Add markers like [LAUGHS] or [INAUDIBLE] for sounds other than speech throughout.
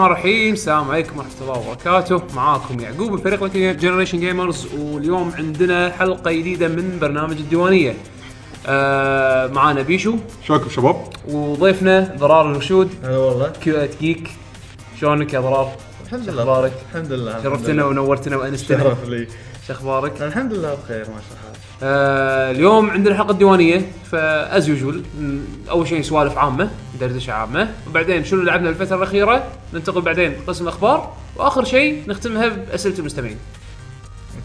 الله الرحمن الرحيم. السلام عليكم ورحمة الله وبركاته. معاكم يعقوب من فريق Generation Gamers واليوم عندنا حلقة جديدة من برنامج الديوانية. آه معانا بيشو. شلونكم شباب؟ وضيفنا ضرار الرشود هلا والله. كيوت جيك شلونك يا ضرار؟ الحمد لله. أخبارك؟ الحمد لله شرفتنا. ونورتنا وأنستنا. شرف لي. شو أخبارك؟ الحمد لله بخير ما شاء الله. آه اليوم عندنا حلقة ديوانية ف as usual أول شيء سوالف عامة دردشة عامة وبعدين شنو لعبنا الفترة الأخيرة؟ ننتقل بعدين قسم الاخبار وآخر شيء نختمها بأسئلة المستمعين.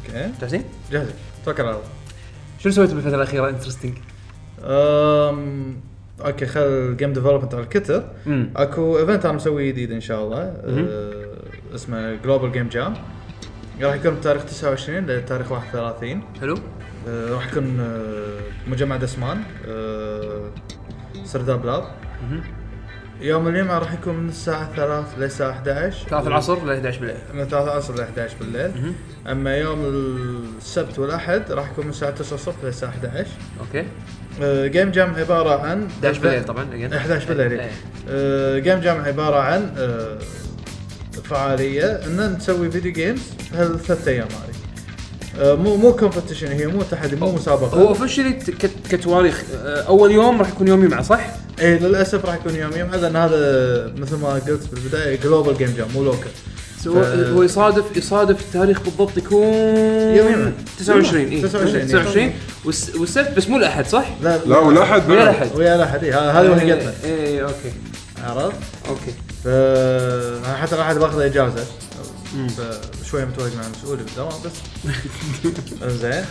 أوكي. جاهزين؟ جاهز. توكل على الله. شنو سويتوا بالفترة الأخيرة؟ Interesting؟ أم... أوكي خل ال game development على الكتر أكو event أنا مسويه جديد إن شاء الله. أه... اسمه Global Game Jam راح يكون بتاريخ 29 لتاريخ 31 حلو. راح يكون أه... مجمع دسمان أه... Sirdab Lab. يوم الجمعة راح يكون من الساعة 3 للساعة 11 3 العصر ل 11 بالليل من 3 العصر ل 11 بالليل. أما يوم السبت والأحد راح يكون من الساعة 9 الصبح للساعه 11 أوكي آه، Game Jam عبارة عن 11 بالليل طبعا again. 11 بالليل إيه. إيه. آه، Game Jam عبارة عن آه، فعالية إن نسوي video games هالثلاث أيام هذه آه، مو مو competition هي مو تحدي مو مسابقة. هو officially كتواريخ. آه، أول يوم راح يكون يوم جمعه صح؟ اي للأسف راح يكون يوم يوم لأن هذا مثل ما قلت بالبدايه Global Game Jam مو local هو هو يصادف يصادف التاريخ بالضبط يكون يوم يوم. 29 اي 29 29 والس- والسبت بس مو الأحد صح؟ لا لا. ولا أحد ويا. الاحد ويا الاحد ه- هذه وهقتنا اي أوكي. عرفت؟ أوكي. ف حتى راح بأخذ إجازة. فشويه متوهق مع المسؤول بالدوام بس [LAUGHS] زين.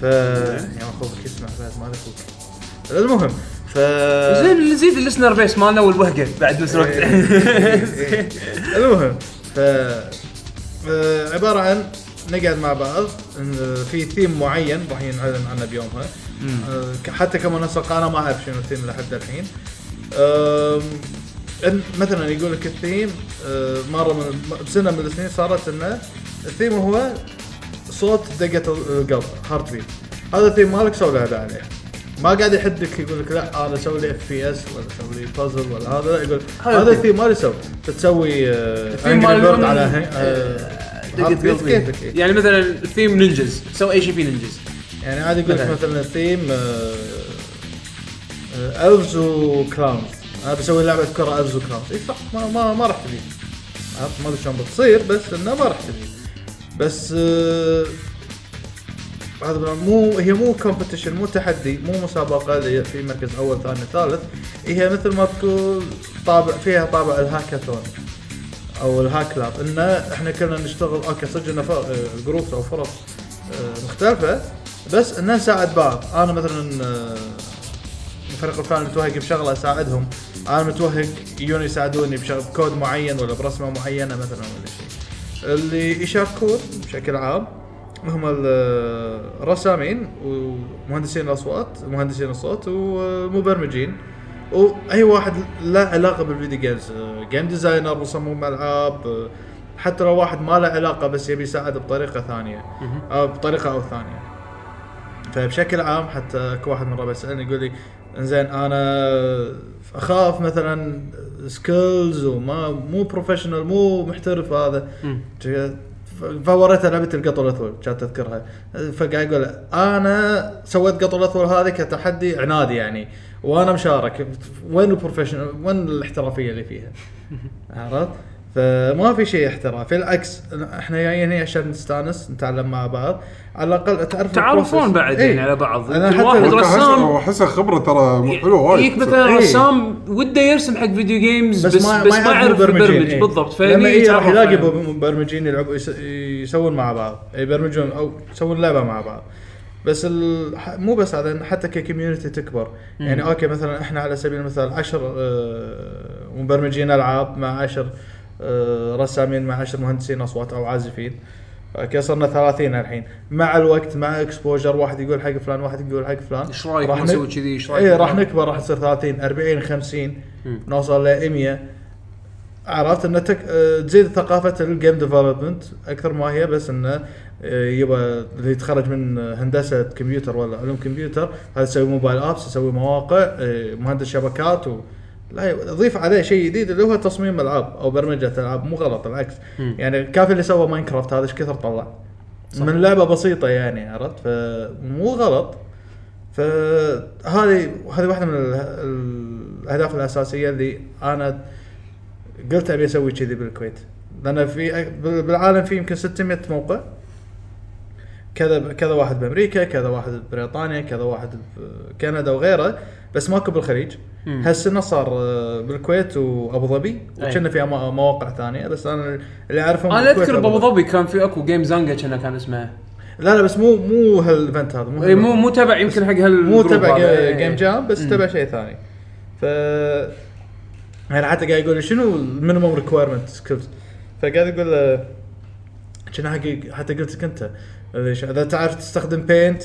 ف يا أخوك يسمع بعد ما أخوك المهم ف زين نزيد ال listener base مالنا والوهقة بعد نفس الوقت المهم ف عبارة عن نقعد مع بعض في ثيم معين راح ينعلن عنه بيومها ك- حتى كمنسق أنا ما أعرف شنو الثيم لحد الحين. مثلا يقول لك الثيم آه، مرة من بسنه من السنين صارت إنه الثيم هو صوت دقة القلب heartbeat هذا الثيم مالك سوي لعبه عليه؟ ما قاعد يحدك يقول لك لا أنا أسوي لي FPS ولا أسوي لي بازل ولا هذا لا يقول هذا الثيم. الثيم مالي سوي تسوي الثيم انجري مال- بيرد على آه، heart إيه. يعني مثلا ال theme ninjas سوي اي شيء فيه ninjas يعني عادي يقول لك مثلاً. مثلا theme elves و clowns أنا بسوي لعبة كرة elves و clowns إي صح ما ما, ما راح تبي. عرفت؟ ما أدري شلون بتصير بس إنه ما راح تبي. بس آه، هذا مو هي مو competition مو تحدي مو مسابقة اللي في مركز أول ثاني ثالث. هي مثل ما تقول طابع فيها طابع الهاكاثون أو ال hack lab. انه إحنا كنا نشتغل أوكي صدق إنه groups أو فرق آه، مختلفة بس ان نساعد بعض. أنا مثلا آه، الفريق الفلاني متوهق بشغلة أساعدهم. أنا متوهق يجون يساعدوني بشغل بكود معين ولا برسمة معينة مثلا ولا شيء. اللي يشاركون بشكل عام هم ال- الرسامين ومهندسين الأصوات مهندسين الصوت والمبرمجين وأي واحد له علاقة بال video games game designer مصمم العاب حتى لو واحد ما له علاقة بس يبي يساعد بطريقة ثانية أو بطريقة أو ثانية. فبشكل عام حتى اكو واحد مره بيسالني يقول لي إنزين أنا أخاف مثلا skills وما مو professional مو محترف هذا. فوريته لعبه القط الاثول كانت تذكرها فقاعد يقول أنا سويت قط الاثول هذه كتحدي عنادي يعني وأنا مشارك. وين ال professional وين الاحترافية اللي فيها؟ [LAUGHS] عرفت؟ فما في شيء احترافي بالعكس إحنا جايين هنا عشان نستانس نتعلم مع بعض. على الأقل تعرف تعرفون. بعد. يعني على بعض. أنا حتى رسام. احسها خبره ترى مو حلوة وايد. يجيك مثلا إيه. رسام وده يرسم حق video games بس بس ما, يعرف يعرف يبرمج. إيه. بالضبط لما إيه راح يلاقي على- مبرمجين يلعبوا يس- يسوون مع بعض يبرمجون أو يسوون لعبة مع بعض. بس ال... مو بس هذا حتى ك community تكبر. يعني أوكي مثلا إحنا على سبيل المثال 10 مبرمجين ألعاب مع 10 رسامين مع 10 مهندسين أصوات أو عازفين. أوكي صرنا 30 الحين. مع الوقت مع exposure واحد يقول حق فلان واحد يقول حق فلان. إيش رأيك؟ راح نسوي كذي؟ إيش رأيك؟ اي راح نكبر راح تصير 30 40 50 نوصل ل 100 عرفت انه تك... آه، تزيد ثقافة ال game development أكثر ما هي بس انه آه، يبغى اللي يتخرج من هندسة كمبيوتر ولا علوم كمبيوتر هذا يسوي mobile apps يسوي مواقع آه، مهندس شبكات و... لا ضيف عليه شيء جديد اللي هو تصميم العاب أو برمجة العاب مو غلط بالعكس يعني كافي اللي سوى ماينكرافت هذا إيش كثر طلع؟ من لعبة بسيطة يعني عرفت؟ فمو غلط. فهذه هذه واحدة من ال- الأهداف الأساسية اللي أنا قلت أبي أسوي كذي بالكويت. لأن في بالعالم في يمكن 600 موقع. كذا كذا واحد بأمريكا كذا واحد ببريطانيا كذا واحد بكندا وغيره. بس ماكو بالخليج. هالسنة صار آه، بالكويت وأبو ظبي. وكنا في مو- مواقع ثانية بس أنا اللي أعرفهم أنا أذكر بأبو ظبي. كان في أكو جيم زانجا كان كان اسمه. لا لا بس مو مو هال event هذا مو مو مو تبع يمكن حق هال مو تبع. جيم جام بس تبع شيء ثاني. ف يعني حتى قاعد يقول شنو ال minimum requirement skills فقاعد يقول له كنا حقي حتى قلت لك أنت إذا تعرف تستخدم Paint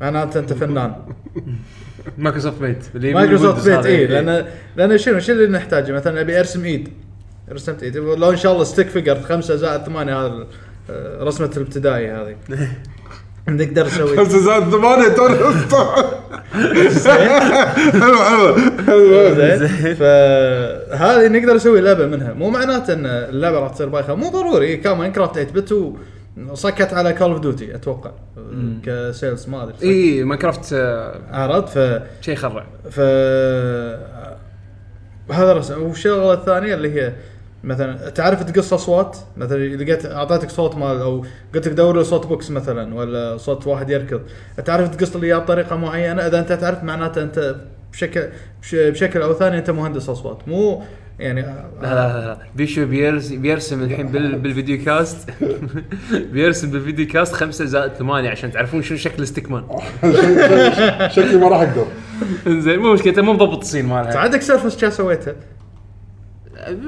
معناته أنت فنان. [LAUGHS] Microsoft Paint اللي Microsoft Paint. اي لأن لأن شنو شنو اللي نحتاجه؟ مثلا ابي أرسم إيد. رسمت إيد. لو إن شاء الله stick figure خمسة زائد ثمانية هذا آه، رسمة الابتدائي هذه. [LAUGHS] نقدر نسوي. خمسة زائد ثمانية حلو حلو حلو زين. فهذه نقدر نسوي لعبة منها. مو معناته إن اللعبة راح تصير بايخة. مو ضروري. كان Minecraft 8 bit وصكت على Call of Duty أتوقع. ك sales ما أدري. إي Minecraft آه، عرفت ف شيء خرع ف هذا رسم. والشغلة الثانية اللي هي مثلا تعرف تقص أصوات؟ مثلا لقيت أعطيتك صوت مال أو قلت لك دور صوت بوكس مثلا ولا صوت واحد يركض. تعرف تقص لي اياه بطريقة معينة؟ إذا أنت تعرف معناته أنت بشكل بش- بشكل أو ثاني أنت مهندس أصوات. مو يعني لا لا لا لا بيشو بيرس بيرسم الحين بال بال video cast [LAUGHS] بيرسم بال video cast 5 زائد 8 عشان تعرفون شنو شكل stickman [LAUGHS] شكلي ما راح أقدر. زين مو مشكلة أنت مو مضبط الصين مالها. عندك سيرفس كا سويتها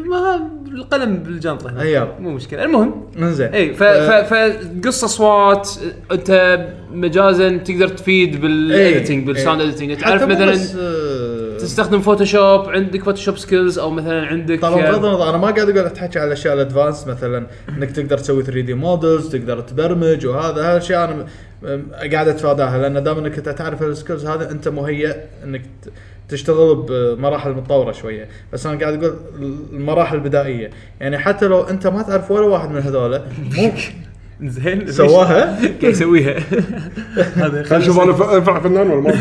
ما القلم بالجنطة. هنا. أيوة. مو مشكلة. المهم انزين اي ف ف فقص اصوات أنت مجازا تقدر تفيد بال editing بال sound editing تعرف مثلا تستخدم Photoshop عندك Photoshop skills أو مثلا عندك طبعا بغض النظر أنا ما قاعد أقول لك تحكي على الأشياء ال advanced مثلا إنك تقدر تسوي 3D models تقدر تبرمج وهذا هالاشياء أنا قاعد أتفاداها لأن دام إنك أنت تعرف ال skills هذا أنت مهيئ إنك تشتغل بمراحل متطورة شوية. بس أنا قاعد أقول المراحل البدائية. يعني حتى لو أنت ما تعرف ولا واحد من هذول مو [LAUGHS] زين. سواها؟ قاعد يسويها؟ هذا خلينا نشوف أنا انفع فنان ولا ما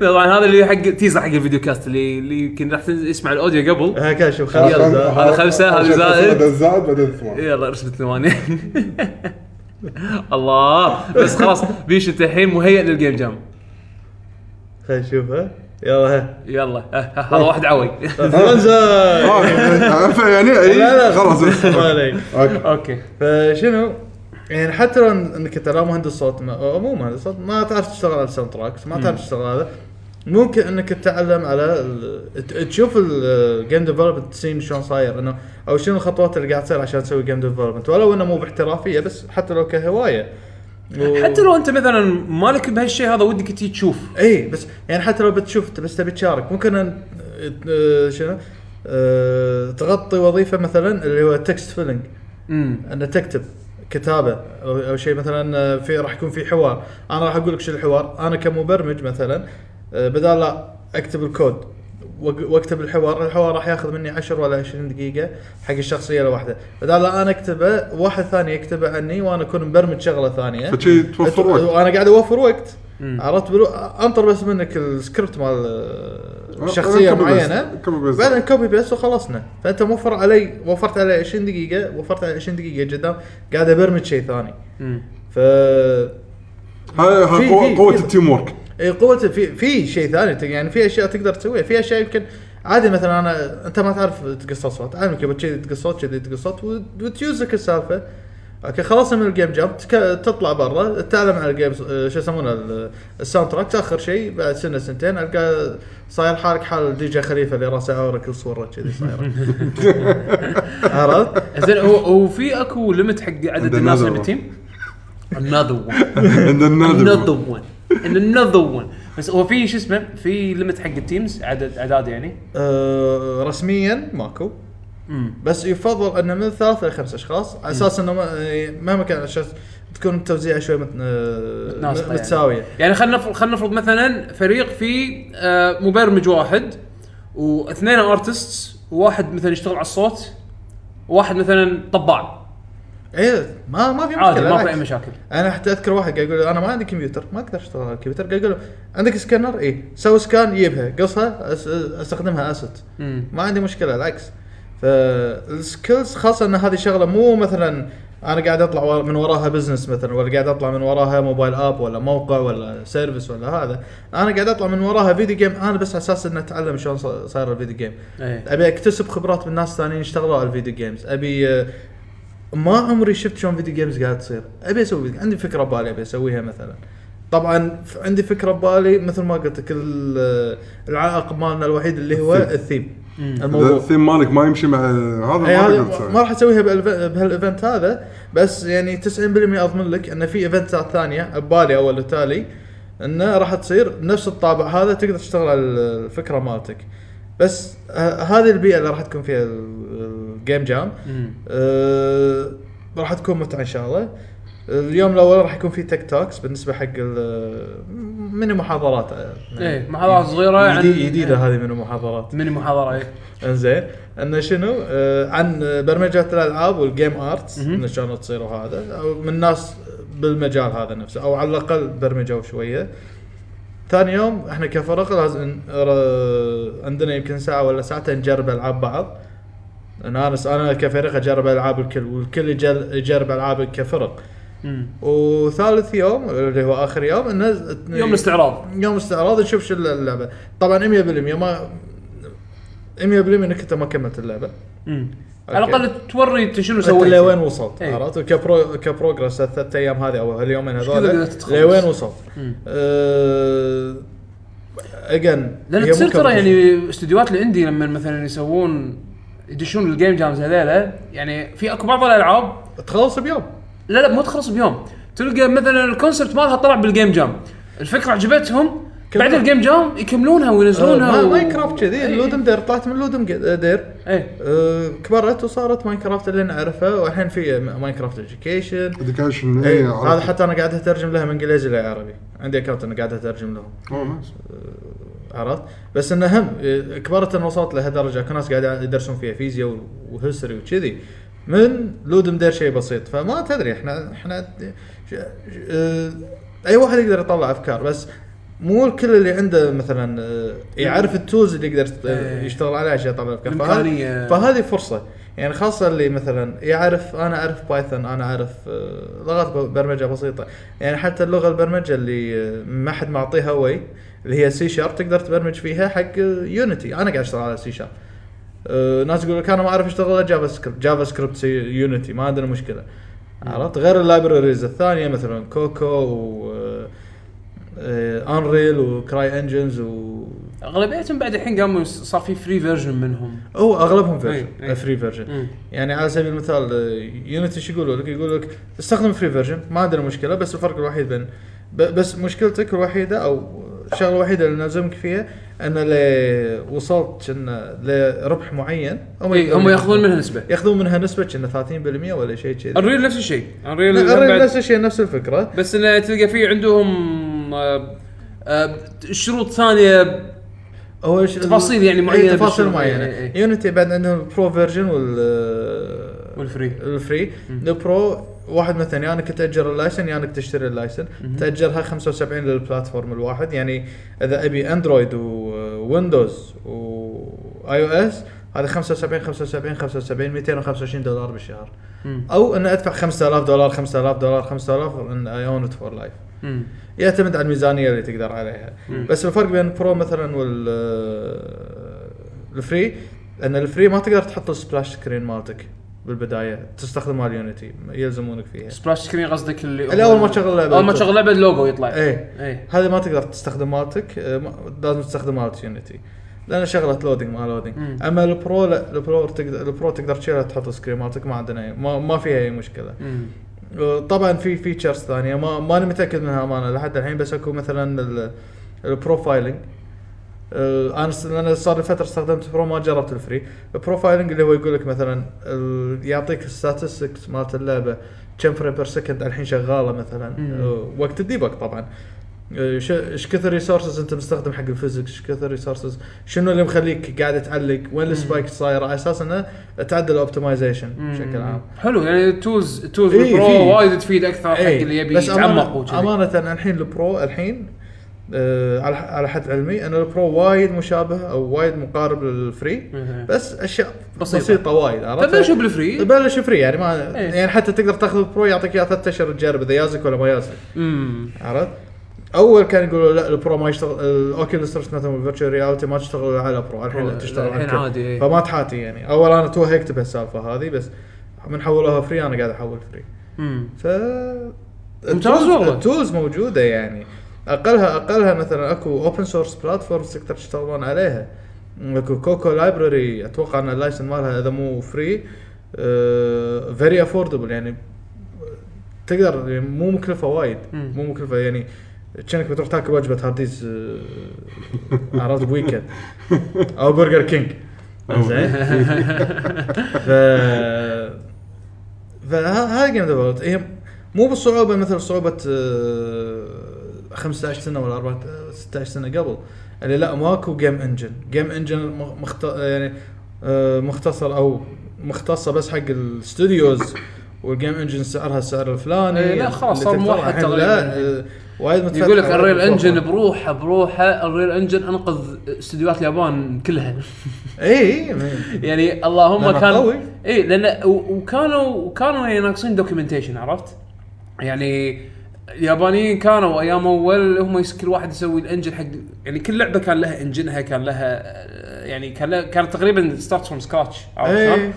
[LAUGHS] طبعا هذا اللي حق teaser حق ال video cast اللي اللي يمكن راح يسمع ال audio قبل. هكذا شوف هذا خمسة، هذا زائد. بعدين زائد بعدين ثمانية. يلا رسمة ثمانية [LAUGHS] الله. بس خلاص بيش انت الحين مهيئ لل game jam خلينا نشوفها يلا ها. يلا. ها- ها- هذا واحد عوي. فرنسا [LAUGHS] آه، يعني لا اي لا خلاص. ما عليك. أوكي أوكي. فشنو؟ يعني حتى لو إنك انت لا مهندس صوت ما مو مهندس صوت ما تعرف تشتغل على ال sound tracks ما تعرف تشتغل هذا ممكن إنك تتعلم على تشوف ال game development scene شلون صاير انه أو شنو الخطوات اللي قاعد تصير عشان تسوي game development ولو إنه مو باحترافية بس حتى لو كهواية. و- حتى لو أنت مثلا مالك بهالشيء هذا ودك تجي تشوف. اي بس يعني حتى لو بتشوف بس تبي تشارك. ممكن أن شنو؟ آه، تغطي وظيفة مثلا اللي هو text filling ان تكتب. كتابة أو, شيء مثلا آه، في راح يكون في حوار. أنا راح أقول لك شو الحوار. أنا كمبرمج مثلا آه، بدال لا أكتب الكود واكتب الحوار الحوار راح ياخذ مني 10 ولا 20 دقيقة حق الشخصية الواحدة. بدال لا أنا أكتبه واحد ثاني يكتبه عني وأنا أكون مبرمج شغلة ثانية. فشي توفر وقت. وأنا قاعد أوفر وقت. عرفت بلو... أنطر بس منك السكريبت مال شخصية copy paste. معينة. بعدين copy paste وخلصنا. فأنت موفر علي وفرت علي 20 دقيقة وفرت علي 20 دقيقة قدام قاعد أبرمج شيء ثاني. ف هاي في- ال team work إي قوة في في شيء ثاني يعني في أشياء تقدر تسويها. في أشياء يمكن عادي مثلا أنا أنت ما تعرف تقص اصوات علمك يبغى كذي تقص صوت كذي تقص صوت وتيوزك السالفة. أوكي خلصنا من ال game jam تطلع برا تتعلم على ال game آه، شو يسمونه ال- ال soundtrack آخر شيء بعد سنة سنتين ألقى صاير حالك حال دي جي خليفة اللي راسه عوره كل صوره كذي صايرة. [LAUGHS] عرفت؟ زين هو هو في أكو limit حق عدد الناس اللي another بال team another one. [LAUGHS] Another one. Another one. بس هو في شو اسمه؟ في limit حق ال teams عدد أعداد يعني. آه، رسميا ماكو. بس يفضل إنه من ثلاث إلى خمس أشخاص. على أساس إنه ما- مهما كان الأشخاص تكون التوزيع شوي مت... آه، يعني. متساوية. يعني خلينا نفرض خلينا نفرض مثلا فريق فيه آه، مبرمج واحد واثنين artists وواحد مثلا يشتغل على الصوت وواحد مثلا طباع. إيه ما ما في مشكلة. عادي ما في. أي مشاكل. أنا حتى أذكر واحد قاعد يقول أنا ما عندي كمبيوتر ما أقدر أشتغل على الكمبيوتر. قاعد يقول عندك سكانر؟ اي سوي scan يجيبها قصها أستخدمها asset مم. ما عندي مشكلة العكس. فال skills خاصة إن هذه شغلة مو مثلا أنا قاعد أطلع من وراها business مثلا ولا قاعد أطلع من وراها mobile app ولا موقع ولا service ولا هذا. أنا قاعد أطلع من وراها video game أنا بس على أساس إني أتعلم شلون صاير ال video game إيه. أبي أكتسب خبرات من ناس ثانيين اشتغلوا على ال video games أبي آه، ما عمري شفت شلون video games قاعد تصير. أبي أسوي video- عندي فكرة ببالي أبي أسويها مثلا. طبعا عندي فكرة ببالي مثل ما قلت لك ال- العائق مالنا الوحيد اللي هو ال theme. ال theme. اذا الموضوع الثيم مالك ما يمشي مع هذا اي ما راح أسويها بهال event هذا بس يعني 90% أضمن لك إن في event ات ثانية ببالي أول وتالي انه راح تصير نفس الطابع هذا تقدر تشتغل على الفكرة مالتك. بس آه هذه البيئة اللي راح تكون فيها ال game jam. آه راح تكون متعة إن شاء الله. اليوم الأول راح يكون في tech talks بالنسبة حق ال- ميني محاضرات آه، إيه محاضرات صغيرة عن جديد- جديده هذه ميني محاضرات ميني محاضره إيه. إنزين. إنه شنو؟ آه عن برمجة الألعاب وال game arts. إنه شلون تصير وهذا. أو من ناس بالمجال هذا نفسه أو على الأقل برمجوا شوية ثاني يوم إحنا كفرق لازم عندنا يمكن ساعة ولا ساعتين نجرب ألعاب بعض. أنا أنا أنا كفريق أجرب ألعاب الكل والكل يجر- يجرب ألعاب كفرق. وثالث يوم اللي هو آخر يوم إنه يوم الاستعراض يوم استعراض نشوف شو اللعبة طبعا 100% ما 100% إنك أنت ما كملت اللعبة مم. على. الأقل توري أنت شنو سويت لوين وصلت إيه. عرفت ك pro ك progress الثلاث أيام هذه أو اليومين هذول؟ لوين وصلت. أه أجن لأن تصير ترى يعني استديوهات ال indie لما مثلا يسوون يدشون ال game jams هذيلا يعني في أكو بعض الألعاب تخلص بيوم. لا لا مو تخلص بيوم. تلقى مثلا ال concept مالها طلع بال game jam الفكرة عجبتهم بعد. ال game jam يكملونها وينزلونها ما و- Minecraft كذي إيه. ال Ludum Dare طلعت من ال Ludum Dare. إيه. أه كبرت وصارت Minecraft اللي نعرفها والحين في Minecraft Education Education اي هذا حتى أنا قاعد أترجم لها من إنجليزي لعربي عندي account أنا قاعد أترجم لهم. nice عرفت؟ بس إنه هم كبرت ان وصلت لهالدرجة اكو ناس قاعد يدرسون فيها فيزياء و history وكذي. من Ludum Dare شيء بسيط فما تدري إحنا إحنا أي واحد يقدر يطلع أفكار بس مو الكل اللي عنده مثلا آه، يعرف ال tools اللي يقدر إيه. يشتغل عليها عشان يطلع أفكار. فهذه- فهذه فرصة. يعني خاصة اللي مثلا يعرف أنا أعرف Python أنا أعرف آه، لغات برمجة بسيطة. يعني حتى اللغة البرمجة اللي آه، ما حد معطيها ويه اللي هي C Sharp تقدر تبرمج فيها حق Unity أنا قاعد أشتغل على C Sharp أه ناس يقول لك أنا ما أعرف اشتغل على JavaScript JavaScript Unity ما عندنا مشكلة. عرفت؟ غير ال libraries الثانية مثلا كوكو و Unreal و Cry engines و أغلبيتهم بعد الحين قاموا صار في free version منهم. هو أغلبهم أي، أي. version free version مم. يعني على سبيل المثال Unity شو يقولوا لك؟ يقولوا لك استخدم free version ما عندنا مشكلة بس الفرق الوحيد بين بس مشكلتك الوحيدة أو الشغلة الوحيدة اللي نلزمك فيها أن ل وصلت كنا لربح معين. إيه، هم يأخذون منها نسبة. يأخذون منها نسبة كنا 30% ولا شيء كذي. Unreal نفس الشيء. Unreal هم الريل نفس الشيء نفس الفكرة. بس انه تلقى فيه عندهم آه، آه، شروط ثانية هو تفاصيل يعني معينة إيه، تفاصيل بالشغل. معينة. إيه، إيه. Unity بعد عندهم ال pro version وال وال free. ال free ال pro واحد مثلا يا أنك تأجر ال license يا أنك تشتري ال license. تأجرها 75 لل platform الواحد. يعني إذا أبي Android و Windows و iOS هذا 75 75 75 225 دولار بالشهر. مم. أو إن أدفع 5000 دولار 5000 دولار 5000 إن I own it for life. يعتمد على الميزانية اللي تقدر عليها. مم. بس الفرق بين ال pro مثلا وال ال free إن ال free ما تقدر تحط ال splash screen مالتك. بالبداية تستخدم مال يونيتي يلزمونك فيها. splash screen قصدك اللي اللي أول ما تشغل لعبه أول ما تشغل لعبه اللوجو يطلع. إيه. إيه. هذه ما تقدر تستخدم مالتك آه، لازم تستخدم مالت يونيتي لأن شغلة loading ما loading مم. أما ال pro لا ال pro تقدر ال pro تقدر تشيلها تحط screen مالتك ما عندنا ما, ما فيها أي مشكلة. مم. طبعا في features ثانية ما ماني متأكد منها أمانة لحد الحين بس أكو مثلا ال- ال profiling آه، أنا س- أنا صار لي فترة استخدمت pro ما جربت ال free ال profiling اللي هو يقول لك مثلا يعطيك ال statistics مالت اللعبة كم frame per second الحين شغالة مثلا. آه، وقت ال debug طبعا. آه، إيش كثر resources أنت مستخدم حق ال physics إيش كثر resources شنو اللي مخليك قاعد تعلق؟ وين ال spike صايره على أساس إنه تعدل ال optimization بشكل عام. حلو يعني ال tools ال tools pro في. وايد تفيد أكثر حق إيه، اللي يبي بس يتعمق وكذي. أمانة الحين ال pro الحين آه على على حد علمي أن ال pro وايد مشابه أو وايد مقارب لل free. بس أشياء. بسيطة, بسيطة وايد عرفت؟ فبلشوا بال free بلش free يعني ما إيه. يعني حتى تقدر تاخذ ال pro يعطيك إياه ثلاث اشهر تجرب اذا يازك ولا ما يازك عرفت؟ أول كان يقولوا لا ال pro ما يشتغل ال Oculus Rift مثلا وال virtual reality ما تشتغل على ال pro الحين تشتغل الحين. عادي، إيه. فما تحاتي يعني أول أنا توهقت بهالسالفة هذه بس من حولوها free أنا قاعد أحول free امم ف ممتاز والله. ال tools موجودة يعني اقلها أقلها مثلا أكو open source platforms تقدر تشتغلون عليها. أكو كوكو library أتوقع إن ال license مالها إذا مو free very affordable يعني تقدر يعني مو مكلفة وايد. مو مكلفة يعني كأنك بتروح تاكل وجبة هارديز عرفت ب weekend أو برجر كينج زين ف فهذا game development هي مو بالصعوبة مثل صعوبة آه، 15 سنة ولا 4 16 سنة قبل اللي لا ماكو game engine game engine مخت... يعني آه، مختصر أو مختصة بس حق الاستوديوز وال game engine سعرها السعر الفلاني إيه، لا، خلاص صار موحد تقريباً. آه، وايد يقول لك ال Unreal. Engine بروحه بروحه ال Unreal Engine أنقذ استديوهات اليابان كلها [LAUGHS] اي اي يعني اللهم كان. اي لأن وكانوا وكانوا ناقصين documentation عرفت؟ يعني اليابانيين كانوا أيام أول هم كل واحد يسوي ال engine حق يعني كل لعبة كان لها engine ها كان لها يعني كان لها كانت تقريبا start from scratch عرفت إيه.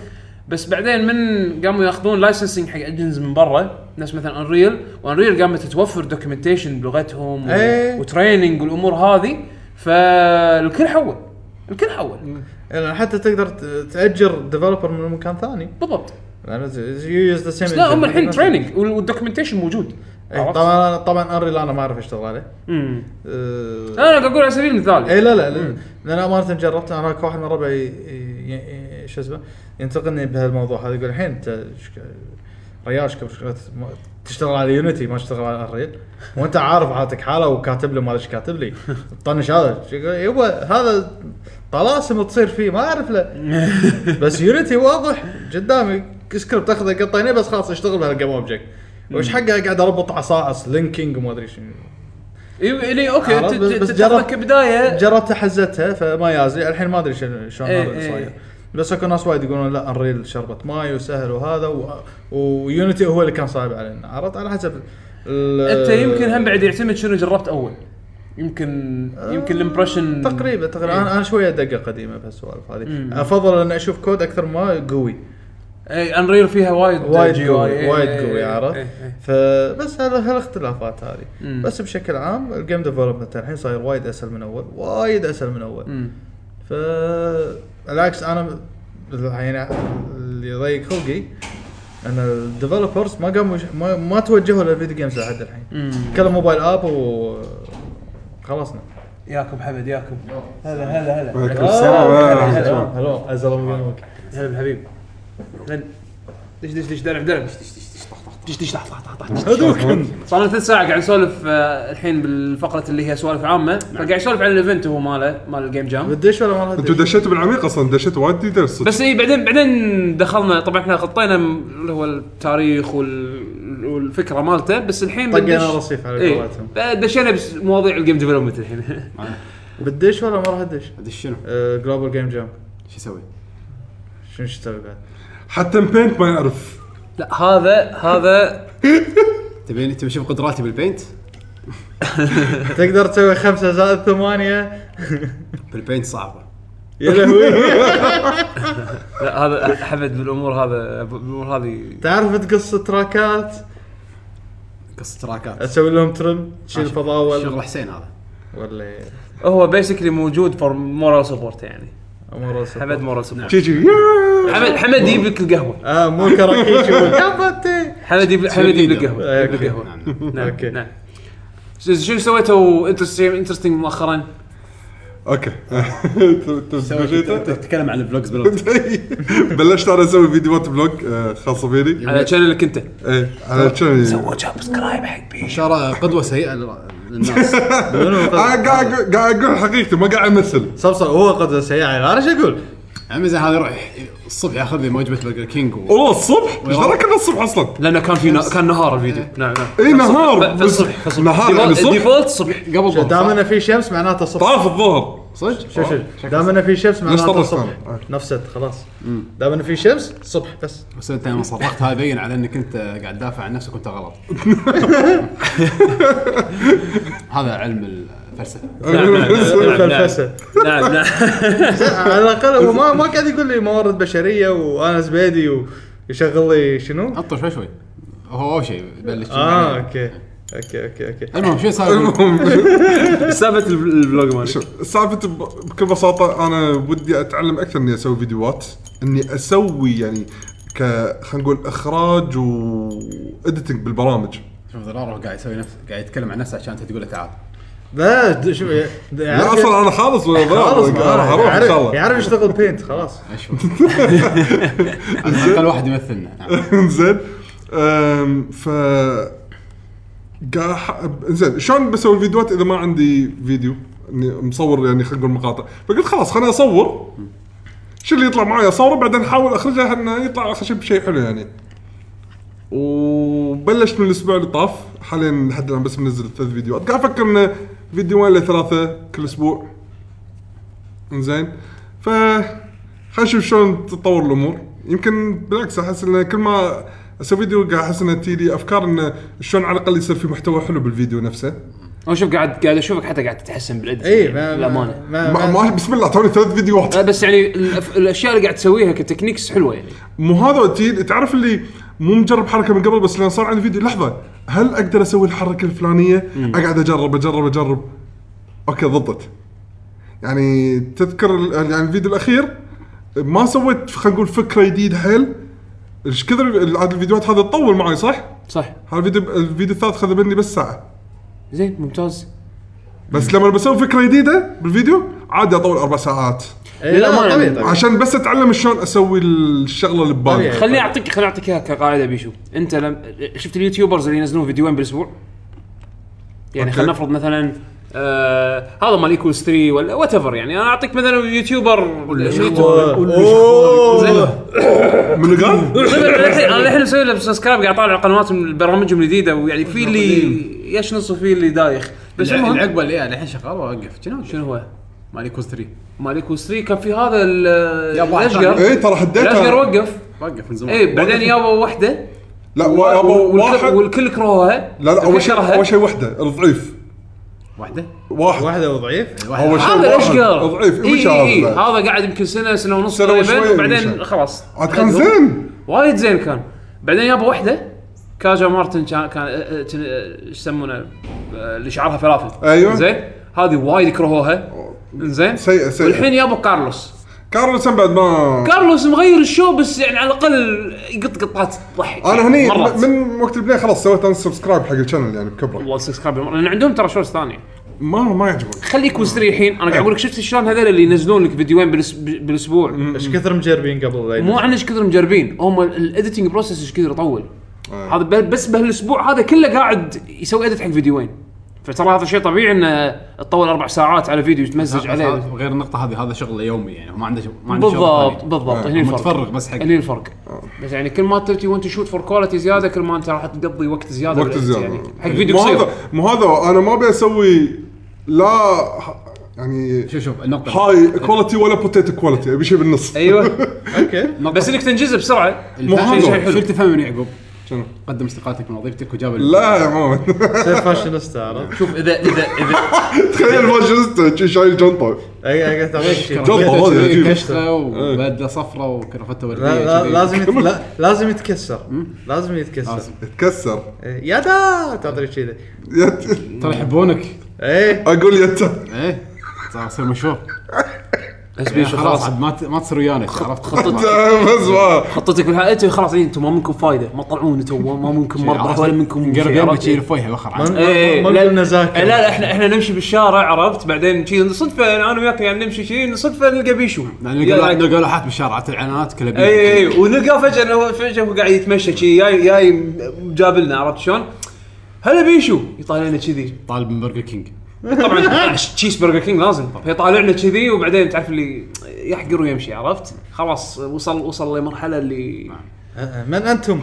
بس بعدين من قاموا ياخذون licensing حق engines من برا ناس مثلا Unreal و Unreal قامت توفر documentation بلغتهم و- إيه. و training والأمور هذه فالكل حول الكل حول. يعني حتى تقدر تأجر developer من مكان ثاني. بالضبط. بس لا هم الحين training وال documentation موجود. عرفت؟ طبعا طبعا Unreal أنا ما أعرف اشتغل عليه امم أه، أنا قاعد أقول على سبيل المثال. اي لا لا لا. لأن امانه جربت أنا هناك واحد من ربعي شو اسمه ينتقدني بهالموضوع هذا يقول الحين أنت رياش تشتغل على Unity ما تشتغل على Unreal [LAUGHS] وأنت عارف حالتك حالة وكاتب لي ما أدري إيش كاتب لي. طنش هذا. يبا هذا طلاسم تصير فيه ما أعرف له [LAUGHS] بس Unity واضح قدامي. سكريبت أخذه قطيته بس خلاص أشتغل بهال game object وش حقه قاعد أربط عصائص linking وما أدري شنو. يعني okay بس- جربت- كبداية. جربت حزتها فما يازي. الحين ما أدري شلون هذا اللي. صاير. بس أكو ناس وايد يقولون لا Unreal شربت ماي وسهل وهذا و... و Unity هو اللي كان صعب علينا عرفت؟ على حسب أنت يمكن هم بعد يعتمد شنو جربت أول. يمكن يمكن ال impression تقريبا تقريبا. أنا شوية دقه قديمة بهالسوالف هذه. أفضل ان أشوف كود أكثر ما قوي. اي Unreal فيها وايد وايد. قوي إيه، وايد إيه، قوي إيه، عرفت. فبس هذا هالاختلافات هذه. بس بشكل عام ال game development الحين صاير وايد أسهل من أول وايد أسهل من أول مم. فالعكس أنا يعني اللي يضيق خلقي إن ال developers ما قاموا ما, ما توجهوا لل video games لحد الحين. كلهم mobile app و خلصنا ياكم حمد ياكم هلا هلا هلا وعليكم هلا السلام. هلا هلا. هلا hello عز الله مقامك هلا بالحبيب هلا. دش دش دش دلع دلع دش دش دش طح طح طح طح هذوك صار لنا ثلاث ساعة قاعد نسولف آه، الحين بالفقرة اللي هي سوالف عامة فقاعد يسولف عن ال event هو ماله مال ال Game Jam بدش ولا ما أنتوا؟ دشيتوا بالعميق أصلا دشيتوا وايد details صدق. بس اي بعدين بعدين دخلنا طبعا إحنا غطينا م- اللي هو التاريخ وال- والفكرة مالته بس الحين طقينا بندش- رصيف على إيه، قولتهم دشينا بس مواضيع ال game development الحين بدش ولا ما راح ادش؟ ادش شنو؟ Global Game Jam شو يسوي؟ شنو إيش تسوي بعد؟ حتى Paint ما يعرف. لا هذا هذا تبيني [LAUGHS] تبي تشوف قدراتي بال Paint؟ [LAUGHS] تقدر تسوي خمسة زائد ثمانية. بالبينت صعبة. يا لهوي. [LAUGHS] لا هذا حمد بالأمور هذا بالأمور هذه. تعرف تقص تراكات؟ قصه تراكات. أسوي لهم ترم تشيل شغل فضاول. حسين هذا. ولا هو بيسكلي موجود فور مورال سبورت يعني. الصبح. حمد مورال سبورت شي شي حمد حمد يجيب لك القهوة. آه مو كراكيش يابا حمد يجيب حمد يجيب لك يجيب. القهوة. نعم. نعم okay. نعم. شو سويتوا interesting مؤخرا؟ okay. تتكلم عن ال vlogs [LAUGHS] بلشت أنا أسوي فيديوهات vlog آه، خاصة فيني على channel ك أنت. إيه على ال channel سووا subscribe حق بيش. ترى قدوة سيئة الناس. [LAUGHS] أنا قد- قاعد أقول- قاعد أقول حقيقتي ما قاعد أمثل. صبصب هو قدوه سيئه أنا إيش أقول؟ عمي زين هذا يروح الصبح ياخذ لي وجبه برجر كينج و... والله الصبح؟ إيش دراك انه الصبح أصلا؟ لأنه كان في نا... كان نهار الفيديو. نعم نعم. اي نهار. في الصبح في الصبح نهار يعني الصبح؟ default الصبح. قبل الظهر دام؟ انه في شمس معناته الصبح. طاف الظهر. صدق؟ شوف شوف. دام إنه في شمس معناته الصبح؟ آه. نفست خلاص. دام إنه في شمس الصبح بس. بس أنت لما صرخت هذا يبين على إنك أنت قاعد تدافع عن نفسك وأنت غلط. [LAUGHS] هذا علم الفلسفة. نعم نعم نعم نعم فلفسه نعم نعم. [LAUGHS] على الأقل هو ما ما قاعد يقول لي موارد بشرية وأنا زبيدي ويشغل لي شنو؟ عطه شوي شوي. هو أول شيء يبلش آه okay. Okay okay okay. المهم شو صار المهم. [LAUGHS] سالفة ال vlog مالي شوف سالفة بكل بساطة أنا ودي أتعلم أكثر إني أسوي فيديوهات. إني أسوي يعني ك خلينا نقول إخراج و اديتنج بالبرامج. شوف ضراره قاعد يسوي نفسه قاعد يتكلم عن نفسه عشان انت تقول له تعال. لا شوف لا أصلا أنا خالص ولا راح أروح إن شاء يعرف الله. يعرف يشتغل بينت خلاص. [LAUGHS] الأقل واحد يمثلنا. [LAUGHS] زين. ف زين شلون بسوي الفيديوهات إذا ما عندي فيديو؟ إني مصور يعني خلينا نقول مقاطع فقلت خلاص خليني أصور. شو اللي يطلع معي أصوره بعدين أحاول أخرجه إنه يطلع أخر شيء بشيء حلو يعني. وبلشت من الأسبوع اللي طاف. حاليا لحد الآن بس منزل ثلاث فيديوهات. قاعد أفكر إنه فيديوين لثلاثه كل أسبوع. زين ف خلينا نشوف شلون تتطور الأمور. يمكن بالعكس أحس إنه كل ما أسوي فيديو قاعد أحس إنه تجي أفكار إنه شلون على الأقل يصير في محتوى حلو بالفيديو نفسه. هو شوف قاعد قاعد أشوفك حتى قاعد تتحسن بالإديت اي ما للأمانة. ما, ما, ما, بسم الله توني ثلاث فيديوهات. بس يعني الأشياء اللي قاعد تسويها ك techniques حلوة يعني. مو هذا تي- تعرف اللي مو مجرب حركة من قبل بس لأن صار عندي فيديو. لحظة هل أقدر أسوي الحركة الفلانية؟ أقعد أجرب أجرب أجرب. okay ضبطت. يعني تذكر ال- يعني الفيديو الأخير ما سويت خلينا نقول فكرة جديدة حيل إيش كثر عاد الفيديوهات هذه تطول معي صح؟ صح هذا الفيديو الفيديو الثالث خذ مني بس ساعة زين ممتاز بس لما بسوي فكرة جديدة بالفيديو عادي أطول أربع ساعات إيه، لا، للأمانة. طبيعي طبيعي عشان بس أتعلم شلون أسوي الشغلة اللي ببالي طبيعي. خليني اعطيك خليني أعطيك إياها كقاعدة بيشو أنت لم شفت ال YouTubers اللي ينزلون فيديوين بالأسبوع يعني okay. خلينا نفرض مثلا آه هذا مال Equals 3 ولا whatever يعني أنا اعطيك مثلا YouTuber اوه من قال؟ أنا الحين مسوي له subscribe قاعد اطالع قنواتهم برامجهم الجديده ويعني في اللي يشنص وفي اللي دايخ بس المهم العقبه اللي يعني الحين شغال وقف شنو شنو هو؟ مالي كوز 3 مال ايكوز 3 كان في هذا الاشقر اي ترى الاشقر حديتها وقف وقف من زمان اي بعدين يابا واحدة لا و- يابا والكل, واحد والكل كرهوها لا لا اول شيء. اول شيء وحده الضعيف واحدة؟ واحد. واحدة وضعيف؟ اول شيء هذا ضعيف اي اي اي هذا. قاعد يمكن سنة سنة ونص وشوية وبعدين. خلاص. عاد كان زين. وايد زين كان. بعدين يابا واحدة كاجا مارتن كان كان آه، كان- آه، إيش يسمونه؟ اللي شعرها فلافل. أيوة. زين؟ هذه وايد كرهوها. زين؟ سيئة سيئة والحين يابا كارلوس. كارلوس بعد ما كارلوس مغير ال show بس يعني على الأقل يقط قطات تضحك أنا هني مرات. من وقت البدايه خلاص سويت أنا subscribe حق ال channel يعني بكبره. والله subscribe لأن عندهم ترى shorts ثانية. ما ما يعجبك خليك وستري الحين. أنا قاعد أقول لك شفت شلون هذول اللي ينزلون لك فيديوين بالأس- بالأسبوع؟ إيش كثر مجربين قبل لا مو؟ عن إيش كثر مجربين. هم ال editing process إيش كثر يطول. هذا ب- بس بهالأسبوع هذا كله قاعد يسوي edit حق فيديوين فترى هذا شيء طبيعي إنه تطول أربع ساعات على فيديو تمزج عليه. غير النقطة هذه هذا شغل يومي يعني هو ما عنده ما عنده شغل بالضبط. بالضبط آه، هني الفرق. متفرغ بس حق هني الفرق. بس يعني كل ما تبي وانت ت shoot for quality زيادة كل ما انت راح تقضي وقت زيادة وقت زيادة. يعني حق فيديو مو قصير. هذا مو هذا أنا ما أبي أسوي لا يعني شوف شوف النقطة. high quality ولا potato quality أبي شيء بالنص. أيوه. [LAUGHS] okay بس إنك تنجزه بسرعة. مو هذا. شو اللي تفهم من يعقوب؟ شنو؟ قدم استقالتك من وظيفتك وجاب لا يا ماما. تصير فاشينيستا عرفت؟ شوف اذا اذا اذا تخيل شي شايل جنطه اي قاعد تعطيك شيء. جلطة هذه. كشخه وبدله صفراء وكرافته وردية لا. لازم يت... لا [LAUGHS] لازم يتكسر. لازم يتكسر. لازم. تكسر إيه، يا دا تعطيك كذا ترى يحبونك. إيه. أقول يتا إيه. صار مشهور بس بيشو خلاص. عاد ما ت- ما تصير ويانا عرفت؟ خطتك. [LAUGHS] أنتم خلاص إيه، أنتم ما منكم فايدة ما تطلعون أنتم ما منكم مربح ولا منكم نقرب يوم عرفت؟ بتشيل فويها بخر ما عاد. ما- ما لا قلنا ذاكر لا لا إحنا إحنا نمشي بالشارع عرفت؟ بعدين شي صدفة أنا وياك يعني نمشي شي صدفة نلقى بيشو. نلقى لوحات بالشارع الإعلانات كلها بيها. اي اي ونلقاه فجأة فجأة هو قاعد يتمشى شي جاي جاي جاب لنا عرفت شلون؟ هلا بيشو. يطالعنا كذي. طالب من برجر كينج. طبعا cheese برجر كينج لازم. فيطالعنا كذي وبعدين تعرف اللي يحقر ويمشي عرفت؟ خلاص وصل وصل لمرحلة اللي آه، من أنتم؟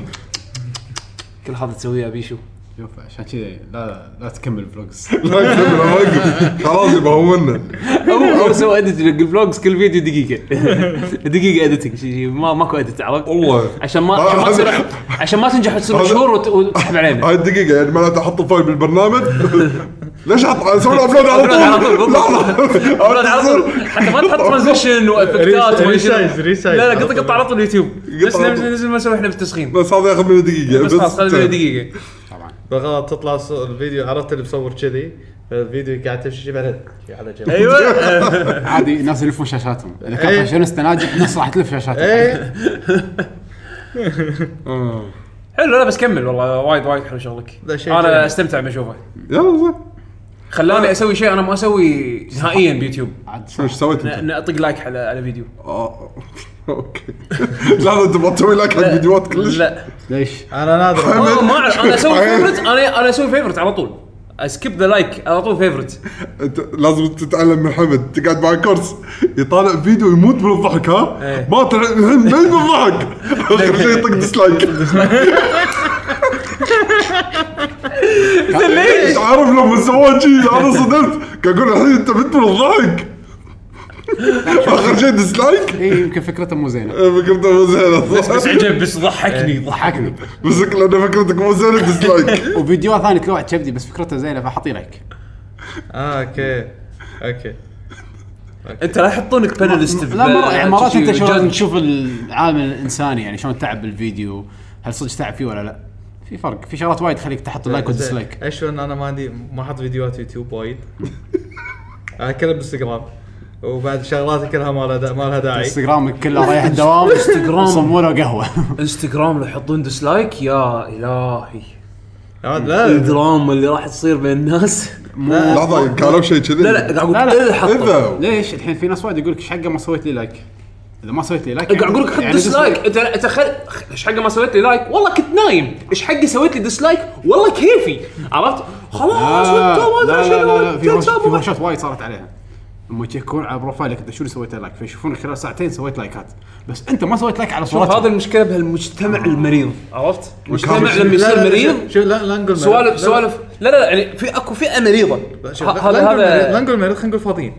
كل هذا تسويه يا بيشو. شوف عشان كذا لا لا تكمل vlogs [LAUGHS] لا يكمل اوقف خلاص يبقى هو هو هو سوى edit ال vlogs كل فيديو دقيقة. [LAUGHS] دقيقة editing ما ماكو edit عرفت؟ والله. عشان ما عشان ما تصير عشان ما تنجح تصير وت- وتسحب علينا. هاي الدقيقة يعني معناته أحط ال file بالبرنامج. ليش أحط أسوي له upload على على طول،. لا upload على طول. حتى ما تحط [LAUGHS] transition و effect ات resize- يصير. resize لا لا على قط طول. قط على طول يوتيوب نفس على نفس ما نسوي إحنا بالتسخين. بس هذا ياخذ مني دقيقة. بس خلاص خلينا دقيقة. طبعا بغلط تطلع صو- الفيديو عرفت اللي مصور كذي؟ الفيديو قاعد تمشي شي بعدين. على جنب. أيوه. [LAUGHS] عادي الناس يلفون شاشاتهم. إذا كان إيه. فاشونيستا ناجح الناس راح تلف شاشاتهم. إيه. [LAUGHS] آه. حلو لا بس كمل والله. وايد وايد حلو شغلك. أنا. استمتع بشوفه. يلا خلاني أسوي شيء أنا ما أسوي نهائيا بيوتيوب. عاد شو إيش سويت أنت؟ اطق like على على فيديو. آه. okay. لا لا أنت ما تسوي like حق فيديوات كلش. لا ليش؟ أنا نادر. ما أعرف أنا أسوي favorite أنا أنا أسوي favorite على طول. skip the like على طول favorite أنت لازم تتعلم من حمد تقعد مع course. يطالع فيديو يموت من الضحك ها؟ إيه. ما طلع ميت من الضحك. اخر شيء يطق dislike [LAUGHS] ليش؟ عارف لما سواه شي أنا صدمت. قاعد أقول الحين أنت مت من الضحك. آخر شيء dislike اي يمكن فكرته مو زينة. فكرته مو زينة. بس صح؟ عجب بس ضحكني ضحك ضحكني بس لأن فكرتك مو زينة dislike [LAUGHS] وفيديوهات ثانية كل واحد كبدي بس فكرته زينة فحطي لايك آه أوكي. أوكي. أنت لا يحطونك بان list لا مره يعني مرات أنت شو لازم تشوف العامل الإنساني يعني شلون تعب بالفيديو هل صدق تعب فيه ولا لا؟ في فرق. في شغلات وايد تخليك تحط ال like وال dislike إيش ان أنا ما عندي ما أحط فيديوهات يوتيوب وايد. أنا كلها بالانستغرام وبعد شغلاتي كلها ما لها دا- ما لها داعي. انستغرامك كله رايح الدوام انستغرام. صموا له قهوة. [LAUGHS] انستغرام لو يحطون dislike يا إلهي. لا لا. الدراما اللي راح تصير بين الناس. لحظة قالوا شيء كذي. لا لا قاعد أقول. إذا ليش؟ الحين في ناس وايد يقول لك إيش حقه ما سويت لي like إذا ما سويت لي like قاعد أقول لك حط يعني ديسلايك أنت أنت خل إيش حقه ما سويت لي like والله كنت نايم. إيش حقي سويت لي dislike والله كيفي. عرفت؟ خلاص لا ما لا لا, لا, في. ورشات وايد صارت عليها. لما يشيكون على profile ك أنت شو اللي سويت like فيشوفونك خلال ساعتين سويت like ات بس أنت ما سويت like على شوف صورتك هذا المشكلة بهالمجتمع المريض. عرفت؟ مجتمع شوف- لما لا، يصير لا، مريض شوف- لا لا نقول مريض. سوالف سوالف لا لا لا يعني في أكو فئة مريضة. لا، شوف، ه- لا، هذا لا نقول مريض، هذا خلينا نقول فاضيين.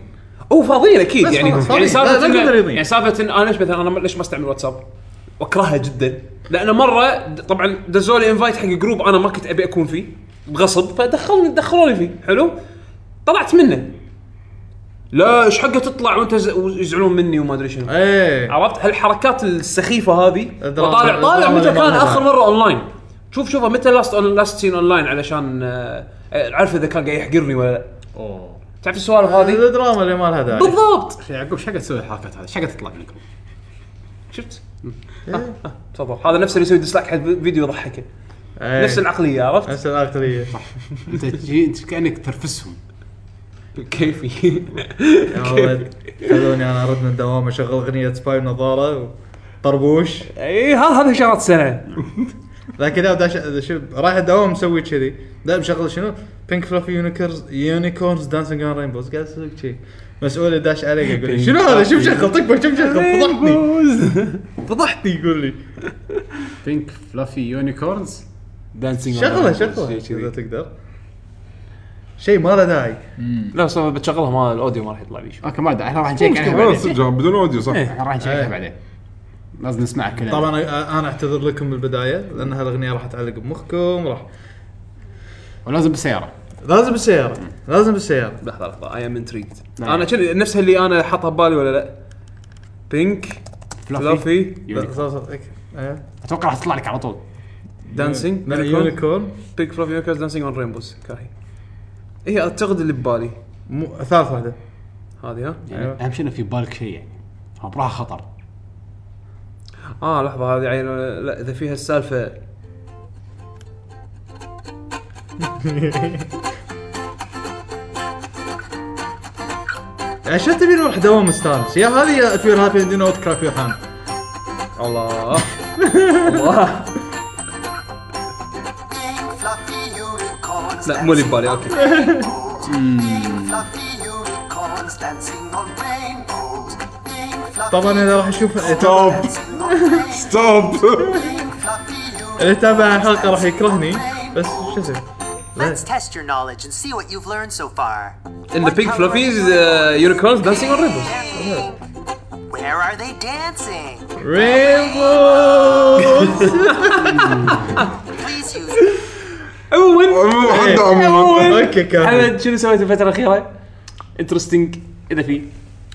هو فاضيين أكيد يعني يعني. لا، سالفه. يعني سالفة أنا ليش مثلا أنا ليش ما أستعمل واتساب؟ وأكرهها جدا. لأن مرة طبعا دزوا لي invite حق group أنا ما كنت أبي أكون فيه بغصب فدخلني دخلوني فيه. حلو؟ طلعت منه. لا إيش حقة تطلع وأنت ز- ويزعلون مني وما أدري شنو. إيه. عرفت؟ هالحركات السخيفة هذه الدراما- وطالع طالع الدراما متى اللي كان آخر. مرة اونلاين شوف شوف متى last last seen online علشان آه، عارف إذا كان قاعد يحقرني ولا لا. أوه. تعرف السوالف هذه؟ الدراما اللي ما لها داعي. بالضبط. يعقوب إيش حقة تسوي الحركات هذه؟ إيش حقة تطلع منك؟ شفت؟ آه، آه، تفضل. هذا نفسه اللي يسوي dislike حق فيديو يضحكه. إيه. نفس العقلية عرفت؟ نفس العقلية. أنت تجي أنت كأنك ترفسهم. كيفي. يا ولد خلوني أنا أرد من الدوام اشغل أغنية سباي ونظارة طربوش إي هذا هذا شغلات سنه لكن داش شوف رايح الدوام مسوي كذي. لا مشغل شنو؟ pink fluffy unicorns unicorns dancing on rainbows قاعد أسوي كذي. مسؤول داش علي يقول لي شنو هذا؟ شوف شغل طق شوف شغل فضحتني فضحتني يقول لي. pink fluffy unicorns dancing شغلة شغلة إذا تقدر. شيء ما له داعي. لا بس بتشغلها ما ال audio ما راح يطلع بيش okay ما أدري إحنا راح نشيك عليها بعدين. صدق بدون audio صح؟ إيه. إحنا راح نشيك عليها بعدين. لازم نسمعها كلنا. طبعا أنا- أنا أعتذر لكم بالبداية لأن هالاغنيه راح تعلق بمخكم راح ولازم بالسيارة. لازم بالسيارة لازم بالسيارة. لحظة لحظة اي ام انتريجد. أنا كذي نفسها اللي أنا حاطها ببالي ولا لا؟ pink fluffy unicorn. إيه. أتوقع راح تطلع لك على طول. دانسينج يونيكورن بينك فلافي يونيكورز دانسينج اون رينبوز كاهي هي أعتقد اللي ببالي. مو ثالث واحدة. هذه ها؟ يعني أيوة. أهم شيء إنه في بالك شيء يعني. هو براها خطر. آه لحظة هذه عين لا إذا فيها السالفة. [LAUGHS] عشان يعني تبي نروح دوام مستانس. يا هذه يا know what crack your hand الله. [LAUGHS] الله. Pink fluffy unicorn لا مو اللي ببالي اوكي طبعا انا راح اشوف ستوب ستوب اللي يتابع الحلقه راح يكرهني بس شو اسوي؟ Let's test your knowledge and see what you've learned so far. In the pink fluffies, uh, unicorns dancing on ribbons. Where are they dancing? رينبو [LAUGHS] Please use عموما. حد عموما. okay كان حمد شنو سويت الفترة الأخيرة؟ interesting إذا في.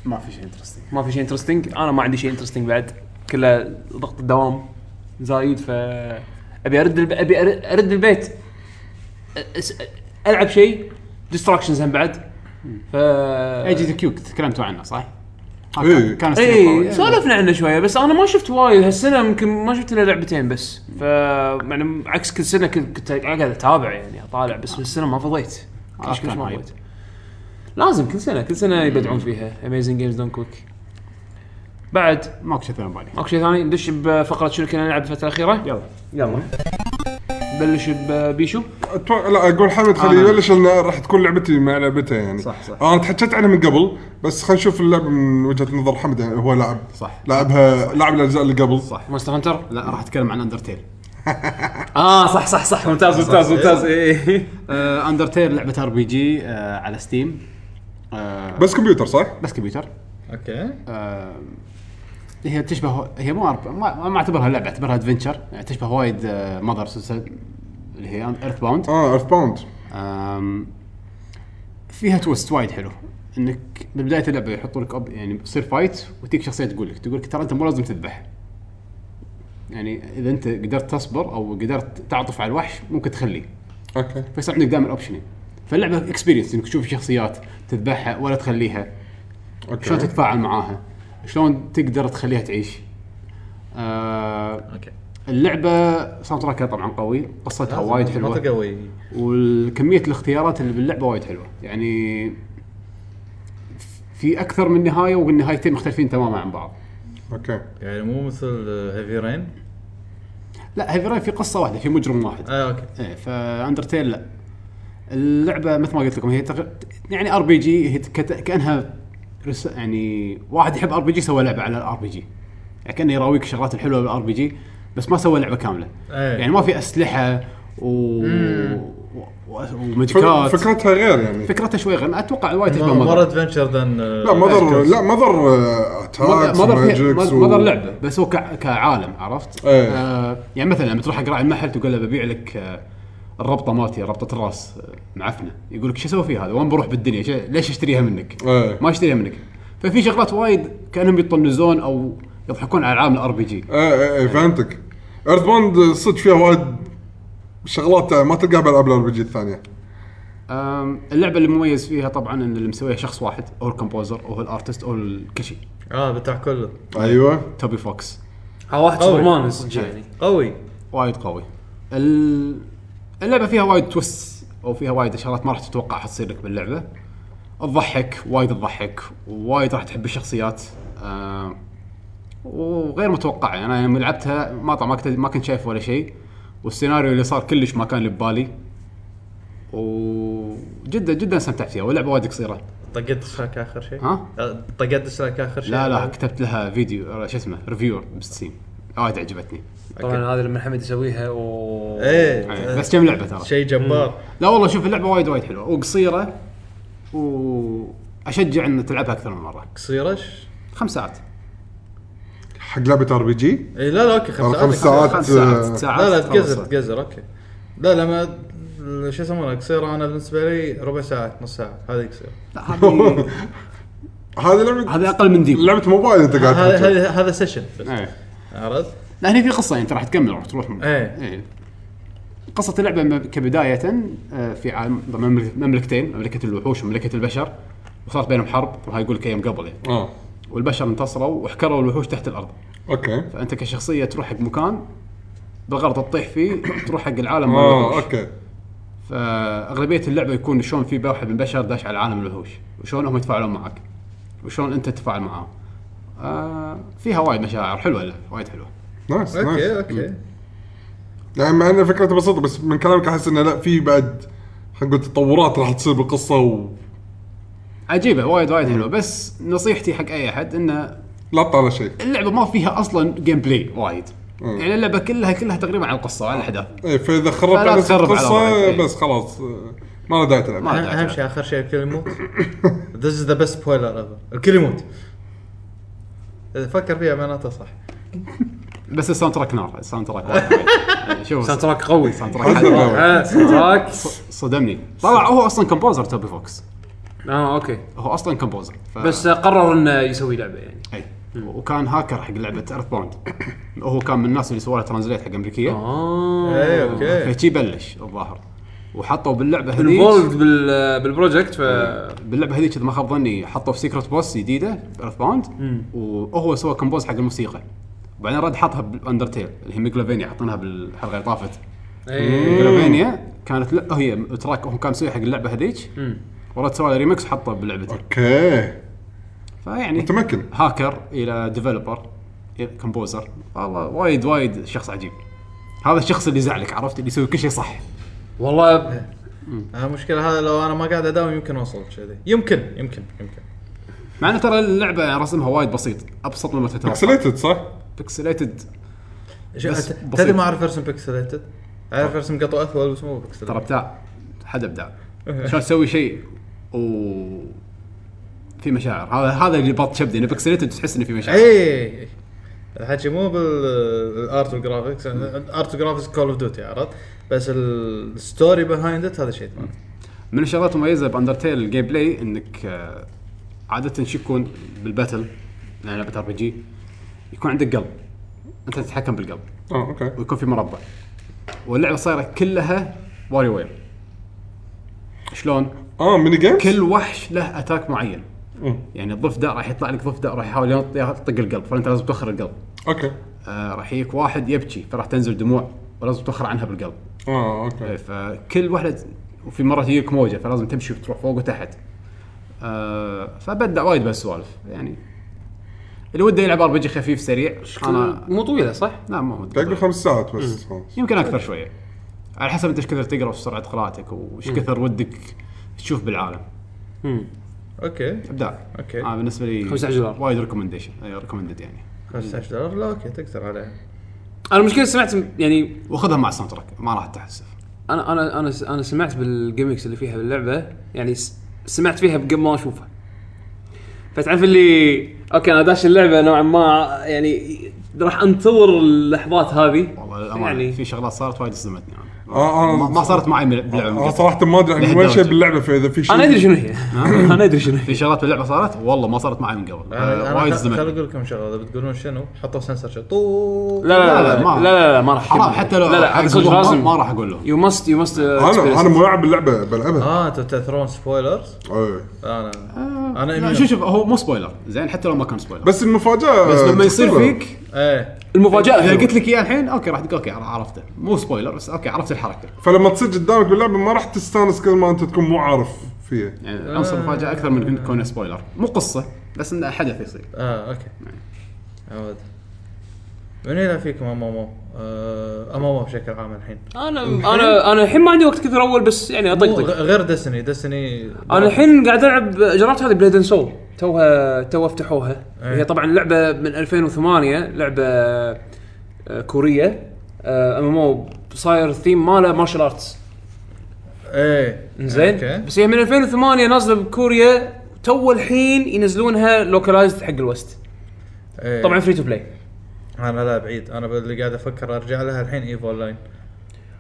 ما في شيء interesting ما في شيء interesting أنا ما عندي شيء interesting بعد. كله ضغط الدوام زايد ف أبي أرد الب... أبي أر- أرد البيت. أس... ألعب شيء distractions هم بعد. ف AGQ تكلمتوا عنه صح؟ إيه. كان- كان اي. سولفنا عنه شوية بس أنا ما شفت وايد. هالسنة يمكن ما شفت إلا لعبتين بس. ف يعني عكس كل سنة كنت قاعد أتابع يعني أطالع بس هالسنة ما فضيت. آه، كلش ما. فضيت. لازم كل سنة كل سنة يبدعون فيها. Amazing Games Done Quick بعد ماكو شيء ثاني بالي ماكو شيء ثاني؟ ندش بفقرة شنو كنا نلعب الفترة الأخيرة؟ يلا. يلا. نبلش ببيشو أتوقع لا أقول حمد خليه أنا- يبلش لأن راح تكون لعبتي مع لعبته يعني. صح، صح. أنا تحكيت عنها من قبل بس خلينا نشوف اللعبه من وجهة نظر حمد يعني هو لاعب صح. لعبها لاعب الأجزاء اللي قبل. صح. مونستر هانتر لا راح أتكلم عن أندرتيل. [LAUGHS] آه صح صح صح. ممتاز ممتاز ممتاز. اي أندرتيل لعبة RPG على ستيم آه، بس كمبيوتر صح؟ بس كمبيوتر. okay. آه، هي تشبه هي مو أرب... ما, ما أعتبرها لعبة أعتبرها adventure يعني تشبه وايد ماذر اللي هي ايرث باوند آه ايرث باوند فيها twist وايد حلو. إنك ببداية اللعبة يحطوا لك يعني يصير fight وتيك شخصية تقول لك تقول لك ترى أنت مو لازم تذبح. يعني إذا أنت قدرت تصبر أو قدرت تعطف على الوحش ممكن تخليه. okay. فيصير عندك دائما option ين فاللعبة experience إنك تشوف شخصيات تذبحها ولا تخليها. okay. شلون تتفاعل معاها. شلون تقدر تخليها تعيش. آه okay. اللعبة soundtrack ها طبعا قوي قصتها وايد حلوة. قوي والكمية الاختيارات اللي باللعبة وايد حلوة. يعني في أكثر من نهاية والنهايتين مختلفين تماما عن بعض. okay. يعني مو مثل هيفي رين لا هيفي راين في قصة واحدة في مجرم واحد. آه okay. إيه فاندرتيل لا. اللعبة مثل ما قلت لكم هي تغ... يعني RPG هي كت... كأنها رس... يعني واحد يحب RPG سوى لعبة على ال RPG. يعني كأنه يراويك الشغلات الحلوة بال RPG بس ما سوى لعبة كاملة. إيه. يعني ما في أسلحة و... و... و magic ات فكرتها غير يعني. فكرتها شوي غير. أتوقع وايد تشبه مور مدر ادفنشر ذان لا مضر لا مضر اتاكس فيها- وماجيكس مدر لعبة بس هو ك... كعالم عرفت؟ إيه. آه يعني مثلا لما تروح حق راعي المحل تقول له ببيع لك آه الربطة مالتي ربطة الراس معفنة. يقول لك شو أسوي فيها هذا؟ وين بروح بالدنيا. ليش أشتريها منك؟ إيه. ما أشتريها منك. ففي شغلات وايد كأنهم يطنزون أو يضحكون على العالم الار بي جي إيه إيه إيه فهمتك. ايرث باوند صدق فيها وايد شغلات ما تلقاها بالألعاب الار بي جي الثانية اللعبة اللي مميز فيها طبعا إن اللي مسويها شخص واحد هو ال composer أو ال artist أو كل شيء آه بتاع كله. أيوه. Toby Fox. ها واحد قوي. سوبرمان صدق يعني. قوي. وايد قوي. ال- اللعبة فيها وايد twist أو فيها وايد شغلات ما راح تتوقعها تصير لك باللعبة. تضحك وايد تضحك ووايد راح تحب الشخصيات. آه وغير متوقعه يعني أنا لما لعبتها ما طبعا ما كنت ما كنت شايف ولا شيء. والسيناريو اللي صار كلش ما كان اللي ببالي وجدا جدا استمتعت فيها واللعبة وايد قصيرة. طقت دشلاك آخر شيء؟ ها؟ آه، طقت دشلاك آخر شيء؟ لا لا كتبت لها فيديو آه، شو اسمه review ب Steam وايد عجبتني. طبعا هذا لما حمد يسويها و إيه. آه، بس كم لعبة ترى. شيء جبار. لا والله شوف اللعبة وايد وايد حلوة. وقصيرة واشجع إن تلعبها أكثر من مرة. قصيرش خمس ساعات. حق لعبة RPG اي لا لا okay خمس خمس ساعات. ساعات. خمس ساعات آه، ساعات لا لا. تقزر تقزر okay. لا لما شو يسمونها قصيرة أنا بالنسبة لي ربع ساعة نص ساعة. هذه قصيرة. لا هذه [LAUGHS] هذه لعبه هذه أقل من ديب لعبة موبايل أنت قاعد هذا. هذا هذا session بس عرفت؟ لا هني في قصة أنت راح تكمل راح تروح. إيه. قصة اللعبة مب- كبداية آه، في عالم مملك- مملكتين مملكة الوحوش ومملكة البشر وصارت بينهم حرب وهاي يقول لك أيام قبل يعني. آه. والبشر انتصروا وحكروا الوحوش تحت الأرض. okay. فأنت كشخصية تروح حق مكان بالغلط تطيح فيه تروح حق العالم مال آه. okay. فأغلبية اللعبة يكون شلون في واحد من البشر داش على عالم الوحوش وشلون هم يتفاعلون معك وشلون أنت تتفاعل معاهم. آه فيها وايد مشاعر حلوة اللعبة وايد حلوة. nice okay nice okay يعني مع ان فكرته بسيطة بس من كلامك أحس إنه لا في بعد خلينا نقول تطورات راح تصير بالقصة و عجيبة وايد وايد حلوة. بس نصيحتي حق أي أحد إنه لا تطالع شيء. اللعبة ما فيها أصلا gameplay وايد يعني اللعبة كلها كلها تقريبا على القصة وعلى الاحداث إيه فإذا خربت على على القصة إيه. بس خلاص ما له داعي تلعب. اهم شيء آخر شيء الكل يموت This is the best spoiler ever. الكل يموت إذا فكر فيها معناته صح. بس ال soundtrack نار ال soundtrack وايد. [LAUGHS] شوف soundtrack قوي. ال soundtrack. آه، soundtrack صدمني. طلع هو أصلا composer Toby Fox. آه okay. هو أصلا composer. ف... بس قرر إنه يسوي لعبة يعني. إي. وكان هاكر حق لعبة Earthbound هو كان من الناس اللي سووا لها translate حق أمريكية. آه. إي okay. فشي بلش الظاهر. وحطوا باللعبة هذيك. involved بال project ف باللعبة هذيك إذا ما خاب ظني حطوا في secret boss جديده Earthbound وهو سوى compose حق الموسيقى. وبعدين رد حطها بال Undertale اللي هي Megalovania حاطينها بالحلقة اللي طافت. إيه. Megalovania كانت لا هي track هو كان مسوي حق اللعبة هذيك. ورد سوى ريمكس وحطه بلعبته okay. فيعني متمكن. هاكر إلى developer composer والله وايد وايد شخص عجيب. هذا الشخص اللي يزعلك عرفت؟ اللي يسوي كل شيء صح. والله المشكلة هذا لو أنا ما قاعد أداوم يمكن أوصل كذي يمكن يمكن يمكن. مع إنه ترى اللعبة يعني رسمها وايد بسيط أبسط مما تتوقع. pixelated صح؟ pixelated. تدري ما أعرف ارسم pixelated أعرف ارسم قطو اثول بس مو ترى pixelated أبداع. حد أبداع. شلون تسوي شيء و في مشاعر. هذا هذا اللي بط شبدي. إنه بيكسليتد تحس إنه في مشاعر. اي الحكي مو بالارت والجرافكس الارت والجرافكس كول اوف ديوتي عرفت؟ بس ال story behind it هذا شيء. ثاني من الشغلات المميزة ب Undertale ال gameplay إنك آه، عادة شو يكون بال battle يعني لعبه RPG يكون عندك قلب. أنت تتحكم بالقلب. آه okay. ويكون في مربع. واللعبة صايرة كلها WarioWare شلون؟ آه mini games كل وحش له attack معين. مم. يعني الضفدع راح يطلع لك ضفدع راح يحاول يطق القلب. فأنت لازم توخر القلب. okay. آه راح يجيك واحد يبكي فراح تنزل دموع. ولازم توخر عنها بالقلب. آه إيه، أوكي فكل واحدة وفي مرة تجيك موجة فلازم تمشي وتروح فوق وتحت. آه فبدع وايد بهالسوالف. يعني اللي وده يلعب RPG خفيف سريع. أنا مو طويلة صح؟ لا مو تقريبا خمس ساعات بس خلاص. يمكن أكثر شوية. على حسب أنت إيش كثر تقرأ وش سرعة قراءتك وش كثر ودك تشوف بالعالم. okay. ابداع okay. آه بالنسبة لي 15 دولار. وايد recommendation أي recommended يعني. 15 دولار؟ لا okay تقدر عليها أنا المشكلة سمعت يعني وخذها مع ال soundtrack ما راح تحسف أنا أنا أنا أنا سمعت بال gimmicks اللي فيها باللعبة يعني س- سمعت فيها قبل ما اشوفها فتعرف اللي okay أنا داش اللعبة نوعا ما يعني راح أنتظر اللحظات هذه. والله الامانه يعني يعني في شغلات صارت وايد صدمتني أنا آه، أنا- ما, ما صارت معي من- باللعبة. من أنا. صراحة ما أدري عن وين شيء. باللعبة فاذا في شيء. أنا أدري شنو هي. [LAUGHS] أنا أدري شنو هي. في شغلات باللعبة صارت؟ والله ما صارت معي من قبل. آه، وايد أنا خل صدمتني أقول لكم شغلة إذا بتقولون شنو حطوا سنسر شو طو لا لا لا لا، لا ما- لا لا, لا ما راح حرام حتى لو لا لا هذا صدق أقول لهم لازم ما, ما راح أقول لهم you must you must أنا أنا ملاعب باللعبه بلعبها. آه أنتوا تثرون spoilers إيه. أنا أنا لا. شوف شوف هو مو spoiler زين حتى لو ما كان spoiler بس المفاجأة بس لما يصير. فيك إيه. المفاجأة إذا حلوة. قلت لك إياه الحين okay راح تقول okay عرفته. مو spoiler بس okay عرفت الحركة. فلما تصير قدامك باللعبة ما راح تستانس كل ما أنت تكون مو عارف فيها. يعني عنصر مفاجأة أكثر من كونه spoiler مو قصة بس إنه حدث يصير. آه okay. عود من هنا فيكم MMO آه MMO بشكل عام الحين. أنا أنا أنا الحين ما عندي وقت كثر أول بس يعني أطقطق. غير Destiny Destiny أنا الحين قاعد ألعب جربت هذه Blade Soul توها تو فتحوها إيه. هي طبعا لعبة من 2008 لعبة آه، كورية. MMO صاير الثيم ماله martial arts إيه. زين okay. بس هي من 2008 نازلة بكوريا. تو الحين ينزلونها localized حق ال West. إيه. طبعا free to play أنا لا بعيد. أنا اللي قاعد أفكر أرجع لها الحين EVE Online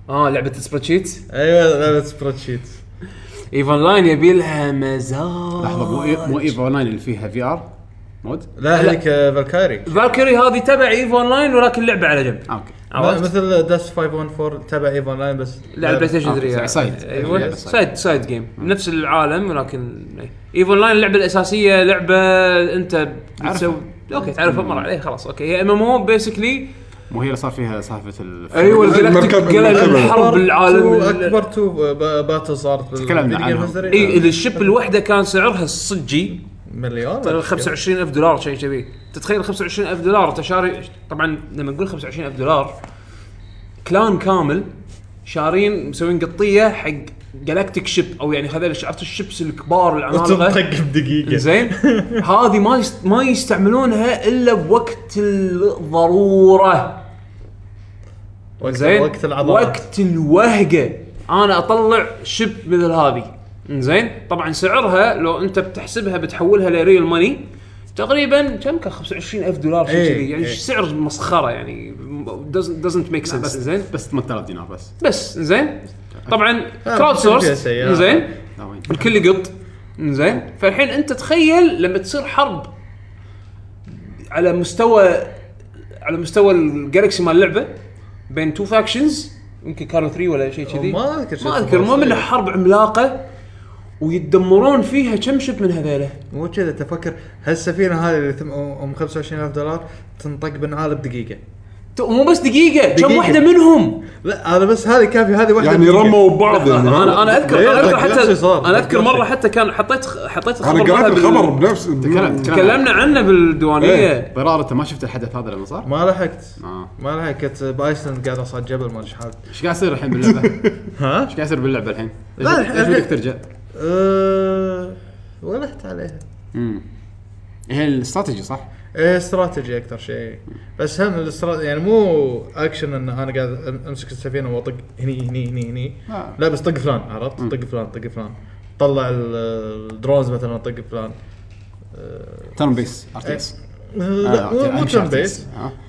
آه لعبة spreadsheet أيوه لعبة spreadsheet EVE Online يبي لها مزاج. لحظة مو مو EVE Online اللي فيها VR mode؟ لا هذيك آه، Valkyrie Valkyrie هذه تبع ايفون لاين ولكن لعبة على جنب. آه، okay. عرفت؟ مثل Dust 514 تبع EVE Online بس. لا PlayStation آه، 3 side. أيوه side side game نفس العالم ولكن EVE Online اللعبه الأساسية لعبة أنت بتسوي okay تعرفها مر عليه خلاص okay. هي MMO basically مو هي اللي صار فيها سالفة ال أيوه ال galactic. الحرب العالم أكبر تو battle صارت تكلمنا عنهم. إي ال ship الوحدة كان سعرها الصجي مليون. ترى 25000 دولار شيء كذي. تتخيل 25000 دولار انت شاري طبعا لما نقول 25000 دولار clan كامل شارين مسوين قطية حق galactic ship أو يعني هذول عرفت ال ships الكبار العمالقة. وتنطق بدقيقه زين؟ [LAUGHS] هذه ما يست... ما يستعملونها إلا بوقت الضرورة. زين؟ وقت العضلات. وقت الوهقة. أنا أطلع ship مثل هذه. زين؟ طبعا سعرها لو أنت بتحسبها بتحولها ل real money تقريبا كم كان؟ 25000 دولار شيء إيه، كذي. يعني إيه. سعر مسخرة يعني. doesn't, doesn't make sense. بس زين؟ بس 8000 دينار بس. بس زين؟ طبعا crowdsource. زين الكل يقط. زين فالحين أنت تخيل لما تصير حرب على مستوى على مستوى ال galaxy مال اللعبه بين two factions يمكن كانوا 3 ولا شيء كذي. ما أذكر شيء ما أذكر. المهم انها. حرب عملاقة ويتدمرون فيها كم شب من هذيله مو كذا تفكر هالسفينة هذه اللي ثم- ام 25000 دولار تنطق بالنعال بدقيقه مو بس دقيقة كم دقيقة. واحدة منهم لا هذا بس هذه كافي هذه واحدة يعني. رموا ببعض يعني أنا أنا اذكر؟ أنا أذكر حتى. أنا أذكر مرة. حتى كان حطيت حطيت أنا الخبر قرأت مالها بال- الخبر بنفس تكلم- تكلمنا عنه بالديوانية ضرار أنت ما شفت الحدث هذا لما صار؟ ما لحقت آه ما لحقت كنت بايسلند قاعد أصعد جبل ما أدري إيش إيش قاعد يصير الحين باللعبة؟ [LAUGHS] إيش ها؟ قاعد يصير باللعبة الحين؟ لا، ليش الحين- ليش بدك ترجع؟ أه... ولحت عليها امم هي الاستراتيجي صح؟ إيه استراتيجي أكثر شيء. بس هم الاستراتيجي يعني مو أكشن إن أنا قاعد أمسك السفينة وأطق هني هني هني هني. آه. لا بس طق فلان عرفت؟ طق فلان طق فلان. طلع ال- ال drones مثلا طق فلان. turn based RTS لا مو turn based.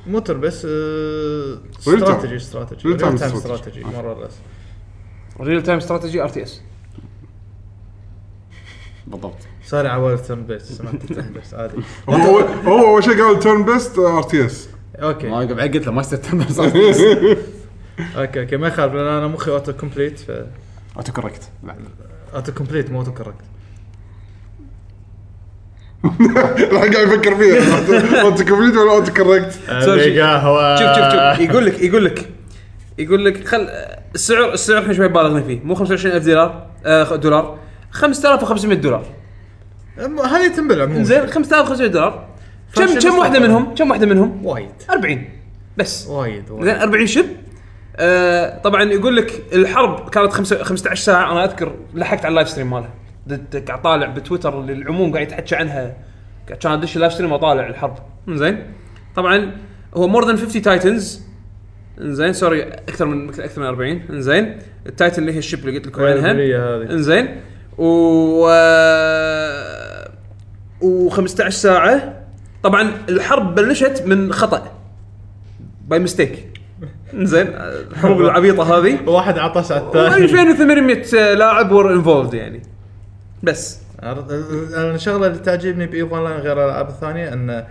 مو ترن بيس. استراتيجي استراتيجي ريل تايم. استراتيجي مرة بس real time strategy RTS بالضبط. sorry على ترن بيس سمعت ترن بيس عادي. هو هو أول شيء قال turn based RTS ما okay قبل قلت له ما يصير ترن بيس ار تي اس أوكي أوكي ما يخالف لأن أنا مخي auto complete ف auto correct بعد auto complete مو auto correct الحين قاعد يفكر فيها. auto complete ولا [LAUGHS] auto correct شوف شوف شوف يقول لك يقول لك يقول لك خل السعر السعر إحنا شوي بالغنا فيه. مو 25000 دولار آه دولار. 5500 دولار. هذه تنبلع مو زين 5500 دولار. كم كم واحدة. منهم؟ كم واحدة منهم؟ وايد. 40 بس. وايد زين وايد 40 ship. آه طبعا يقول لك الحرب كانت خمسة 15 ساعة. أنا أذكر لحقت على ال live stream مالها قاعد طالع بتويتر اللي العموم قاعد يتحكى عنها. كان أدش ال live stream واطالع الحرب. زين. طبعا هو more than 50 titans انزين sorry أكثر من أكثر من 40 انزين ال titan اللي هي ال ship اللي قلت لكم عنها. انزين و و 15 ساعة. طبعا الحرب بلشت من خطأ. by mistake زين الحروب [LAUGHS] العبيطة هذه. واحد عطس على الثاني 2800 لاعب were involved يعني. بس؟ أنا الشغله اللي تعجبني ب EVE Online غير الألعاب الثانية انه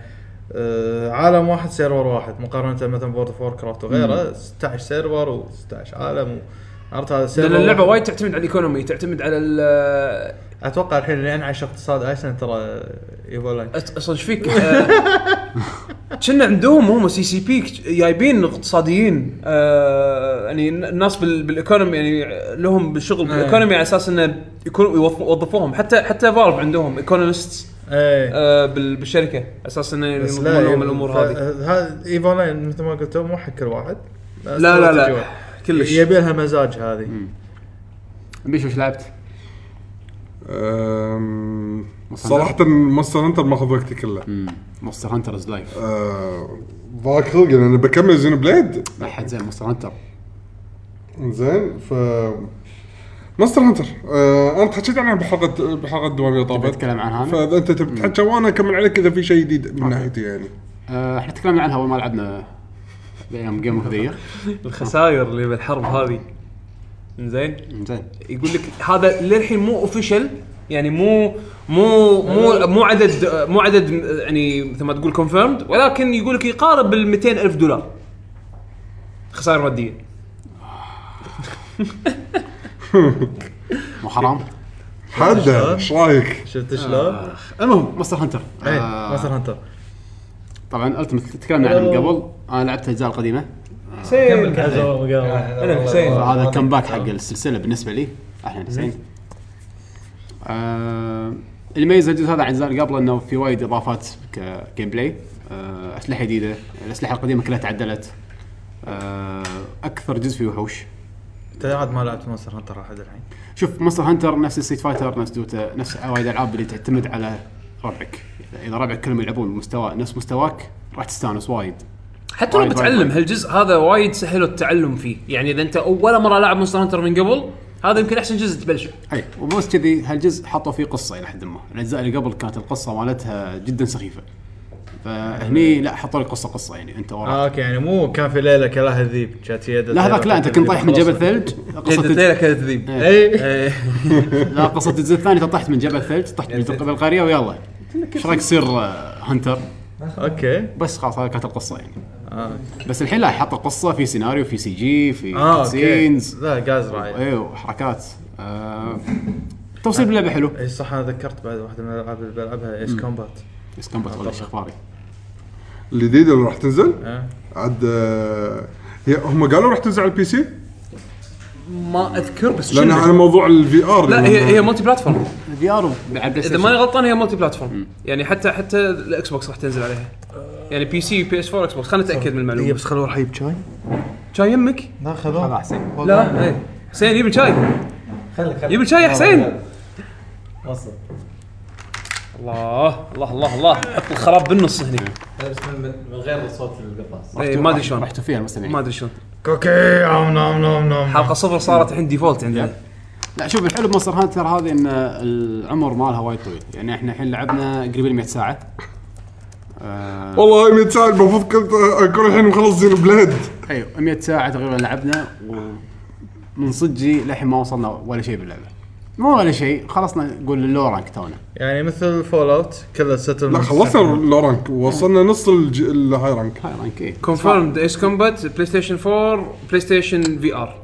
آه، عالم واحد server واحد. مقارنة مثلا ب World of Warcraft وغيره 16 server و16 عالم و... عرفت هذا لأن اللعبة. وايد تعتمد على ال economy تعتمد على ال أتوقع الحين اللي أنعش اقتصاد ايسلند ترى أصلا إيش فيك؟ [LAUGHS] آه، كنا عندهم هم CCP جايبين اقتصاديين آه، يعني الناس بال- بال economy يعني لهم بالشغل بال economy على أساس إنه يكون يوظف- يوظفوهم. حتى حتى Valve عندهم economist إيه. بالشركة. على أساس إنه ينظمون لهم الأمور هذه. هذا EVE Online مثل ما قلت مو حق كل واحد لا لا. لا كلش. يبي لها مزاج هذه. بيشو إيش لعبت؟ أم، صراحة Monster Hunter ماخذ وقتي كله. Monster Hunter is life أه، ضاق خلقي لأن بكمل Xenoblade. لا حد زين Monster Hunter زين ف Monster Hunter أه، أنا تحكيت عنها بحلقة بحلقة الديوانية تبي طابت. تتكلم عنها؟ فإذا أنت تبي تحكي وأنا أكمل عليك إذا في شيء جديد من ناحيتي يعني. آه، إحنا تكلمنا عنها اول ما لعبنا. بأيام game of the [LAUGHS] الخسائر اللي بالحرب هذه. زين زين يقول لك هذا للحين مو official يعني مو مو مو مو عدد مو عدد يعني مثل ما تقول confirmed ولكن يقول لك يقارب بال 200 ألف دولار. خسائر مادية. [LAUGHS] مو حرام. حدا إيش رأيك؟ شفت شلون؟ المهم Monster Hunter. إيه آه، Monster Hunter. طبعا Ultimate تكلمنا عنه من قبل أنا لعبت الأجزاء القديمة. حسين. أنا حسين. هذا ال comeback حق السلسلة بالنسبة لي. إحنا 90 آه اللي يميز الجزء هذا عن الاجزاء اللي قبله إنه في وايد إضافات ك gameplay آه أسلحة جديدة. الأسلحة القديمة كلها تعدلت. آه أكثر جزء فيه وحوش. أنت عاد ما لعبت Monster Hunter لحد الحين؟ شوف Monster Hunter نفس Street Fighter نفس Dota نفس وايد ألعاب اللي تعتمد على ربعك. إذا ربعك كلهم يلعبون بمستوى نفس مستواك راح تستانس وايد. حتى لو بتعلم. هالجزء هذا وايد سهلوا التعلم فيه؟ يعني إذا أنت ولا مرة لاعب Monster Hunter من قبل هذا يمكن أحسن جزء تبلشه. أي وبس كذي هالجزء حطوا فيه قصة إلى حد ما. الأجزاء اللي قبل كانت القصة مالتها جدا سخيفة. فهني لا حطوا لك قصة قصة يعني أنت آه وراك okay يعني مو كان في ليلة كلها الذيب كانت في يد لا هذاك لا أنت كنت طايح من جبل ثلج. قصة ليلة كانت ذيب. إيه. اي [LAUGHS] لا قصة الجزء الثاني أنت طحت من جبل ثلج طحت من بالقريه ويلا. إيش رأيك تصير آه، hunter okay. بس خلاص هذه كانت القصة يعني. آه. بس الحين لا حط قصه في سيناريو في CG في آه okay. scenes لا جاز رايد أيوه وحركات. آه توصيل باللعبه حلو. اي صح أنا ذكرت بعد واحدة من الألعاب اللي بلعبها Ace Combat بس Combat ولا إخباري. الجديدة اللي راح تنزل؟ آه. عاد آه، هي هم قالوا راح تنزل على ال PC ما أذكر بس لأن؟ على موضوع ال VR لا هي هي multi-platform ال VR إذا ماني غلطان هي multi-platform يعني حتى حتى ال Xbox راح تنزل عليها. يعني PC PS 4 Xbox خلينا نتاكد من هي المعلومه بس خلوا راح يجيب شاي؟ شاي يمك؟ لا هذا خذوه احسن لا إيه. حسين يبي شاي. خليك خليك يبي شاي يا حسين. وصل. الله الله الله الله. حط الخراب بالنص هني. بس من, غير صوت القرطاس إيه، ما أدري شلون. رحتوا فيها المستمعين ما أدري شلون. cookie nom nom nom nom حلقة صفر صارت الحين default عندنا. لا شوف الحلو ب Monster Hunter هذه إن العمر مالها وايد طويل. يعني إحنا الحين لعبنا قريب ال 100 ساعة. آه. والله 100 ساعة المفروض كنت أكون الحين مخلص Xenoblade أيوه 100 ساعة تقريبا لعبنا ومن صدقي للحين ما وصلنا ولا شيء باللعبة. مو ولا شيء. خلصنا نقول ال low rank تونا. يعني مثل Fallout كله still لا خلصنا ال low rank. وصلنا نص الج- ال high rank. high rank إيه. confirmed Ace Combat PlayStation 4 PlayStation VR.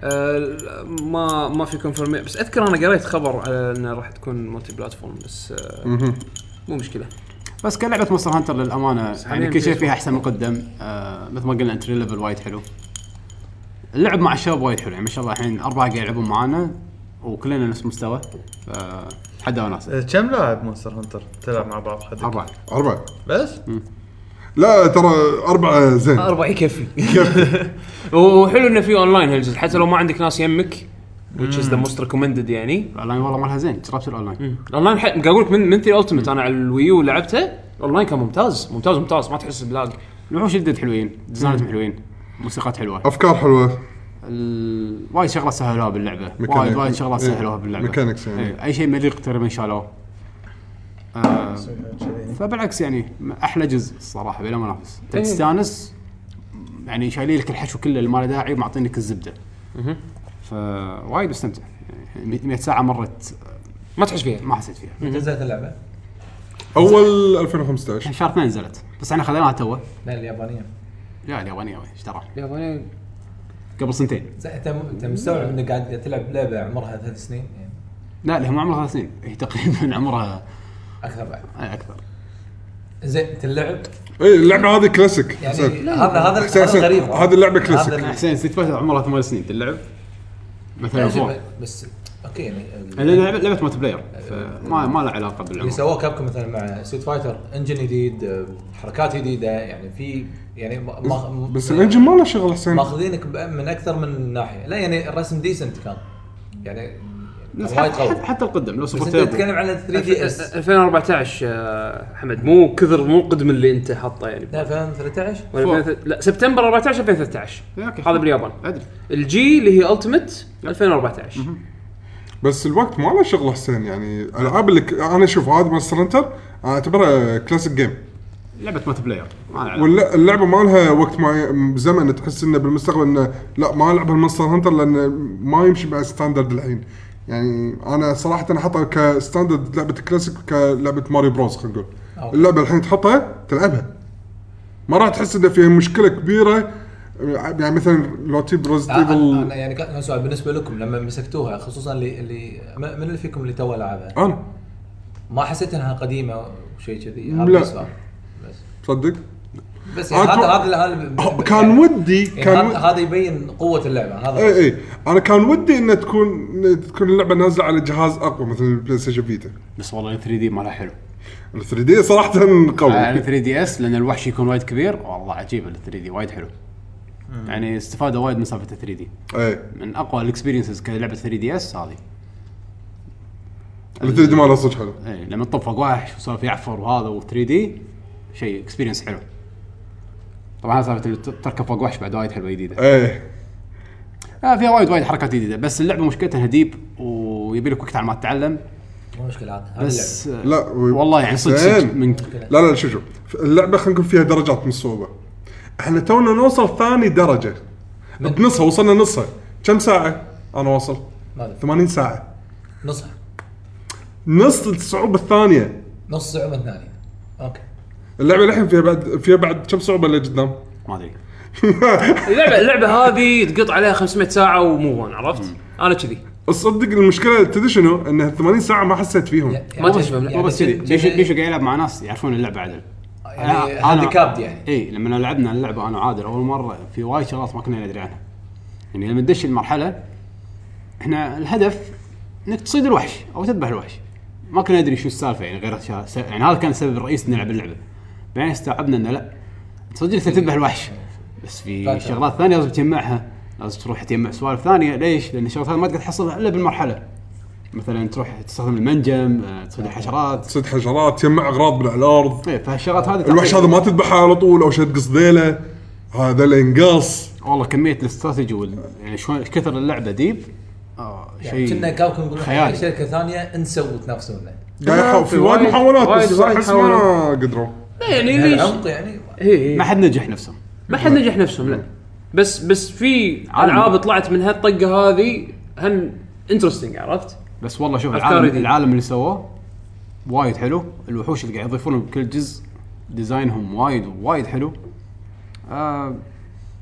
آه، ما ما في confirm بس أذكر أنا قريت خبر على انه راح تكون multi-platform بس آه، مو مشكلة. بس كلعبة Monster Hunter للأمانة يعني حالياً كل شيء PS4. فيها أحسن مقدم آه مثل ما قلنا entry level وايد حلو. اللعب مع الشباب وايد حلو يعني ما شاء الله الحين أربعة قاعد يلعبون معانا. وكلنا نفس مستوى ف حدا وناسه آه، كم لاعب مونستر هانتر تلعب مع بعض حد؟ أربعة. أربعة. بس؟ لا ترى أربعة زين. [LAUGHS] أربعة يكفي. [LAUGHS] وحلو إنه في اونلاين هالجزء حتى لو ما عندك ناس يمك which is the most recommended يعني. الاونلاين والله مالها زين جربت ال online ال online قاعد أقول لك من من 3 Ultimate أنا على ال Wii U لعبته الاونلاين كان ممتاز. ممتاز ممتاز. ما تحس ب lag الوحوش جدد حلوين ديزايناتهم حلوين موسيقات حلوة. أفكار حلوة. ال- وايد شغلات سهلوها باللعبة. وايد وايد شغلات إيه، سهلوها باللعبة. mechanics يعني. إيه، أي شيء مليق تقريبا شالوه. آه فبالعكس يعني أحلى جزء الصراحة بلا منافس. إيه. تستانس يعني شايلين لك الحشو كله اللي ما له داعي ومعطينك الزبدة. فوايد مستمتع يعني 100 ساعة مرت ما تحس فيها. ما حسيت فيها. متى نزلت اللعبة؟ أول 2015 شهر اثنين نزلت. بس إحنا خذيناها توه. لا اليابانية. لا اليابانية وين؟ إيش ترى؟ ياباني قبل سنتين. زين، انت انت مستوعب انك قاعد تلعب لعبة عمرها ثلاث سنين؟ يعني لا لا هي مو عمرها ثلاث سنين. هي تقريبا عمرها أكثر بعد. أكثر. زين انت اللعب؟ اي اللعبة هذه كلاسيك. يعني. هذا هذا غريب. هذه اللعبة كلاسيك. حسين Street Fighter عمرها ثمان سنين. تلعب؟ مثلا بس okay يعني لأن لعبه لعبة multiplayer فما ما له علاقة اللي بالعمر سووه Capcom مثلا مع Street Fighter engine جديد آه، حركات جديدة يعني في يعني ما بس ال engine ما له شغل حسين. ماخذينك من أكثر من ناحية. لا يعني الرسم decent كان. يعني حتى, حتى, القدم لو بس سوبر أنت تيربو تتكلم عن 3 دي اس 2014 آه، حمد مو كثر مو القدم اللي أنت حاطه يعني. لا 2013 ولا فوق. 2013 لا سبتمبر 14 2013 إيه، أوكي. هذا باليابان. أدري. الجي اللي هي التيمت 2014 بس الوقت ما له شغل حسين يعني الالعاب اللي ك- أنا أشوف هذا مونستر هانتر أنا أعتبرها كلاسيك جيم لعبة مالتي بلاير ما علاقة. واللعبه ما لها وقت معين زمن تحس إنه بالمستقبل إنه لا ما ألعب المونستر هانتر لأنه ما يمشي مع standard الحين. يعني أنا صراحة أنا احطها ك standard لعبة كلاسيك كلعبه Mario Bros خلينا نقول. اللعبة الحين تحطها تلعبها. ما راح تحس إنه فيها مشكلة كبيرة يعني مثلا لو تجيب Resident Evil أنا يعني كان سؤال بالنسبة لكم لما مسكتوها خصوصا اللي اللي من اللي فيكم اللي تو لعبها أنا. ما حسيت إنها قديمة وشيء كذي. هذا لا. السؤال. بس. تصدق؟ بس يعني هذا هذا أه، كان ودي يعني كان هذا يبين قوة اللعبة. هذا اي اي أنا كان ودي إنها تكون تكون اللعبة نازلة على جهاز أقوى مثل البلاي ستيشن فيتا بس والله 3D مالها حلو. ال 3D صراحة على قوي 3DS لأن الوحش يكون وايد كبير. والله عجيب ال 3 دي وايد حلو. يعني استفادوا وايد من سالفة 3D إيه. من أقوى ال experiences كلعبة 3DS هذه. ال 3D ماله صدق حلو. اي لما تطفق وحش وسولف يعفر وهذا و 3D شيء experience حلو. طبعا سالفة اللي تركب فوق وحش بعد وايد حلوة جديدة. إيه. آه فيها وايد وايد حركات جديدة بس اللعبة مشكلتها deep ويبي لك وقت على ما تتعلم. مو مشكلة عاد هذا بس لا والله يعني صدق صدق. من لا لا شوف شوف اللعبة خلينا نقول فيها درجات من الصعوبة. إحنا تونا نوصل ثاني درجة. بنصها وصلنا نصها. كم ساعة؟ أنا واصل. ما أدري. 80 ساعة. نصها. نص الصعوبة الثانية. نص صعوبة ثانية. أوكي. اللعبة الحين فيها بعد فيها بعد كم صعوبة اللي قدام؟ ما أدري. [LAUGHS] اللعبة اللعبة هذه تقط عليها 500 ساعة ومو عرفت؟ أنا كذي. تصدق المشكلة تدري شنو؟ انها 80 ساعة ما حسيت فيهم. يعني ما تشبه،. مو بس كذي. بيشو جن- بيشو قاعد يلعب مع ناس يعرفون اللعبة عدل. يعني handicapped يعني. إي لما لعبنا اللعبة أنا وعادل أول مرة في وايد شغلات ما كنا ندري عنها. يعني لما تدش المرحلة إحنا الهدف إنك تصيد الوحش أو تذبح الوحش. ما كنا ندري شو السالفة يعني غير يعني هذا كان السبب الرئيسي نلعب اللعبة. بعدين استوعبنا إنه لا صدق أنت تذبح الوحش. بس في. شغلات ثانية لازم تجمعها لازم تروح تجمع سوالف ثانية. ليش؟ لأن الشغلات هذه ما تقدر تحصلها إلا بالمرحلة. مثلا تروح تستخدم المنجم آه، تصيد الحشرات تصيد حشرات. تجمع أغراض من على الأرض إيه، فهالشغلات هذه الوحش هذا ما تذبحه على طول أو شيء تقص ذيله. هذا الانقاص والله كمية الاستراتيجي وال... يعني شلون كثر اللعبة deep؟ آه يعني شيء كنا كابكوم يقولون شركة ثانية انسوا وتنافسونا يحاول في وايد محاولات بس أحس ما. قدروا. يعني ليش؟ يعني. ما. حد نجح نفسهم ما حد نجح نفسهم لا. بس بس في. ألعاب طلعت من هالطقة هذه هم interesting عرفت؟ بس والله شوف أفكار العالم جديدة. العالم اللي سووه وايد حلو الوحوش اللي قاعد يضيفونهم بكل جزء ديزاينهم وايد وايد حلو آه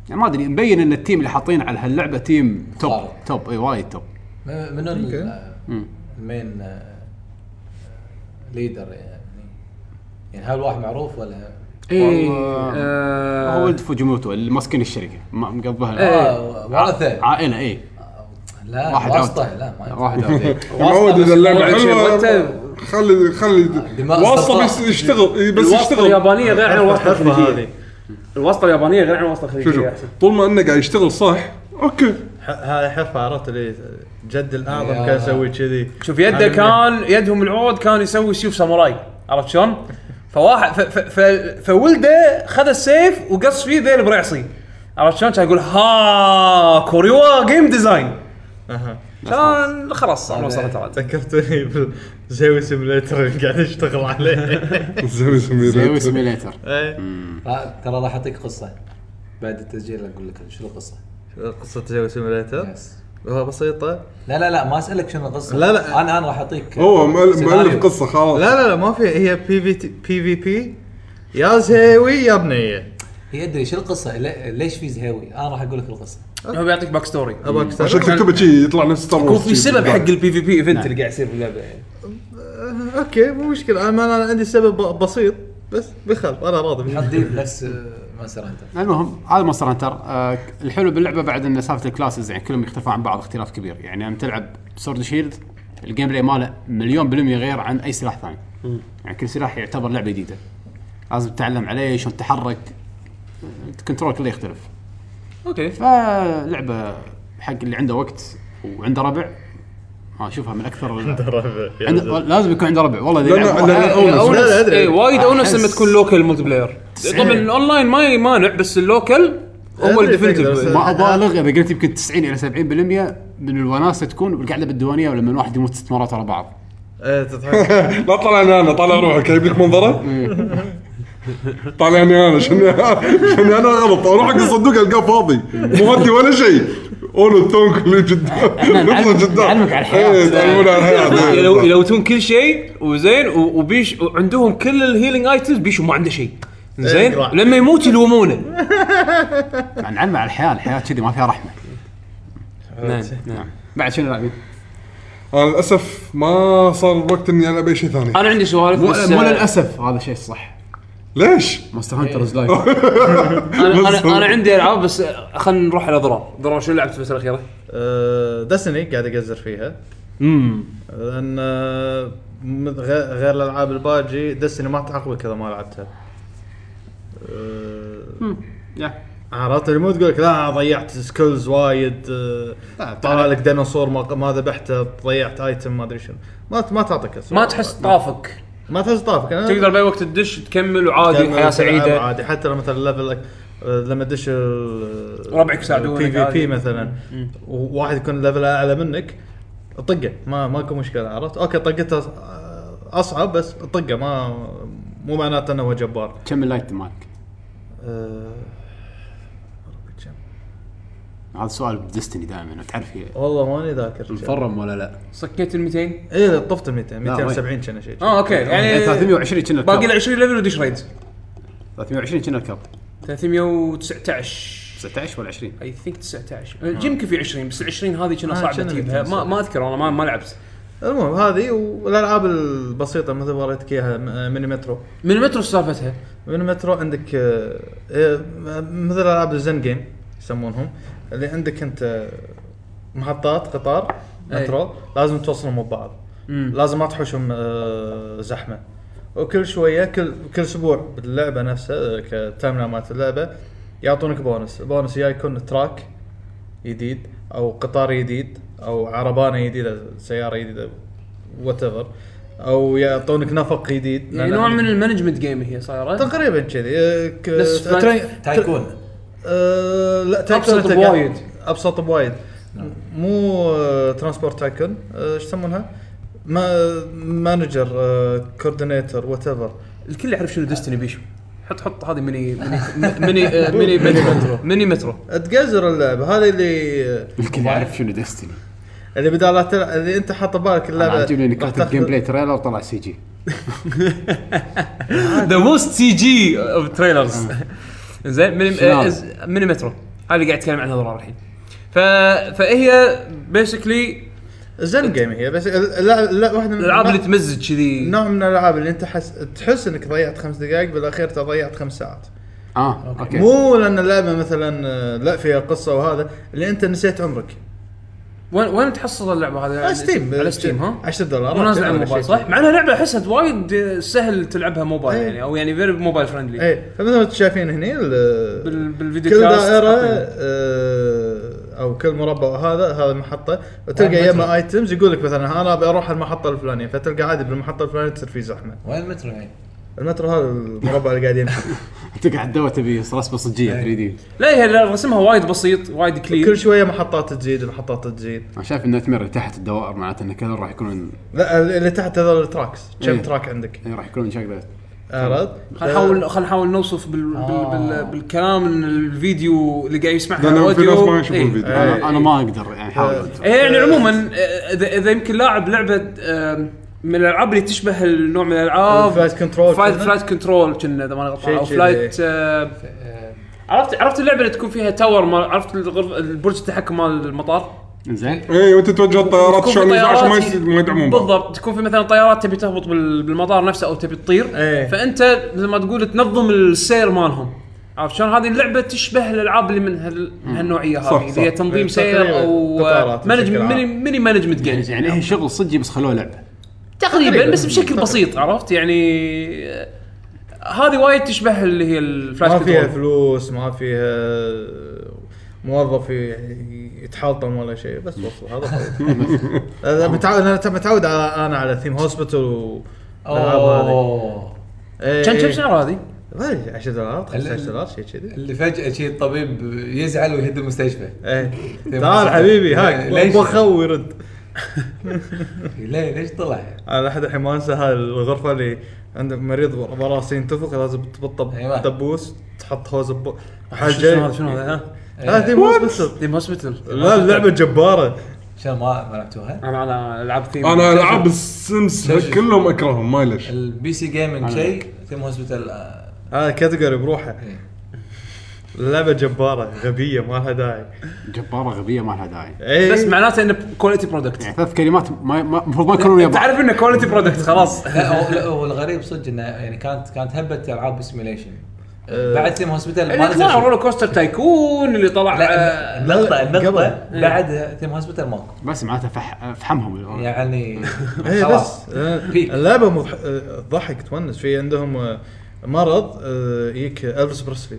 يعني ما أدري مبين إن التيم اللي حاطين على هاللعبة تيم توب صارت. توب إي وايد توب م- منو ال- أوكي. آه، مم. المين آه، ليدر يعني يعني هل واحد معروف ولا إيه والله- آه، هو ولد فوجيموتو اللي ماسكين الشركة ما- مقضبها إيه. آه ورثه عائلة إي لا واحد واسطة أوت. لا ما. واحد إيه. معود اذا اللعبة حلوة خلي خلي السرطان. بس يشتغل إي، بس الواسطه يشتغل اليابانية غير عن الواسطه الخليجية هذه الواسطه اليابانية غير عن الواسطه الخليجية احسن طول ما إنه قاعد يشتغل صح أوكي هاي حرفه عرفت اللي جد الأعظم. كان يسوي كذي شوف يده عالمية. كان يدهم العود كان يسوي سيوف ساموراي عرفت شلون؟ فواحد فولده خذ السيف وقص فيه ذيل بريعصي عرفت شلون؟ كان يقول ها كوريوا جيم ديزاين أها. كان خلاص أنا وصلت هذا ذكرتني بالزيوي سيميليتر اللي قاعد اشتغل عليه. [LAUGHS] سمير سيميليتر إيه. آه، ترى راح أعطيك قصة. بعد التسجيل أقول لك شو القصة. قصة زيوي سيميليتر يس. وهو بسيطة. لا لا لا ما أسألك شنو القصة. لا، لا. أنا أنا راح أعطيك هو مؤلف قصة خلاص. لا لا لا ما في. هي بي في بي في بي يا زهيوي يا بنيه هي أدري شو القصة لي- ليش في زهيوي أنا راح أقول لك القصة. هو بيعطيك باك ستوري ابغاك عشان تستوعب؟ تكتبه شي يطلع نفس ستار يكون في سبب حق البي في بي ايفنت. اللي قاعد يصير باللعبه يعني. أوكي مو مشكلة. أنا أنا عندي سبب بسيط بس بخلف أنا راضي. ديب بس مونستر هانتر المهم هذا مونستر هانتر آه الحلو باللعبة بعد إن سالفة الكلاسز يعني كلهم يختلفون عن بعض اختلاف كبير. يعني لما تلعب سورد شيلد الجيم بلاي ماله مليون بالمية غير عن أي سلاح ثاني. يعني كل سلاح يعتبر لعبة جديدة. لازم تتعلم عليه شلون تتحرك. ال control كله يختلف. أوكي. فلعبة حق اللي عنده وقت وعنده ربع. ما أشوفها من أكثر ربع. عنده لازم يكون عنده ربع. والله لا، يلعب لا، لا،. اي إيه، وايد أونس لما تكون local multiplayer طبعا الاونلاين ما يمانع بس ال local هو ال definitive ما أبالغ. إذا قلت يمكن 90 إلى 70% من الوناسة تكون بالقعده بالديوانية ولما الواحد يموت ست مرات ورا بعض. إيه تضحك. [LAUGHS] لا طلعني أنا طالع روحك جايب لك منظرة؟ طالعني أنا شنو؟ شنو أنا غلط أروح حق الصندوق ألقاه فاضي. مو ودي ولا شيء. اولو التونك اللي قدام نعلمك- نفسه قدام نعلمك على الحياة. إيه، تعلمون على الحياة. يلو- يلوتون كل شيء وزين وبيش وعندهم كل الهيلينج ايتمز بيشو ما عنده شيء. زين. لما يموت يلومونه. يعني نعلمه على الحياة. الحياة كذي ما فيها رحمة. نعم نعم. بعد شنو لاعبين؟ أنا للأسف ما صار الوقت إني العب اي شيء ثاني. أنا عندي سوالف مو آه، للأسف هذا شيء صح ليش؟ مونستر هانترز life. أنا أنا, أنا عندي ألعاب بس خلينا نروح على ضرار ضرار شو لعبت الفترة الأخيرة؟ دستني قاعد أقزر فيها. امم لأن م- غير غير الألعاب الباجي دستني ما تعقبك إذا ما لعبتها. عرفت اللي مو تقول لك لا ضيعت skills وايد طلع لك ديناصور ما, ذبحته ضيعت item ما أدري شنو. ما ما تعطيك. ما تحس طافك. ما تحس طافك أنا تقدر بأي وقت تدش تكمل وعادي حياة سعيدة. عادي. حتى لو مثلا level ك آه، لما تدش ال- ربعك يساعدونك PvP مثلا. وواحد يكون level أعلى منك طقه. ما ماكو مشكلة عرفت؟ أوكي طقته أصعب بس طقه ما مو معناته إنه هو جبار. كم ال light مالك؟ أه... هذا السؤال بدستني دائما تعرف هي والله ماني ذاكر مفرم ولا لا؟ صكيت ال 200 اي طفت ال 200 وين؟ 270 كان شيء. آه أوكي. يعني يعني 320 كنا باقي له ال cap. 20 level ودش raid؟ 320 كنا ال cap. 319 19 ولا 20 I think 19 يمكن في 20 بس ال 20 هذه كنا آه، صعبة كنا تجيبها. ما, 200. ما أذكر أنا ما, ما لعبت. المهم هذه والألعاب البسيطة مثل ما وريتك إياها م- Mini Metro. من المترو سالفتها؟ Mini Metro عندك آه، آه، مثل ألعاب ال zen game يسمونهم. اللي عندك انت محطات قطار. مترو لازم توصلهم ببعض مم. لازم ما تحوشهم آه، زحمة. وكل شوية كل كل أسبوع باللعبة نفسها آه، ك time مالت اللعبة يعطونك bonus. ال bonus يا يكون track جديد أو قطار جديد أو عربانة جديده سيارة جديده what أو يعطونك نفق جديد يعني نوع من ال management game هي صايرة. تقريبا كذي آه، ك- نفس flight- tr- tycoon. آه لا tycoon أبسط أنت بوايد. أبسط بوايد. مو آه Transport Tycoon آه، إيش يسمونها؟ ما manager coordinator whatever الكل يعرف شنو Destiny بيشو حط حط هذه Mini Mini [LAUGHS] Mini Mini Metro. Mini Metro. تقزر اللعبة. هذه اللي الكل يعرف شنو Destiny اللي بدال لا اللي أنت حاط ببالك اللعبة أنا عجبني انك كاتب gameplay trailer طلع CG the most CG of trailers زين ميني شنو آه، هذا؟ إز- Mini Metro هذه اللي قاعد اتكلم عنها ضرار الحين. ف فهي basically zen game هي بس اللعبه لا واحدة من الألعاب اللي تمزج كذي. نوع من الألعاب اللي أنت حس تحس إنك ضيعت خمس دقائق بالأخير أنت ضيعت خمس ساعات. آه أوكي. مو لأن اللعبة مثلا آه، لا فيها قصة وهذا اللي أنت نسيت عمرك. وين وين تحصل اللعبة هذه على Steam على Steam ها 10 دولار مو نازل على الموبايل. صح؟ مع إنها لعبة احسها وايد سهل تلعبها موبايل إيه. يعني أو يعني very mobile friendly إيه فمثل ما أنتم شايفين هني ال- بال- بالفيديو كل دائرة. آه، أو كل مربع هذا هذا محطه وتلقى مترو؟ items يقول لك مثلا أنا ابي أروح المحطة الفلانية فتلقى عادي بالمحطة الفلانية تصير في زحمة وين المترو يعني؟ المترو هذا المربع اللي [LAUGHS] قاعد يمشي تقعد دوا تبي رسمه صجيه 3 D لا هي رسمها وايد بسيط وايد clean كل شوية محطات تزيد محطات تزيد أنا شايف ال nightmare اللي تحت الدوائر معناته ان كذا راح يكونون لا اللي تحت هذول ال tracks كم إيه. track عندك إيه، راح يكونون شكله عرفت؟ خلينا نحاول خلينا نحاول نوصف بال... بال... آه. بال... بالكلام إن الفيديو اللي قاعد يسمعها لأن في ناس ما يشوفون إيه. الفيديو. إيه. أنا ما أقدر يعني حاول إيه يعني عموما آه، إذا يمكن لاعب لعبة آه، من الألعاب اللي تشبه النوع من الألعاب Flight Control Flight؟ Flight Control كنا إذا ماني غلطان. أو. Flight آه، عرفت عرفت اللعبة اللي تكون فيها tower مال عرفت البرج التحكم مال المطار؟ زين اي وأنت توجه الطيارات شلون عشان ما ما يدعمون بالضبط. تكون في مثلا طيارات تبي تهبط بال- بالمطار نفسه أو تبي تطير. إيه. فأنت مثل ما تقول تنظم السير مالهم. عرفت شلون؟ هذه اللعبة تشبه الألعاب اللي من هال- من هالنوعية هذه. اللي هي. تنظيم إيه، سير أو عام. mini management يعني game يعني هي شغل صجي بس خلوه لعبة. تقريبا تقريباً. بس بشكل بسيط عرفت يعني هذه وايد تشبه اللي هي الفلاش ما فيها. فلوس ما فيها موظف يتحلطم ولا شيء بس وصل هذا. [LAUGHS] أنا متعود أنا متعود على أنا على Theme Hospital والالعاب هذه إيه، كم كم إيه. سعر هذه؟ ما ادري 10 دولار 15 ال- دولار شيء كذي اللي فجأة شي الطبيب يزعل ويهد المستشفى إيه تعال. حبيبي هاك ليش؟ بخو يرد ليه ليش طلع؟ أنا لحد الحين ما انسى هاي الغرفة اللي عندك مريض براسه ينتفخ لازم تبطه أيوة. بدبوس تحط hose ب- شنو هذا حاجة شنو هذا؟ ها؟ هذا؟ Theme Hospital Theme Hospital لا اللعبه جبارة. شلون ما ما لعبتوها؟ أنا أنا العاب ثيم أنا العاب السمس. كلهم أكرههم ما ليش ال PC gaming شيء Theme Hospital هذا category بروحه. إيه. اللعبه جبارة غبية ما لها داعي. جبارة غبية ما لها داعي. إيه. بس معناته إنه quality product يعني ثلاث كلمات ما ما- المفروض ما يكونون بعض تعرف إنه quality product خلاص. [LAUGHS] لا هو- الغريب صدق إنه يعني كانت كانت هبة ألعاب simulation أه. بعد Theme Hospital ما نزل. RollerCoaster Tycoon اللي طلع لا النقطه النقطه. بعد Theme Hospital ماكو. بس معناته فح فحمهم. يعني [LAUGHS] إيه خلاص. big. اللعبة تضحك تونس. في عندهم آه، مرض يجيك Elvis Presley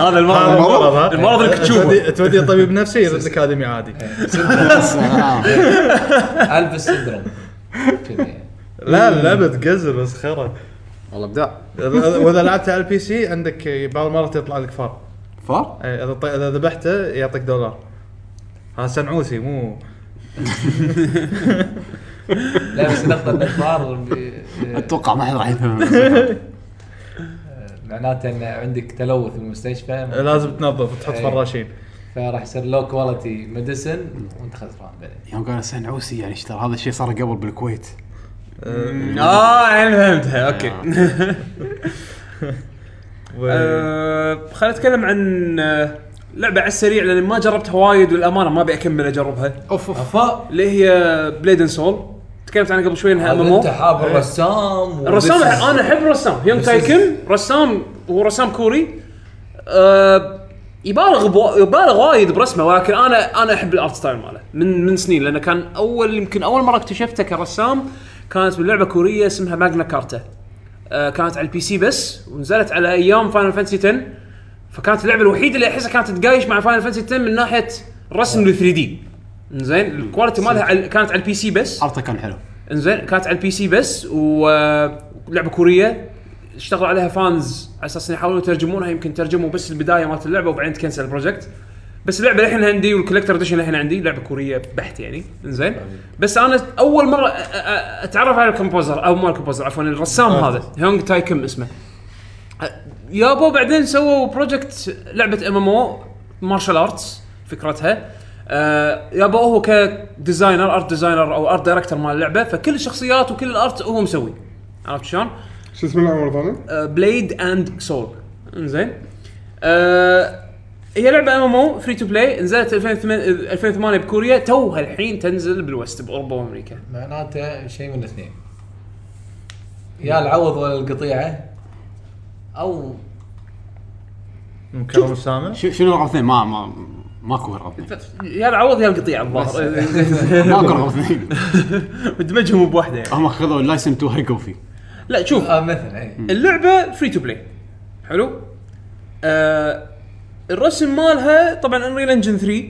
هذا المرض المرض. ها المرض اللي تشوفه. تودي- طبيب نفسي يرد لك ادمي عادي. [LAUGHS] Elvis syndrome لا اللعبه تقزل مسخره والله أبداع. وإذا لعبتها على ال PC عندك بعض المرات يطلع لك فار. فار؟ إيه، إذا إذا ذبحته يعطيك دولار. هذا سنعوسي مو [LAUGHS] لا بس نقطة الفار أتوقع ما حد راح يفهم. [LAUGHS] معناته إن عندك تلوث بالمستشفى. لازم تنظف وتحط إيه. فراشين. فراح يصير low quality medicine وانت خسران بعدين. يوم قال سنعوسي يعني اشترى هذا الشيء صار قبل بالكويت. آه الحين فهمتها. أوكي. [LAUGHS] و- آه، خلينا نتكلم عن آه، لعبة على السريع لأن ما جربتها وايد والأمانة ما أبي أكمل أجربها. أوف أوف. اللي هي Blade Soul تكلمت عنها قبل شوي إنها ام أنت حاب الرسام الرسام أنا أحب الرسام. This تاي كيم رسام هو رسام كوري. أه يبالغ بو... يبالغ وايد برسمه ولكن أنا أنا أحب ال art style ماله من من سنين لأنه كان أول يمكن أول مرة اكتشفته كرسام كانت بلعبه كورية اسمها Magna Carta أه كانت على ال PC بس ونزلت على أيام Final Fantasy 10 فكانت اللعبة الوحيدة اللي أحسها كانت تتقايس مع Final Fantasy 10 من ناحية الرسم ال 3D زين ال quality مالها كانت على ال PC بس. art ه كان حلو. إنزين كانت على ال PC بس ولعبه كورية. اشتغلوا عليها fans على أساس يحاولون يترجمونها يمكن ترجموا بس البداية مالت اللعبة وبعدين تكنسل ال project بس اللعبة الحين عندي وال collector edition الحين عندي. لعبة كورية بحت يعني. إنزين. بس أنا أول مرة أتعرف على ال composer أو ما ال composer عفوا الرسام هذا هيونغ تاي كيم اسمه. يابا بعدين سووا project لعبة MMO martial arts فكرتها. آه يابا هو ك designer art designer أو art director مال اللعبة فكل الشخصيات وكل ال art هو مسوي. عرفت شلون؟ شو اسم اللعبة مرة ثانية؟ Blade and Soul إنزين. آه هي لعبة MMO free to play نزلت 2008 2008 بكوريا توها الحين تنزل بال West بأوروبا وأمريكا. معناته شيء من الاثنين. يا العوض ولا القطيعه أو من كرم السامع ش- شنو رقم اثنين ما ما ماكو اثنين يا العوض يا القطيع الظاهر. [LAUGHS] ماكو رقم اثنين مدمجهم بواحدة يعني. هم خذوا ال license تو هرقوا فيه لا شوف. آه مثلا اي اللعبة free to play حلو؟ آه الرسم مالها طبعا Unreal Engine 3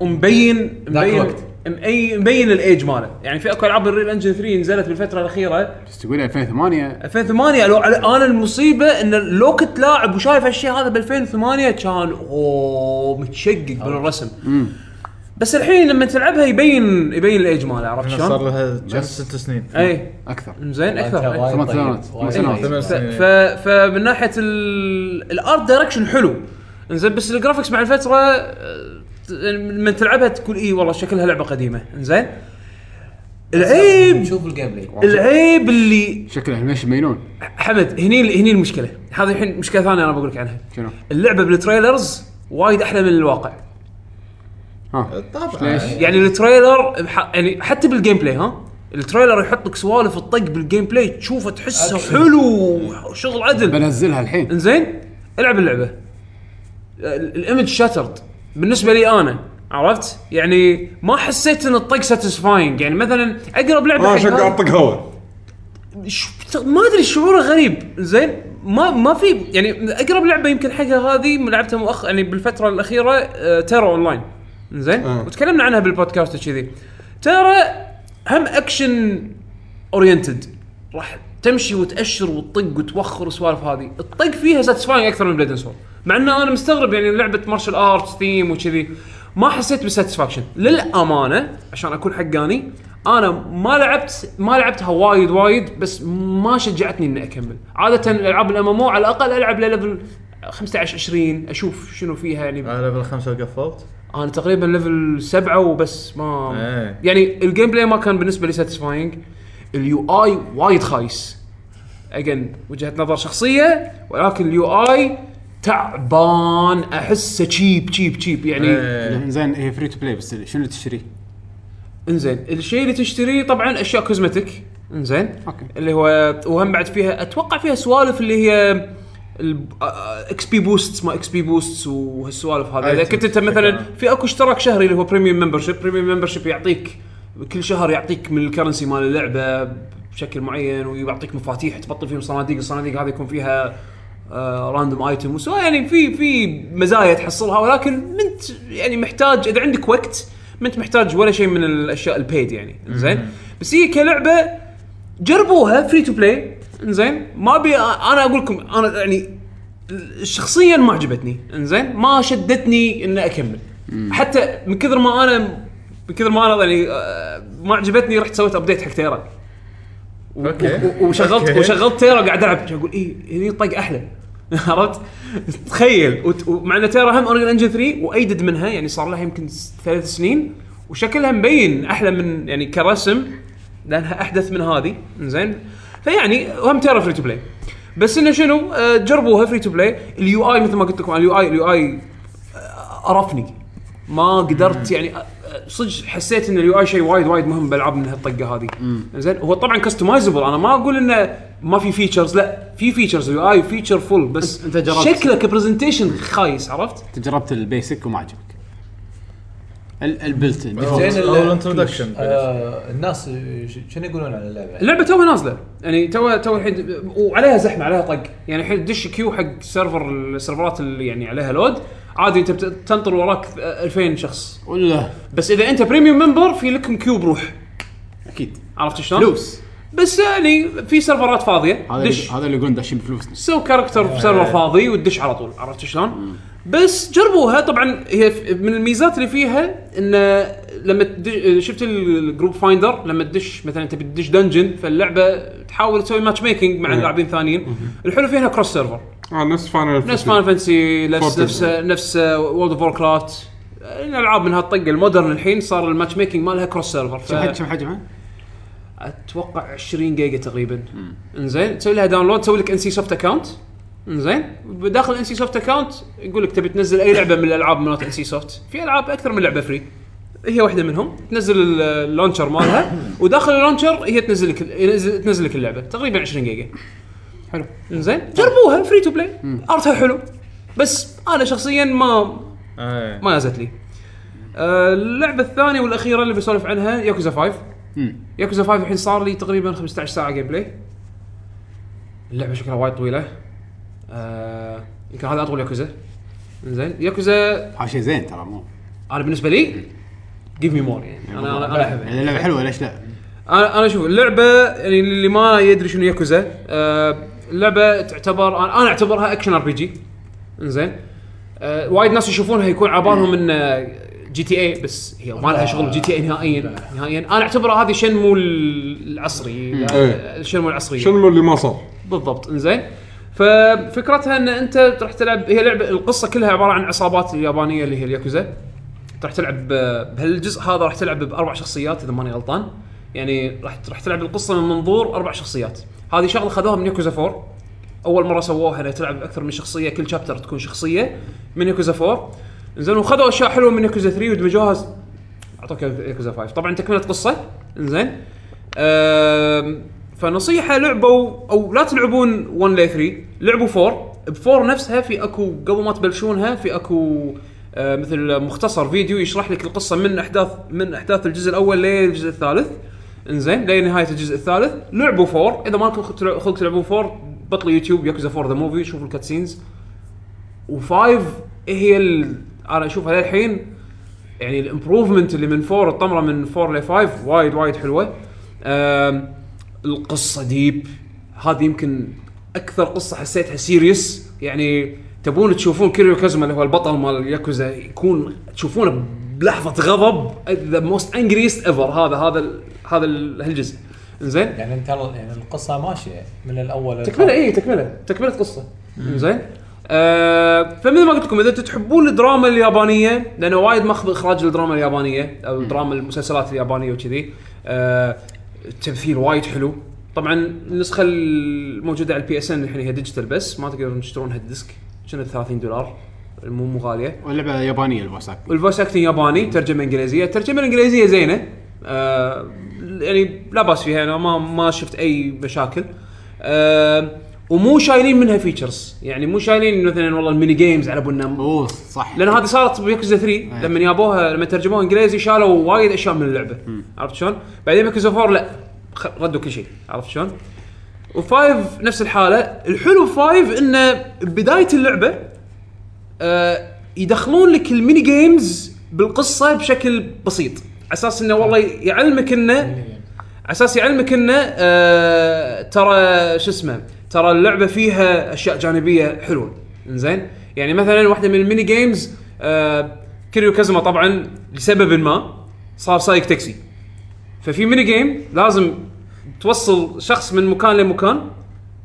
ومبين ذاك مبين الوقت. مبين مبين الإيج ماله. يعني في أكو ألعاب Unreal Engine 3 نزلت بالفترة الأخيرة. بس تقول 2008 2008 لو أنا المصيبة إن لو كنت لاعب وشايف هالشيء هذا ب 2008 كان أوه متشقق بالرسم. بس الحين لما تلعبها يبين يبين الإيج ماله عرفت إحنا صار شلون؟ لها ست سنين. اي أكثر. زين أكثر. ثمان طيب، سنوات. ثمان طيب. سنين. ف... فمن ناحية ال... ال art direction حلو. إنزين بس ال graphics مع الفترة لما تلعبها تقول اي والله شكلها لعبة قديمة. إنزين؟ العيب شوف الجيم بلاي العيب اللي شكل animation مجنون حمد هني هني المشكلة. هذه الحين مشكلة ثانية أنا بقول لك عنها. شنو؟ اللعبة بال trailers وايد أحلى من الواقع. ها. طبعا. ليش؟ يعني ال trailer بح- يعني حتى بال gameplay ها؟ ال trailer يحط لك سوالف الطق بال gameplay تشوفه تحسه أكشن. حلو شغل عدل. بنزلها الحين. إنزين؟ العب اللعبة. ال- ال image shattered بالنسبة لي أنا عرفت؟ يعني ما حسيت إن الطق satisfying يعني مثلا أقرب لعبة آه حق عشان هذا- قاعد طق هوا ش- ما أدري شعوره غريب. زين؟ ما ما في يعني أقرب لعبة يمكن حقها هذه لعبتها مؤخ يعني بالفترة الأخيرة آه Tera Online زين؟ آه. وتكلمنا عنها بالبودكاست وكذي. Tera هم action oriented. راح تمشي وتأشر وتطق وتوخر والسوالف هذه. الطق فيها satisfying أكثر من Blade Soul مع ان أنا مستغرب يعني لعبة martial arts theme وكذي. ما حسيت ب satisfaction للأمانة عشان أكون حقاني أنا ما لعبت ما لعبتها وايد وايد بس ما شجعتني إني أكمل. عادة الالعاب ال MM على الأقل ألعب لل level 15 20 أشوف شنو فيها يعني. على level خمسة قفلت أنا تقريبا level سبعة وبس ما إيه. يعني ال gameplay ما كان بالنسبة لي satisfying ال UI وايد خايس. again وجهة نظر شخصية ولكن ال UI تعبان أحسه cheap cheap cheap يعني إيه. زين هي free to play بس شنو اللي تشتريه؟ إنزين الشيء اللي تشتريه طبعا أشياء cosmetic إنزين okay اللي هو وهم بعد فيها أتوقع فيها سوالف اللي هي XP boosts ما XP boosts وهالسوالف هذه إذا كنت أنت مثلا بشكل عام. في أكو اشتراك شهري اللي هو premium membership premium membership يعطيك كل شهر يعطيك من ال currency مال اللعبة بشكل معين ويعطيك مفاتيح تبطل فيهم صناديق الصناديق هذه يكون فيها random item وسواء يعني في في مزايا تحصلها ولكن منت يعني محتاج إذا عندك وقت ما أنت محتاج ولا شيء من الأشياء ال paid يعني. زين بس هي كلعبة جربوها free to play زين ما أبي أنا أقول لكم أنا يعني شخصيا ما عجبتني. إنزين؟ ما شدتني ان أكمل. حتى من كثر ما أنا من كثر ما أنا يعني آه، ما عجبتني رحت سويت update حق Tera. و- وشغلت okay. وشغلت Tera قاعد ألعب. أقول؟ إيه هني طق أحلى. [LAUGHS] عرفت؟ تخيل. ومع إن Tera هم Unreal Engine 3 وأيدد منها يعني صار لها يمكن ثلاث سنين وشكلها مبين أحلى من يعني كرسم لأنها أحدث من هذه. زين فيعني هم Tera free to play بس إنه شنو؟ آه، جربوها free to play ال UI مثل ما قلت لكم ال UI ال UI قرفني ما قدرت يعني آه، آه، صدق حسيت إن ال UI شيء وايد وايد مهم بالألعاب من هالطقة هذه. زين هو طبعا customizable أنا ما أقول إنه ما في features لا في features ال UI feature full بس أنت جربت. شكله ك presentation خايس عرفت؟ أنت جربت ال basic وما عجبك ال- ال built-in ال default. ال- أو ال introduction آه الناس ش- شنو يقولون عن اللعبة؟ اللعبة توها نازلة يعني تو تو الحين وعليها زحمة عليها طق يعني الحين تدش queue حق server السيرفرات اللي يعني عليها load عادي أنت بت- تنطر وراك 2000 شخص ولا بس إذا أنت بريميوم ممبر في لكم queue بروح أكيد عرفت شلون؟ فلوس بس يعني في سيرفرات فاضية. هذا دش. اللي هذا اللي يقولون داشين بفلوس سو character في server فاضي وتدش على طول عرفت شلون؟ بس جربوها. طبعا هي ف- من الميزات اللي فيها إن لما تدش شفت ال group finder؟ لما تدش مثلا تبي تدش dungeon فاللعبة تحاول تسوي matchmaking مع لاعبين ثانيين. الحلو فيها cross server آه نفس Final نفس Fan Fantasy نفس Fortnite. نفس نفس World of Warcraft الألعاب من هالطقه ال modern الحين صار ال matchmaking مالها cross server ف- كم حجمها؟ أتوقع 20 جيجا تقريبا. إنزين تسوي لها download تسوي لك NCsoft account إنزين بداخل NCsoft account يقول لك تبي تنزل أي لعبة من الألعاب مالت NCsoft في ألعاب أكثر من لعبة free هي واحدة منهم. تنزل ال- ال launcher مالها. وداخل ال launcher هي تنزل لك تنزل لك اللعبة. تقريبا 20 جيجا. حلو. إنزين جربوها free to play art ها حلو. بس أنا شخصيا ما آه. ما يازت لي. آه، اللعبة الثانية والأخيرة اللي بسولف عنها ياكوزا 5 مم. ياكوزا 5 الحين صار لي تقريبا 15 ساعة gameplay اللعبة شكلها وايد طويلة. آه، يمكن هذا أطول ياكوزا. زين. ياكوزا هذا شيء زين ترى مو. أنا بالنسبة لي give me more يعني أنا أنا احبها يعني اللعبة حلوة ليش لا؟ أنا أنا شوف اللعبة يعني اللي ما يدري شنو ياكوزا آه اللعبة تعتبر أنا أعتبرها action RPG انزين آه وايد ناس يشوفونها يكون على بالهم ان GTA بس هي ما لها شغل GTA نهائيا. نهائيا. أنا اعتبرها هذه شنمو العصري. إيه. الشنمو العصري شنو اللي ما صار؟ بالضبط. إنزين. ففكرتها إن أنت راح تلعب هي لعبة القصة كلها عبارة عن عصابات اليابانية اللي هي الياكوزا. راح تلعب بهالجزء هذا راح تلعب بأربع شخصيات إذا ماني غلطان. يعني راح راح تلعب القصة من منظور أربع شخصيات. هذه شغلة خذوها من ياكوزا 4 أول مرة سووها إنها تلعب بأكثر من شخصية كل شابتر تكون شخصية من ياكوزا 4 زين وخذوا أشياء حلوة من ياكوزا 3 ودمجوها أعطوك ياكوزا 5 طبعا تكمله قصة. أم، فنصيحة لعبوا أو لا تلعبون 1 ل 3 لعبوا 4 ب 4 نفسها في أكو قبل ما تبلشونها في أكو آه، مثل مختصر فيديو يشرح لك القصة من أحداث من أحداث الجزء الأول للجزء الثالث. إنزين لنهايه الجزء الثالث. لعبوا 4 إذا ما لكم خلق تلعبون 4 بطلوا يوتيوب ياكوزا 4 the movie شوفوا ال cutscenes و5 هي ال... أنا اشوفها للحين يعني ال improvement اللي من 4 الطمرة من 4 ل 5 وايد وايد حلوة. القصة deep هذه يمكن أكثر قصة حسيتها serious يعني تبون تشوفون Kiryu Kazuma اللي هو البطل مال ياكوزا يكون تشوفونه بلحظة غضب the most angriest ever هذا هذا ال- هذا ال- هالجزء. زين يعني أنت يعني القصة ماشية من الأول تكملة اي تكملة. تكملة قصة. زين آه فمثل ما قلت لكم إذا تحبون الدراما اليابانية لأنه وايد ماخذ اخراج الدراما اليابانية أو دراما المسلسلات اليابانية وكذي آه التمثيل وايد حلو. طبعا النسخة الموجودة على ال PSN الحين هي digital بس ما تقدرون تشترونها ال disc كانت 30 دولار مو مو غالية. واللعبة يابانية ال voice acting وال voice acting ياباني ترجمة إنجليزية. الترجمة الإنجليزية زينة آه يعني لا بأس فيها أنا ما ما شفت أي مشاكل. آه ومو شايلين منها features يعني مو شايلين مثلا والله ال mini games على بنا أوه صح. لأن هذه صارت بياكوزا 3 لما جابوها لما ترجموها إنجليزي شالوا وايد أشياء من اللعبة. عرفت شلون؟ بعدين بياكوزا 4 لا. خ- ردوا كل شيء. عرفت شلون؟ و five نفس الحالة. الحلو ب five انه بداية اللعبة آه يدخلون لك ال mini games بالقصة بشكل بسيط. على أساس إنه والله يعلمك إنه على أساس يعلمك إنه آه ترى شو اسمه ترى اللعبة فيها أشياء جانبية حلوة. زين يعني مثلا واحدة من ال mini games آه Kiryu Kazuma طبعا لسبب ما صار سايق تاكسي. ففي mini game لازم توصل شخص من مكان لمكان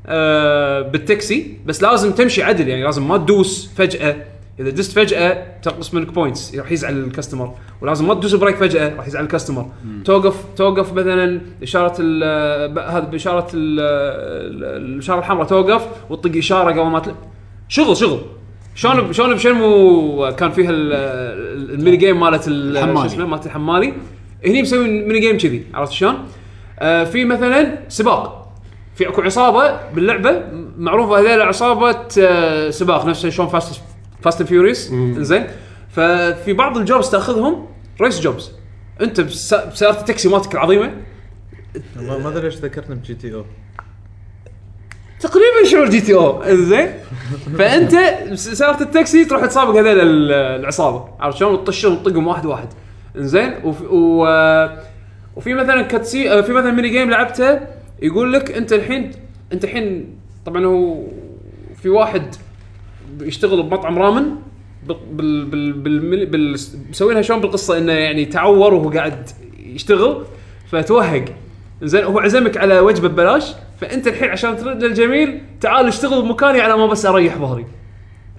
آه بالتاكسي بس لازم تمشي عدل يعني لازم ما تدوس فجأة. إذا دست فجأة تنقص منك points راح يزعل ال customer ولازم ما تدوس brake فجأة راح يزعل ال customer توقف توقف مثلا إشارة هذا بإشارة ال- ال- الإشارة الحمراء توقف وتطق إشارة قبل ما تل... شغل شغل. شلون شلون ب Shenmue كان فيها ال- ال- ال mini game مالت ال- الحمالي. شو اسمه مالت الحمالي. هني مسوي mini game كذي عرفت شلون؟ آه في مثلا سباق. في أكو عصابة باللعبة معروفة هذول عصابة آه سباق نفس شلون Fast Fast and Furious زين ففي بعض ال jobs تاخذهم race jobs. أنت بس- بسيارة التاكسي مالتك العظيمة. ما أدري ليش ذكرتني ب GTO. تقريبا شعور GTO. زين فأنت سيارة التاكسي تروح تسابق هذول ال- العصابة. عرفت شلون؟ وتطشهم وتطقهم واحد واحد. زين وفي, و... وفي مثلا cutsce في مثلا mini game لعبته يقول لك أنت الحين أنت الحين طبعا هو في واحد يشتغل بمطعم رامن بال بال بال بال مسوينها شلون بالقصة إنه يعني تعور وهو قاعد يشتغل فتوهق. زين هو عزمك على وجبة ببلاش فأنت الحين عشان ترد للجميل تعال اشتغل بمكاني على ما بس أريح ظهري.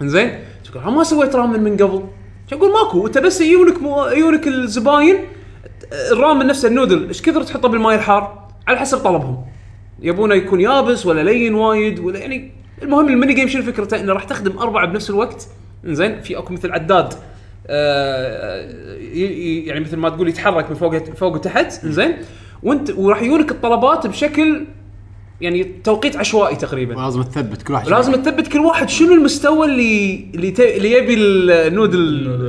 زين؟ تقول "ها ما سويت رامن من قبل. أقول؟ ماكو أنت بس يجونك مو... يجونك الزباين الرامن نفسه النودل إيش كثر تحطه بالماي الحار؟ على حسب طلبهم. يبونه يكون يابس ولا لين وايد ولا يعني المهم ال mini game شنو فكرته؟ إنه راح تخدم أربعة بنفس الوقت. زين في أكو مثل عداد آه ي- ي- يعني مثل ما تقول يتحرك من فوق فوق وتحت. زين وأنت وراح يجونك الطلبات بشكل يعني توقيت عشوائي تقريبا. ولازم تثبت كل واحد لازم تثبت كل واحد شنو المستوى اللي اللي, ت... اللي يبي ال noodle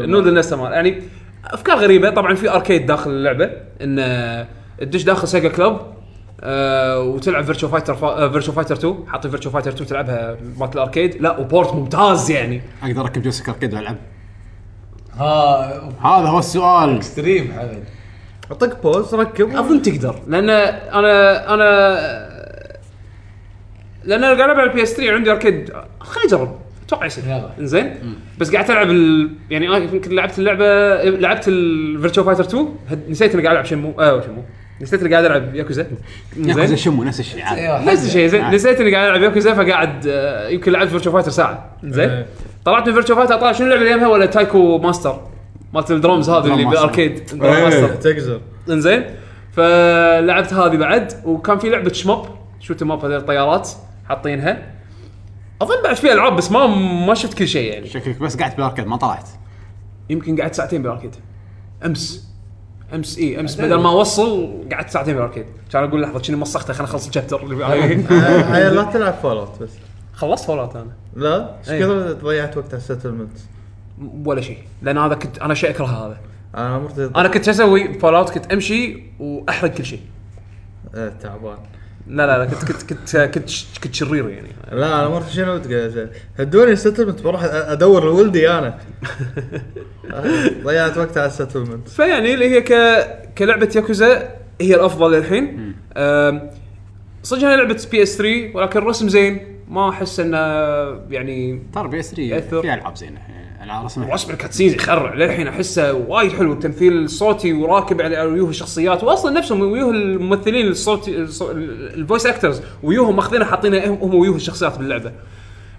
ال noodle نفسه مال يعني أفكار غريبة. طبعا في arcade داخل اللعبة. إن آه، تدش داخل Club Sega. آه وتلعب Virtua Fighter فا... Virtua Fighter 2 حاطين Virtua Fighter 2 تلعبها مالت ال arcade لا و port ممتاز يعني. أقدر أركب joystick arcade وألعب. ها هذا هو السؤال. Extreme حمد طق بوز ركب. أظن تقدر. لأن أنا أنا لأن أنا قاعد ألعب على ال PS3 عندي arcade. خليني أجرب. أتوقع يصير. يلا. إنزين. بس قاعد العب ال... يعني أنا يمكن لعبت اللعبة لعبت ال Virtua Fighter 2 هد- نسيت إني قاعد ألعب Shenmue آه Shenmue نسيت اني قاعد العب ياكوزا؟ ياكوزا زين؟ Shenmue نفس الشيء عادي. أيوة، نفس الشيء زين. عادي. نسيت اني قاعد العب ياكوزا فقاعد آه، يمكن لعبت Virtua Fighter ساعة. زين؟ إيه. طلعت من Virtua Fighter طلع شنو اللعبة اللي يمها ولا Taiko Master مالت الدرومز هذا اللي ماستر. بال arcade drum إيه. ماستر تقزر انزين فلعبت هذه بعد وكان في لعبة shmup shoot 'em up هذول الطيارات حاطينها. أظن بعد في ألعاب بس ما ما شفت كل شيء يعني. شكلك بس قعدت بالأركيد ما طلعت. يمكن قعدت ساعتين بالأركيد. أمس. امس إي امس بدل ما أوصل قعدت ساعتين بالأركيد. كان أقول لحظة شنو مسخته خليني اخلص الشابتر اللي بعديه. هاي [LAUGHS] لا تلعب فولات بس. خلصت فولات أنا. لا؟ إيش. كثر ضيعت وقت على السيتلمنت ولا شيء. لأن هذا كنت أنا شيء أكره هذا. أنا مرتي أنا كنت أسوي فولات كنت أمشي وأحرق كل شيء. تعبان. لا لا لا كنت كنت كنت كنت, كنت شرير يعني. لا أنا مرتي شنو تقول هدوني ال settlement بروح أدور لولدي أنا. [LAUGHS] ضيعت وقت على السيتلمنت فيعني اللي هي ك... كلعبة ياكوزا هي الأفضل للحين صدق انها لعبة PS 3 ولكن الرسم زين. ما أحس إنه يعني ترى PS 3 يأثر. في ألعاب زينة. يعني رسمها رسم ال cutscenes يخرع للحين أحسه وايد حلو. التمثيل الصوتي وراكب على على وجوه الشخصيات. واصلا نفسهم وجوه الممثلين الصوتي الصو- ال voice actors وجوههم ماخذينها حاطينها هم وجوه الشخصيات باللعبة.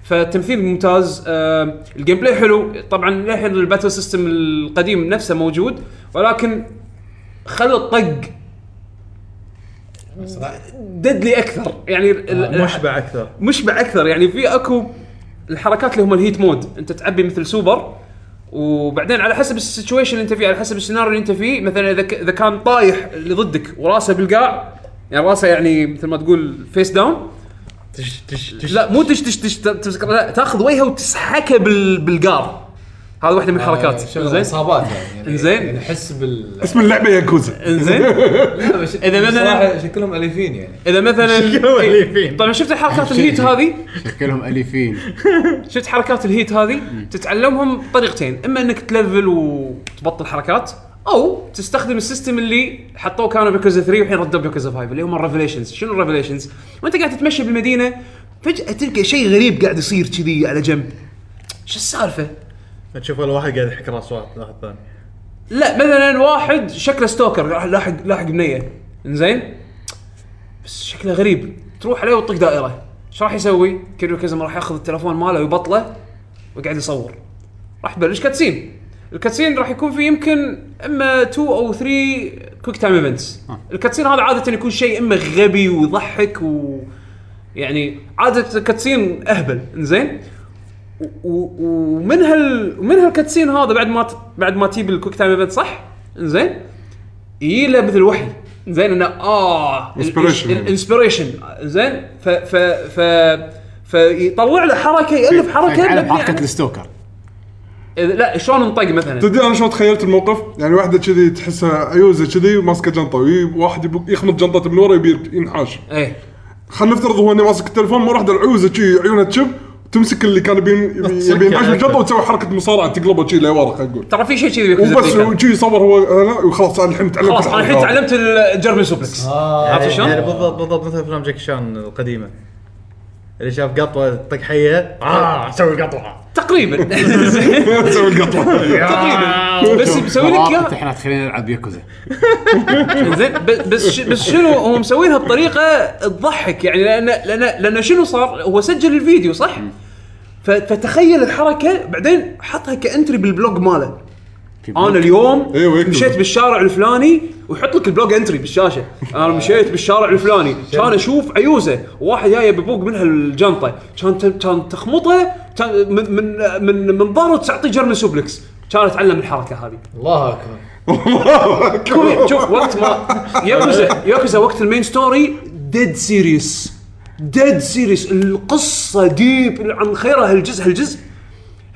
فالتمثيل ممتاز. آه ال gameplay حلو. طبعا للحين ال battle system القديم نفسه موجود. ولكن خلى الطق. deadly أكثر. يعني ال- مشبع أكثر. مشبع أكثر. يعني في أكو الحركات اللي هم ال heat mode انت تعبي مثل سوبر وبعدين على حسب ال situation اللي انت فيه على حسب السيناريو اللي انت فيه مثلا إذا إذا كان طايح اللي ضدك وراسه بالقاع يعني راسه يعني مثل ما تقول face down تش تش تش لا مو تش تش تش تمسك لا تاخذ وجهه وتسحكه بال بالقاع هذا واحدة من الحركات. آه، شغل زين إصابات يعني. إنزين. يعني احس بال اسم اللعبة ياكوزا. إنزين؟ [LAUGHS] إذا مثلاً- شكلهم أليفين يعني. إذا مثلا شكلهم أليفين. طبعا شفت الحركات الهيت هذه؟ شكلهم أليفين. [LAUGHS] شفت حركات ال heat هذه؟ تتعلمهم بطريقتين إما إنك تلفل وتبطل حركات أو تستخدم ال system اللي حطوه كانوا بياكوزا 3 والحين ردوا بياكوزا 5 اللي هم ال revelations. شنو ال revelations؟ وأنت قاعد تتمشى بالمدينة فجأة تلقى شيء غريب قاعد يصير كذي على جنب. شو السالفة؟ تشوف ولا واحد قاعد يحك رأس واحد واحد ثاني. لا مثلا واحد شكله stalker راح لاحق لاحق بنية. إنزين؟ بس شكله غريب. تروح عليه وتطق دائرة. إيش راح يسوي؟ كيريو كازوما راح ياخذ التلفون ماله ويبطله وقاعد يصور. راح تبلش cutscene ال cutscene راح يكون فيه يمكن إما 2 أو 3 quick time events ال cutscene هذا عادة يكون شيء إما غبي ويضحك و يعني عادة ال cutscene أهبل. إنزين؟ ومن هال ومن هال cutscene هذا بعد ما ت- بعد ما تجيب ال quick time event صح؟ إنزين. يجي له مثل وحي. زين إنه آه Inspiration. ال inspiration زين ف ف ف فيطلع له حركة يألف حركة على حركة الستوكر. إذا- لا شلون انطق مثلا؟ تدري أنا شلون تخيلت الموقف؟ يعني واحدة كذي تحسها عيوزه كذي وماسكه جنطة ويجي واحد يبق- يخمط جنطته من ورا يبي ينحاش. إيه. خلينا نفترض هو إنه ماسك التليفون مره واحدة العيوزه شي عيونها تشب. تمسك اللي كان يبي يبي- يبي ينحاش بالجنطه وتسوي حركة مصارعة تقلبه شي لورا خلينا نقول ترى في شيء كذي وبس شي يصور هو آه، لا وخلاص أنا الحين تعلمت خلاص أنا الحين. تعلمت ال German suplex عرفت يعني, شلون؟ يعني بالضبط بالضبط مثل أفلام جاكي شان القديمة. اللي شاف قطوة طق حية آه سوي قطوة. تقريبا. [LAUGHS] تسوي القطوه تقريبا. [LAUGHS] بس مسوي لك انت اياه الحين تخليني العب ياكوزا. زين بس بس شنو هو مسوينها بطريقة تضحك؟ يعني لأن لأن لأن شنو صار؟ هو سجل الفيديو صح؟ فتخيل الحركة بعدين حطها ك entry بال blog ماله. أنا اليوم يكتب. مشيت بالشارع الفلاني ويحط لك ال blog entry بالشاشة. أنا [LAUGHS] مشيت بالشارع الفلاني. كان أشوف عيوزة. وواحد جاي بيبوق منها الجنطة. كان كان تخمطة كان من من من من ظهره تعطيه German suplex. كان اتعلم الحركة هذه. [LAUGHS] الله أكبر. شوف وقت ما [LAUGHS] ياكوزا ياكوزا وقت ال main story dead serious dead serious القصة deep عن خيرها هالجزء هالجزء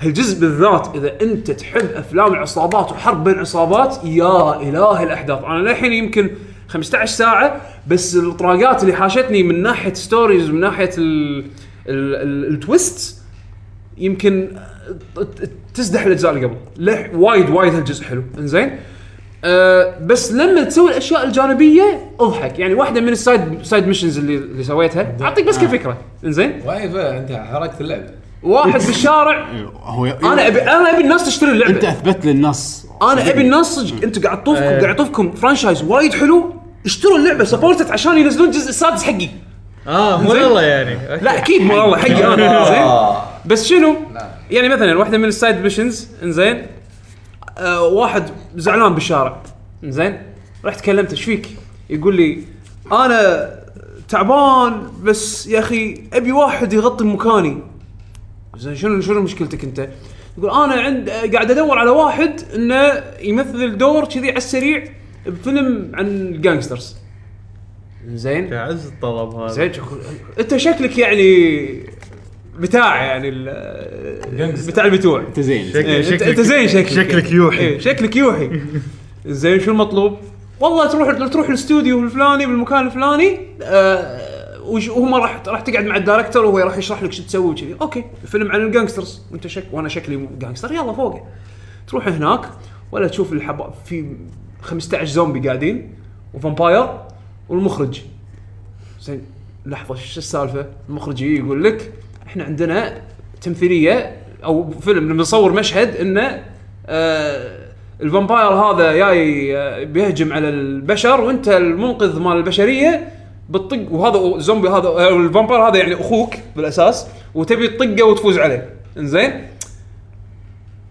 هالجزء بالذات إذا أنت تحب أفلام العصابات وحرب بين عصابات يا اله الأحداث. أنا للحين يمكن 15 ساعة بس الطراقات اللي حاشتني من ناحية stories ومن ناحية ال ال ال ال twist يمكن تزدح الأجزاء اللي قبل. لح وايد وايد هالجزء حلو. إنزين؟ أه بس لما تسوي الأشياء الجانبية أضحك. يعني واحدة من ال side side missions اللي اللي سويتها. أعطيك بس كفكره إنزين؟ وايفه انت حركت اللعبه واحد بالشارع هو أنا ابي أنا أبي الناس تشتري أنت اللعبه أثبت للناس. أنا أبي الناس صدق أنتوا قاعد تطوفكم قاعد يطوفكم franchise وايد حلو. اشتروا اللعبة support it عشان ينزلون الجزء السادس حقي. آه مو. والله يعني. أوكي. لا أكيد مو والله حقي أنا. [LAUGHS] زين؟ بس شنو؟ يعني مثلا واحدة من ال side missions إنزين. آه واحد زعلان بالشارع. إنزين؟ رحت كلمته إيش فيك؟ يقول لي أنا تعبان بس يا أخي أبي واحد يغطي مكاني. زين شنو شنو مشكلتك أنت؟ يقول أنا عند قاعد أدور على واحد إنه يمثل دور كذي على السريع بفيلم عن الجانجسترز زين؟ تعز الطلب هذا. زين أنت شكلك يعني بتاع يعني ال- بتاع البتوع. أنت زين. شك- إيه، انت شكلك- انت زين شكلك. شكلك يوحي. إيه، شكلك يوحي. زين شو المطلوب؟ والله تروح تروح الاستوديو الفلاني بالمكان الفلاني آه وش- وهم راح راح تقعد مع ال director وهو راح يشرح لك شو تسوي وكذي. أوكي فيلم عن ال gangsters. وأنت شك وأنا شكلي gangster. يلا فوق تروح هناك ولا تشوف الحب في 15 زومبي قاعدين و vampire والمخرج. زين لحظة شو السالفة؟ المخرج يقول لك إحنا عندنا تمثيلية أو فيلم بنصور مشهد إنه آه ال vampire هذا جاي آه، بيهجم على البشر وأنت المنقذ مال البشرية بتطق وهذا الزومبي هذا ال vampire هذا يعني أخوك بالأساس وتبي تطقه وتفوز عليه. إنزين؟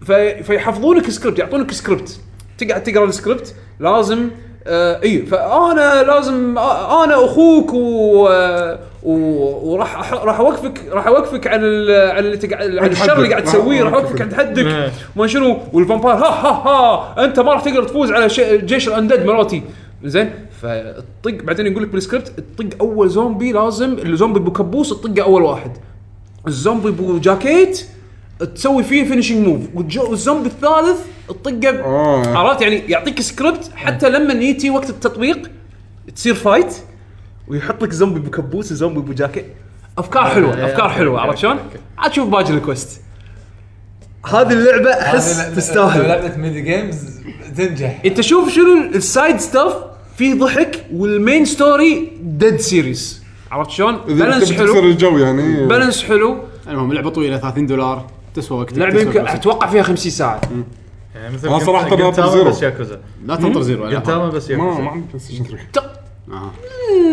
في فيحفظونك سكريبت يعطونك سكريبت تقعد تقرأ السكريبت لازم آه اي فأنا لازم آه أنا أخوك و آه، و- وراح راح أوقفك راح أوقفك عن ال- عن اللي تقعد عن الشر اللي. قاعد تسويه راح أوقفك عند حدك. ما شنو وال vampire ها ها ها أنت ما راح تقدر تفوز على ش- جيش ال undead مالتي. زين؟ فالطق بعدين يقول لك بالسكريبت الطق أول زومبي لازم الزومبي ابو كبوس تطقه أول واحد. الزومبي ابو جاكيت تسوي فيه finishing move والزومبي الثالث تطقه آه. عرفت؟ يعني يعطيك سكريبت حتى لما يجي وقت التطبيق تصير فايت ويحط لك زومبي بكبوس وزومبي بجاكيت أفكار حلوة أفكار حلوة عرفت شلون؟ عاد شوف باقي ال quest هذه اللعبة احس تستاهل. لعبة mini games تنجح. أنت شوف شنو ال side stuff في ضحك وال main story dead serious عرفت شلون؟ balance تبي تكسر حلو. الجو يعني. balance حلو. المهم لعبة طويلة 30 دولار تسوى وقتك لعبه يمكن. أتوقع فيها 50 ساعه يعني مثل جنت- ناطر جنتاما Zero. بس ياكوزا لا تنطر Zero. جنتاما بس ما ما ياكوزا عندي PlayStation 3 تق- آه.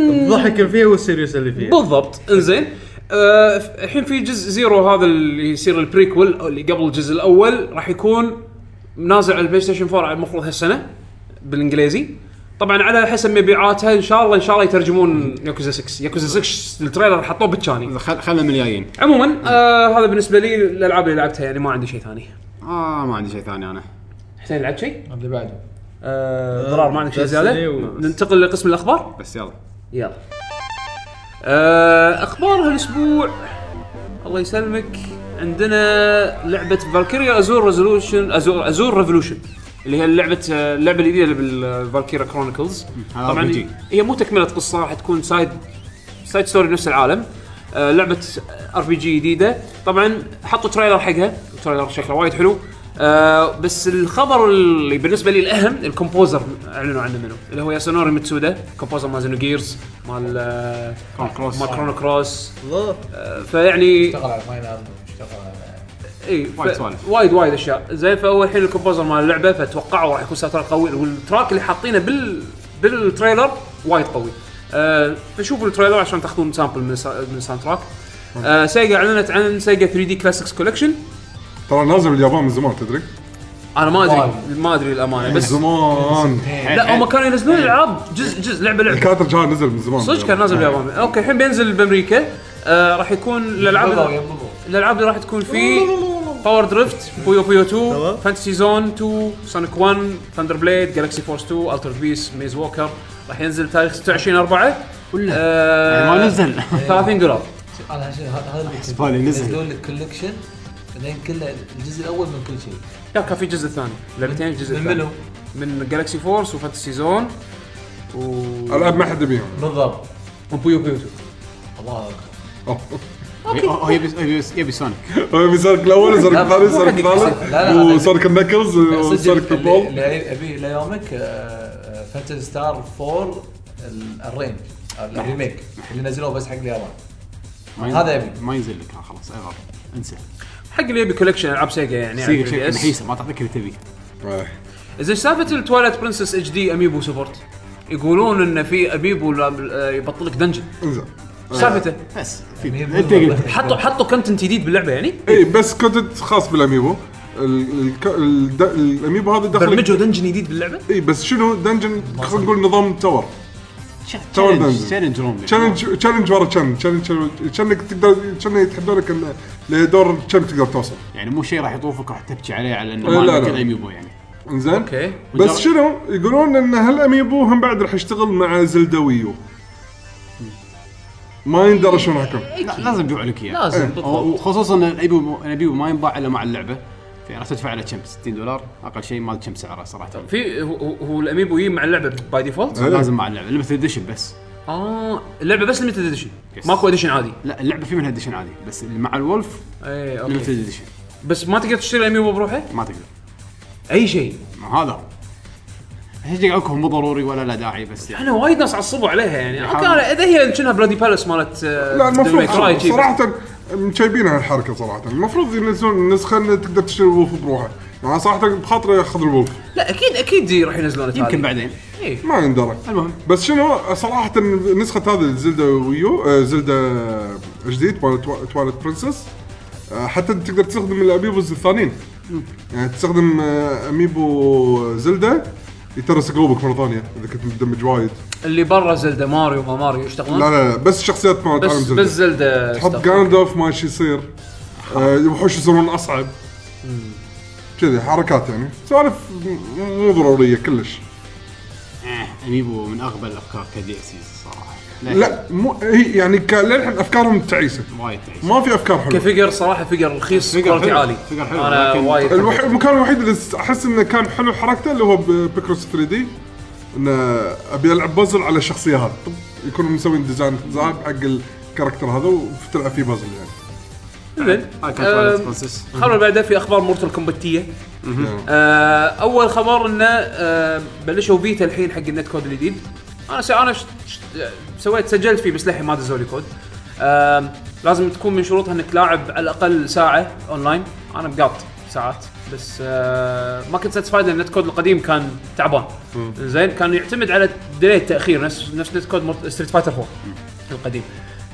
الضحك اللي فيها وال serious اللي فيها بالضبط. انزين. آه، الحين في جزء Zero هذا اللي يصير ال prequel اللي قبل الجزء الأول راح يكون نازل على ال PlayStation 4 المفروض هالسنة بالإنجليزي. طبعا على حسب مبيعاتها إن شاء الله إن شاء الله يترجمون ياكوزا 6 ياكوزا 6 ال trailer حطوه بالشاني خل خلنا من الجايين. عموما آه هذا بالنسبة لي الألعاب اللي لعبتها يعني ما عندي شيء ثاني. آه ما عندي شيء ثاني أنا. حسين لعبت شيء؟ اللي بعده. آه ضرار ما عندك شيء زيادة؟ ننتقل لقسم الأخبار؟ بس يلا. يلا. آه، أخبار هالأسبوع. الله يسلمك. عندنا لعبة Valkyria Azure Resolution Azure Azure Revolution اللي هي لعبه اللعبة الجديدة اللي بال Valkyria Chronicles طبعا. هي مو تكملة قصة راح تكون side side story نفس العالم. آه، لعبة RPG جديدة. طبعا حطوا trailer حقها. ال trailer شكله وايد حلو. آه بس الخبر اللي بالنسبة لي الأهم ال composer أعلنوا عنه منه اللي هو ياسونوري ميتسودا composer مال Xenogears مال آه، مال Chrono Cross فيعني اشتغل على Final اشتغل على اي وايد سوالف. وايد وايد أشياء. زين فهو الحين ال composer مال اللعبة فتوقعوا راح يكون sound قوي. وال track اللي حاطينه بال بال trailer وايد قوي. آه فشوفوا ال trailer عشان تاخذون sample من من ال soundtrack آه Sega أعلنت عن Sega 3D Classics Collection ترى نازل باليابان من زمان تدري؟ أنا ما أدري. ما أدري الأمانة من بس زمان. لا هم كانوا ينزلون العاب جزء جزء لعبة لعبة. ال cartridge هذا نزل من زمان صدق كان نازل باليابان. okay الحين بينزل بأمريكا. آه راح يكون الألعاب. الألعاب اللي راح تكون في Power Drift Puyo Puyo 2 تمام. Fantasy Zone 2 Sonic 1 Thunder Blade Galaxy Force 2 Altered Beast Maze Walker راح ينزل تاريخ 26 4 ولا آه ما نزل. 30 دولار. أنا هذا هذا اللي حسبالي نزل. ينزلون لك collection بعدين كله الجزء الأول من كل شيء. لا كان في جزء ثاني. لعبتين الجزء من الثاني منو؟ من جالكسي فورس وفانتسي زون و العاب ما حد يبيهم بالضبط. وبويو بويو 2 الله هو يبي يبي يبي سونيك هو بيسارك الأول سارك لا، الثاني. لا، الثالث وسارك النكلز البول. اللي ابي ليومك فانتسي ستار 4 ال- الرينج الريميك اللي نزلوه بس حق اليابان. هذا يبي. ما ينزل لك خلاص اغر انسى. حق اللي يبي collection ألعاب سيجا يعني سيجا 3DS. شيء نحيسة ما تعطيك اللي تبي آه. زين سالفة ال Twilight Princess HD Amiibo support يقولون إن في Amiibo لا- يبطل لك dungeon انزين. سالفته بس. والله. قلت. حطوا حطوا content جديد باللعبة يعني؟ اي بس كنت خاص بال Amiibo. ال- ال- الد- ال Amiibo هذا دخل برمجوا dungeon جديد باللعبة؟ اي بس شنو؟ dungeon خلينا نقول نظام tower tower dungeon challenge room challenge challenge ورا challenge challenge تقدر كأنه يتحدونك لدور كم تقدر توصل. يعني مو شيء راح يطوفك راح تبكي عليه على إنه ما. عندك ال Amiibo يعني. إنزين. okay. بس شنو؟ يقولون إن هال Amiibo هم بعد راح يشتغل مع Zelda Wii U. ما يندرى شلون يكون لا لازم يبيعوا لك إياه. لازم إيه. بالضبط. وخصوصا إن ال Amiibo ال Amiibo ما ينباع إلا مع اللعبة. فراح تدفع له كم؟ 60 دولار؟ أقل شيء ما كم سعره صراحة. في هو, هو- هو ال Amiibo يجي مع اللعبة by default إيه. لازم مع اللعبة. limited edition بس. آه اللعبة بس ليمتد اديشن Yes. ماكو اديشن عادي. لا اللعبة في منها اديشن عادي. بس اللي مع الولف اي ليمتد أوكي اديشن بس ما تقدر تشتري الاميبو بروحه؟ ما تقدر. أي شيء. ما هذا هو. قاعد لكم مو ضروري ولا لا داعي بس يعني. إحنا وايد ناس عصبوا عليها يعني. أوكي إذا هي كأنها بلادي بالاس مالت آه، لا المفروض. صراحة مشايبين هالحركه صراحة المفروض ينزلون نسخه إن تقدر تشتري الولف بروحه. يعني أنا صراحة بخاطري اخذ الولف لا أكيد أكيد دي راح ينزلون يمكن بعدين. اي ما يندرى. المهم. بس شنو صراحة نسخة هذا Zelda Wii U آه، Zelda جديد مال Twilight Princess. حتى تقدر تستخدم ال Amiibos الثانيين. يعني تستخدم آه، Amiibo Zelda يترس قلوبك مرة ثانية إذا كنت مدمج وايد. اللي برا Zelda Mario ما ماريو يشتغلون لا لا لا بس شخصيات مالت بس عالم بس Zelda Zelda تحط. Gandalf ما شي يصير. آه، الوحوش يصيرون أصعب. كذي حركات يعني. سوالف مو ضرورية كلش. Amiibo من أغبى الأفكار كدي الصراحه لا مو هي يعني ك- للحين أفكارهم تعيسة. وايد تعيس ما في أفكار حلوة. ك figure صراحة figure رخيص figure quality حلو. عالي. figure حلو، أنا لكن وايد. المكان الوحيد اللي أحس إنه كان حلو حركته اللي هو Picross 3D. إنه أبي ألعب بازل على الشخصية هذه. طب يكونوا مسوين design ذاب حق ال character هذا وتلعب فيه بازل يعني. زين هاي كانت الخبر اللي بعده في أخبار Mortal Kombat إيه آه أول خبر إنه آه بلشوا بيتا الحين حق ال net code الجديد. أنا س... أنا ش... ش... سويت سجلت فيه بس للحين ما دزوا لي كود لازم تكون من شروطها إنك لاعب على الأقل ساعة أونلاين. أنا مقاط ساعات بس آه ما كنت satisfied لأن ال net code القديم كان تعبان. زين كان يعتمد على delay التأخير. نفس نفس net code Street Fighter 4 القديم.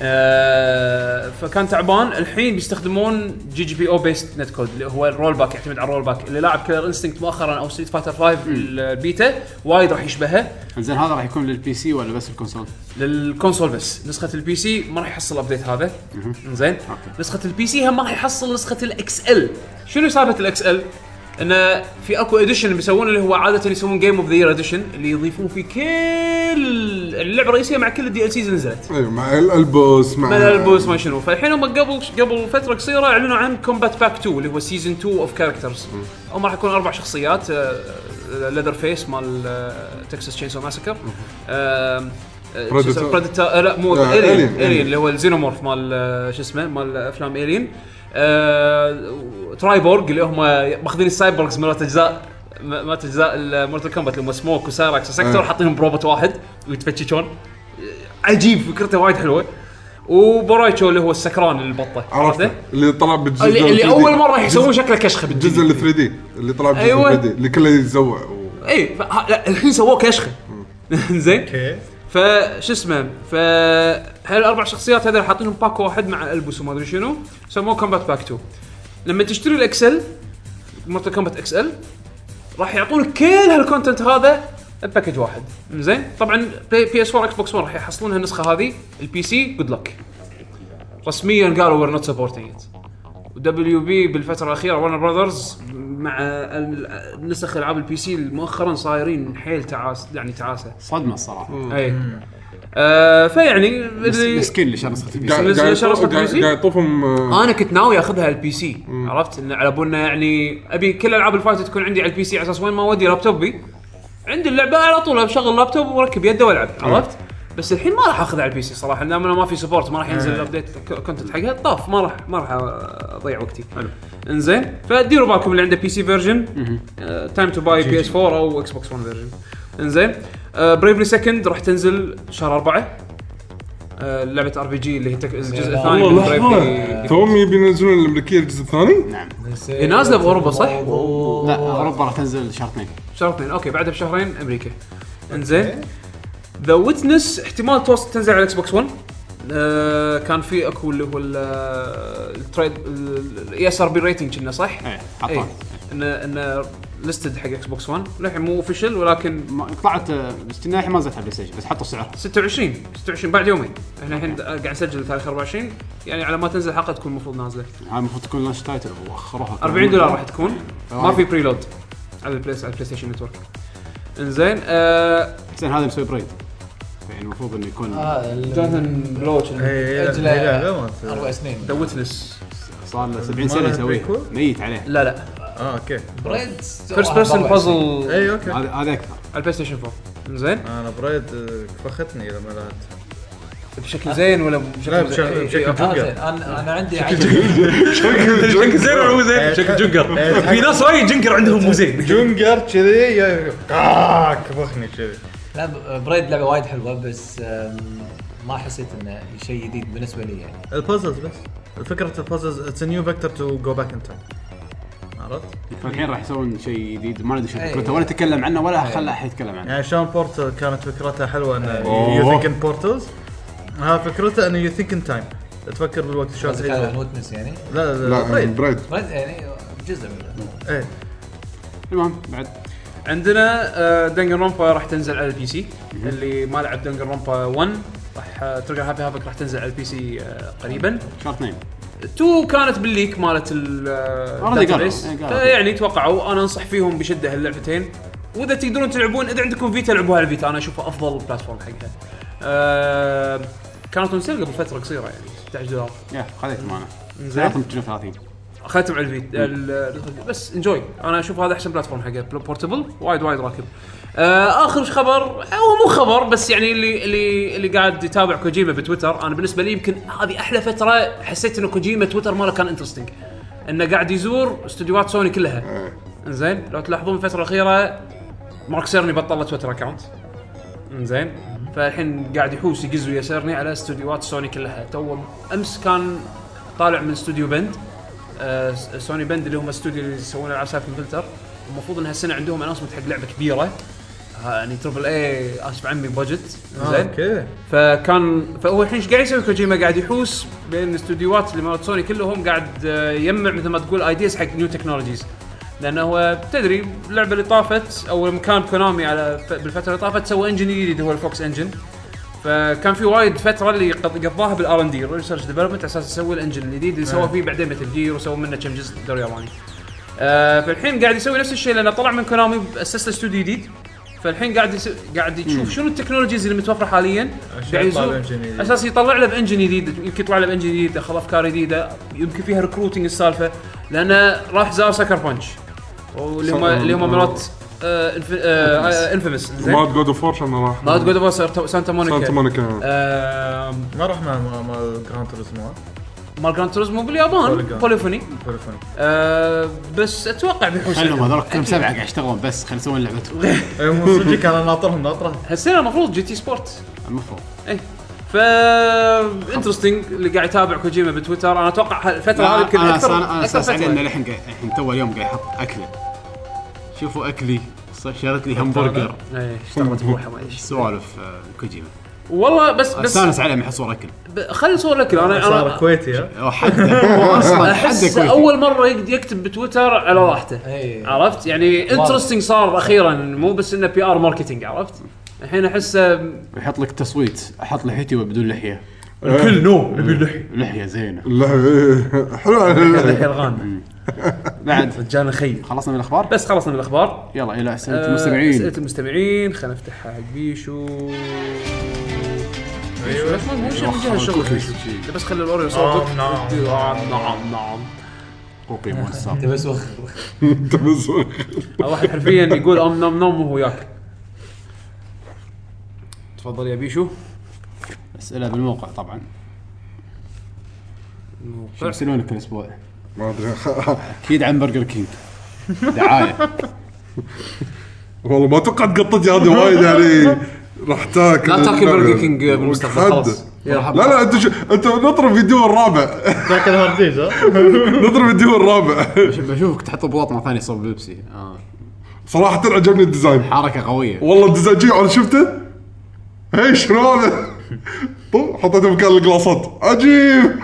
آه فكان تعبان. الحين بيستخدمون GGPO based net code اللي هو ال rollback يعتمد على ال rollback اللي لاعب Killer Instinct مؤخرا أو Street Fighter 5 البيتا وايد راح يشبهها زين هذا راح يكون لل PC ولا بس ال console؟ لل console بس. نسخة ال PC ما راح يحصل ال update هذا. زين نسخة ال PC هم ما راح يحصل نسخة ال XL شنو سالفة ال XL انه في أكو edition بيسوونه اللي هو عادة يسوون game of the year edition اللي يضيفون فيه كل اللعبة الرئيسية مع كل ال DLCs نزلت أيوه مع الألبوس مع من البوس ما شنو. فالحين هم قبل قبل فترة قصيرة أعلنوا عن Kombat Pack 2 اللي هو season 2 of characters هم راح يكون أربع شخصيات Leatherface مال Texas Chainsaw Massacre. Predator لا مو آه، Alien Alien. Alien اللي هو ال xenomorph مال آه، شو اسمه؟ مال أفلام Alien Triborg اللي هم ماخذين ال cyborgs مالت اجزاء مالت أجزاء ال Mortal Kombat اللي هم Smoke و Cyrax و Sektor آه. حاطينهم بروبوت واحد ويتفتشون. عجيب فكرته وايد حلوة. و Bo' Rai Cho اللي هو السكران البطة عرفته. اللي طلع بالجزء اللي, اللي 3D. أول مرة يسوون شكله كشخة الجزء بالجزء ال 3D اللي طلع بالجزء أيوة. 3D اللي كله يتزوع و... اي ف- ها- لا الحين سووه كشخة. [LAUGHS] زين. فش اسمه ف هالاربع شخصيات هذول حاطينهم pack واحد مع البس وما أدري شنو؟ سموه Kombat Pack 2 لما تشتري ال XL Mortal Kombat XL راح يعطونك كل هال content هذا ب package واحد. زين؟ طبعا P, PS 4 Xbox 1 راح يحصلون هالنسخه هذه ال PC good luck رسميا قالوا we're not supporting it و WB بالفترة الأخيرة Warner Brothers مع نسخ العاب ال PC مؤخرا صايرين حيل تعاس يعني تعاسة. صدمة الصراحه اي آه فيعني بس اللي مسكين اللي نسخه ال P قاعد C قاعد يطوفهم آه، أنا كنت ناوي أخذها على ال PC عرفت؟ إن على بالنا يعني أبي كل ألعاب ال fight تكون عندي على ال PC على أساس وين ما اودي لابتوبي عندي اللعبة على طول بشغل لابتوب وأركب يده وألعب عرفت؟ بس الحين ما راح أخذها على ال PC صراحة لأن أنا ما في support ما راح ينزل ال update content حقها. طاف ما راح ما راح أضيع وقتي. حلو. انزين فديروا بالكم اللي عنده PC version time to buy PS 4 أو Xbox 1 version انزين Bravely Second راح تنزل شهر أربعة. آه، لعبة RPG اللي هي تك- الجزء الثاني من لحظه توهم يبي ينزلون الامريكيه الجزء الثاني؟ نعم. هي نازلة بأوروبا، صح؟ لا أوروبا راح تنزل شهر اثنين. شهر اثنين. أوكي بعدها بشهرين أمريكا. انزين. The Witness احتمال توصل تنزل على ال Xbox 1 آه كان في اكو اللي هو ال- التريد ال ESRB rating كنا صح؟ إيه اي حطان انه انه listed حق Xbox 1 للحين مو official ولكن ما- طلعت بس كنا الحين ما نزلت على البلاي ستيشن بس حطوا سعر. 26 26 بعد يومين. إحنا الحين قاعد نسجل تاريخ 24 يعني على ما تنزل الحلقة تكون المفروض نازلة. هاي المفروض تكون launch title. واخروها 40 دولار راح تكون. ما في preload على البلاي على ال PlayStation Network إنزين آه زين هذا مسوي Braid. المفروض إنه يكون آه Jonathan Blow اتش أجله هي لعبه مالت- أربع سنين. The Witness صار له 70 ما سنة له يسويه بريكول؟ ميت عليه. لا لا. آه أوكي. بريد فيرست بيرسون بازل اي أوكي. هذا أكثر. على البلاي ستيشن 4 انزين أنا بريد فختني لما لعبت. بشكل زين ولا لا، بشكل بشكل- زين؟ بشكل إيه، جوجر. آه زين. أنا أنا عندي عجب شكل زين ولا مو زين؟ شكل جنقر في ناس وايد جنقر عندهم مو زين. جونجر كذي يا- آه، كبخني كذي. لا بريد لعبة وايد حلوة بس ما حسيت إنه شيء جديد بالنسبة لي يعني. ال puzzles بس. فكرة ال puzzles it's new feature to go back in time عرفت؟ فالحين راح يسوون شيء جديد ما ندري شو أي. فكرته. ولا تكلم عنه ولا خلى أحد يتكلم عنه. يعني شلون Portal كانت فكرتها حلوة إنه. you think in portals ها فكرته إنه you think in time تفكر بالوقت شلون. Witness يعني؟ لا لا لا Braid Braid يعني جزء منه. إيه. المهم بعد. عندنا آه، Danganronpa راح تنزل على ال PC اللي ما لعب Danganronpa 1 راح آه، ترجع Happy Havoc راح تنزل على ال PC آه، قريبا. شهر 2 تو كانت بالليك مالت ال يعني توقعوا أنا أنصح فيهم بشدة هاللعبتين. وإذا تقدرون تلعبون إذا عندكم Vita لعبوها على Vita أنا اشوفها أفضل platform حقها. أه كانت تنسيل قبل فترة قصيرة يعني 16 دولار. يا خذيت معنا. زين 32 ختم على ال Vita بس enjoy أنا أشوف هذا أحسن platform حق portable وايد وايد راكب. آه، آخر خبر هو مو خبر بس يعني اللي اللي اللي قاعد يتابع كوجيما بتويتر أنا بالنسبة لي يمكن هذه أحلى فترة حسيت إنه كوجيما تويتر ماله كان interesting إنه قاعد يزور استديوهات سوني كلها. إنزين لو تلاحظون الفترة الأخيرة Mark Cerny بطل Twitter account إنزين فالحين قاعد يحوس يقز وي Cerny على استديوهات سوني كلها. تو أمس كان طالع من استوديو Bend. Sony Bend اللي هم استوديو اللي يسوون العاب Syphon Filter المفروض ان هالسنه عندهم announcement حق لعبة كبيرة. آه، يعني triple A آسف عمي budget آه، زين. okay. فكان فهو الحين إيش قاعد يسوي؟ كوجيما قاعد يحوس بين الاستديوهات اللي مالت سوني كلهم قاعد آه، يجمع مثل ما تقول ideas حق new technologies لأنه هو تدري اللعبه اللي طافت أو لما كان Konami على بالفترة اللي طافت سوى engine جديد هو ال Fox Engine فكان في وايد فترة اللي قض- قضاها بال R&D research development على أساس يسوي ال engine الجديد اللي سوى فيه بعدين Metal Gear وسوى منه كم جزء دوري ياباني. آه فالحين قاعد يسوي نفس الشيء لأنه طلع من Konami بأسس له استوديو جديد. فالحين قاعد يس... قاعد يشوف شنو ال technologies اللي متوفرة حاليا. قاعد جديد. أساس يطلع له ب engine جديد يمكن يطلع له ب engine جديد ياخذ افكار جديده يمكن فيها recruiting السالفة. لأنه راح زار Sucker Punch واللي هم اللي هم مالت Infamous زين. مال God of War كان راح؟ مال God of سانتا مونيكا. سانتا مونيكا. ما راح مع مع- مع Gran Turismo مال جراند توريزمو باليابان. بوليفوني تليفون آه بس أتوقع بيحوس خلهم عليهم. هذول كم سبعة قاعد يشتغلون بس خلينا يسوون لعبتهم. [LAUGHS] اي مو صدق أنا ناطرهم ناطره هالسنه المفروض جي تي سبورت المفروض. اي ف انترستنج اللي قاعد يتابع كوجيما بتويتر. أنا أتوقع الفترة هذه يمكن أنا أكثر أنا أساس عليه انه الحين الحين تو اليوم قاعد يحط اكله شوفوا أكلي. شريت لي همبرجر إيه، اشتغلت بروحها ما إيش سوالف آه، كوجيما. والله بس بس استانس عليه يحط صور أكل. خلي صور لك أنا صار أنا كويتي ها؟ أصلا [LAUGHS] أحس أول مرة يقد- يكتب بتويتر على راحته. عرفت؟ يعني interesting صار أخيرا مو بس إنه PR marketing عرفت؟ الحين احسه يحط لك تصويت أحط لحيتي بدون لحية. الكل no نبي اللحيه لحية. زينة. لا إيه، [LAUGHS] حلو. [LAUGHS] اللحيه الغانم [LAUGHS] بعد. رجال خير خلصنا من الأخبار؟ بس خلصنا من الأخبار. يلا إلى أسئلة آه، المستمعين. أسئلة المستمعين. خلينا نفتحها حق بيشو. أيوه. ليش ما بيشو. بس خلي الأوريو صوتك. نعم، نعم. نعم. نعم نعم موسع أنت بس وخر أنت بس- واحد حرفيا يقول أم نوم نوم وهو ياكل. تفضل يا بيشو. أسئلة بالموقع طبعا. شو يرسلون لك الأسبوع؟ ما أدري. [LAUGHS] أكيد عن Burger King. دعاية. والله ما توقعت قطتي هذه وايد يعني. راح تاكل لا تاكل Burger King بالمستقبل. خلاص. لا لا أنت شو أنت نطر الفيديو الرابع. تاكل هارديز ها؟ [LAUGHS] نطر الفيديو الرابع. بشوفك تحط بواط مرة ثانية صوب بيبسي. آه. صراحة عجبني ال design. حركة قوية. والله ال design جي أنا شفته؟ هي هذا؟ طب حطيته مكان القلاصات عجيب.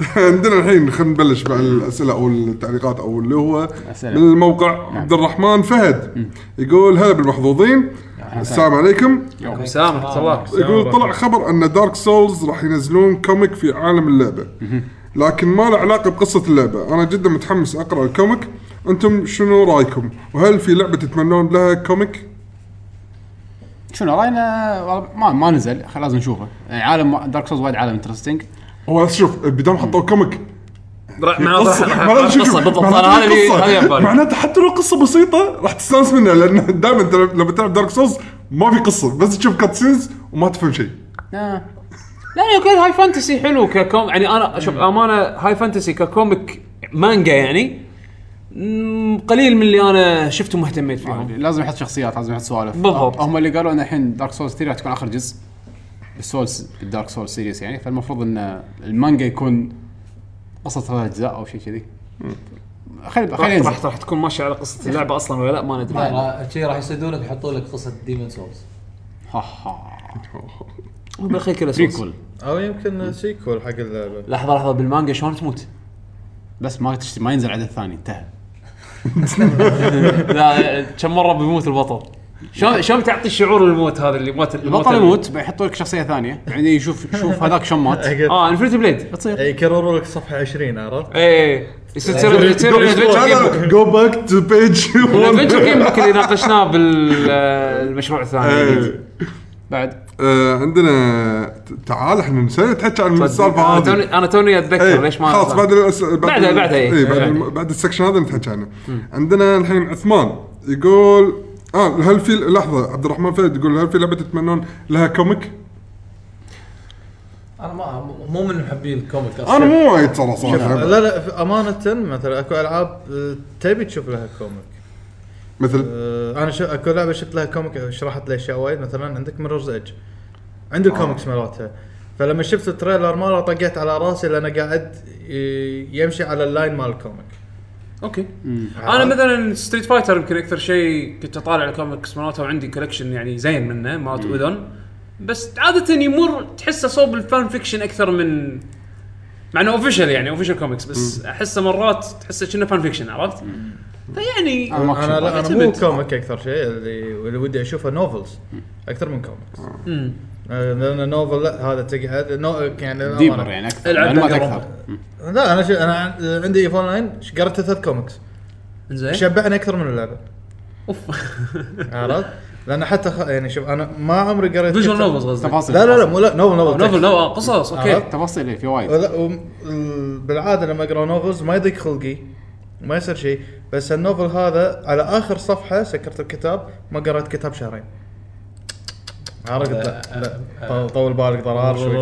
[LAUGHS] عندنا الحين خلينا نبلش مع الأسئلة أو التعليقات أو اللي هو أسئلة. من الموقع عبد الرحمن فهد. يقول هلا بالمحظوظين. السلام عليكم. سلام ورحمه الله يقول طلع خبر أن Dark Souls راح ينزلون comic في عالم اللعبة. لكن ما له علاقة بقصة اللعبة. أنا جدا متحمس أقرأ ال comic أنتم شنو رأيكم؟ وهل في لعبة تتمنون لها comic شنو رأينا؟ ما ما نزل. خل لازم نشوفه. يعني عالم Dark Souls وايد عالم interesting هو شوف بدام حطوا comic. قصه بالضبط معناته أنا هذا اللي قصة. هذا يبالي معناته حتى لو قصة بسيطة راح تستانس منها لأن دائما لما تلعب Dark Souls ما في قصة بس تشوف cutscenes وما تفهم شيء. آه. لا يعني كل high fantasy حلو ككوم يعني أنا شوف أمانة high fantasy ك comic مانجا يعني قليل من اللي أنا شفتهم واهتميت فيهم. لازم يحط شخصيات لازم يحط سوالف. بالضبط. هم اللي قالوا إن الحين Dark Souls 3 راح تكون آخر جزء. بال Souls بال Dark Souls series يعني فالمفروض إن المانجا يكون قصة ثلاث اجزاء أو شيء كذي. خلي خلي راح راح تكون ماشية على قصة [LAUGHS] اللعبة أصلا ولا لا؟ ما ندري. لا شي راح يصيدونك يحطوا لك قصة Demon's Souls ها ها. بالأخير كله Souls. prequel أو يمكن sequel حق اللعبة. لحظة لحظة بالمانجا شلون تموت؟ بس ما ما ينزل عدد ثاني انتهى. [LAUGHS] لا كم مرة بيموت البطل؟ شلون شلون تعطي الشعور الموت هذا اللي موت البطل يموت بيحطوا لك شخصية ثانية. بعدين يشوف شوف هذاك شلون مات [LAUGHS] آه Infinity Blade تصير. يكرروا لك صفحة 20 عرفت؟ إيه يصير تصير تصير ال adventure go back to page ال adventure game book اللي ناقشناه بالمشروع الثاني. بعد. آه، عندنا تعال إحنا نسينا نتحكى عن السالفة أنا هذه. توني أنا توني أتذكر إيه، ليش ما خلاص بعد الأس... بعد بعدها- بعدها، إيه. إيه بعد, بعد ال section هذا نتحكى عنه. عندنا الحين عثمان يقول آه هل في لحظة عبد الرحمن فهد يقول هل في لعبة تتمنون لها comic؟ أنا ما مو من محبي ال comic أصلا. أنا مو وايد ترى صراحة. لا لا أمانة مثلا أكو ألعاب آه، تبي تشوف لها comic. مثل؟ آه، أنا شو أكو لعبة شفت لها comic شرحت لي أشياء وايد. مثلا عندك Mirror's Edge عندي الكوميكس مالتها. فلما شفت ال trailer ماله طقيت على راسي لأنه قاعد يمشي على ال line مال ال comic. Okay. أنا مثلا Street Fighter يمكن أكثر شيء كنت أطالع الكوميكس مالته وعندي collection يعني زين منه مالت Udon بس عادة يمر تحسه صوب ال fan fiction أكثر من مع إنه official يعني official comics بس أحسه مرات تحسه كأنه fan fiction عرفت؟ فيعني أنا أنا مو. كوميك أكثر شيء اللي, اللي ودي أشوفه novels أكثر من كوميكس مم. لأن نوفل لا هذا تقعد نو يعني ديبر. يعني أكثر. العب معلومات أكثر. لا أنا شو أنا عن- عندي ايفون 9 ش- قريت ثلاث كوميكس زين شبعني أكثر من اللعبة. أوف. [LAUGHS] عرفت؟ لأن حتى خ... يعني شوف أنا ما عمري قريت فيجوال نوفلز قصدك؟ تفاصيل. لا لا لا مو لا نوفل نوفل نوفل نو قصص أوكي؟ تفاصيل إيه، في وايد. بالعادة لما أقرأ نوفلز ما يضيق خلقي ما يصير شيء. بس النوفل هذا على آخر صفحة سكرت الكتاب ما قريت كتاب شهرين. عرفت لا لا طول- طول بالك ضرار شوي.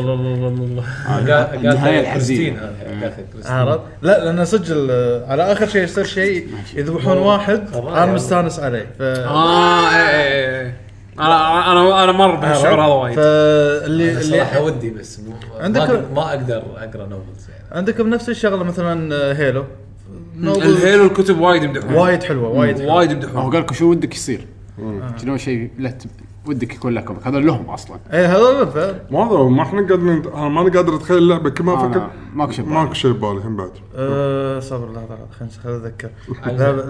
قالت كريستين. عرفت؟ لا لأن سجل على آخر شيء يصير شيء يذبحون واحد. أنا مستانس عليه. ف آه إيه إيه إيه. أنا أنا أنا مر بالشعور هذا وايد. فاللي اللي صراحة ودي بس مو عندك- ما أقدر أقرأ novels يعني. عندكم نفس الشغلة مثلا Halo ال Halo الكتب وايد يمدحون. وايد حلوة وايد. وايد هو يمدحون قال لك شو ودك يصير؟ شنو شيء لا ت- ودك يكون له comic هذا لهم أصلا. إيه هذا. ما هذا. ما إحنا قادرين أنا ماني قادر أتخيل اللعبة. كل ما أفكر ماكو شيء ماكو شيء ببالي هم بعد. أه صبر لحظه لحظه خليني خليني أتذكر.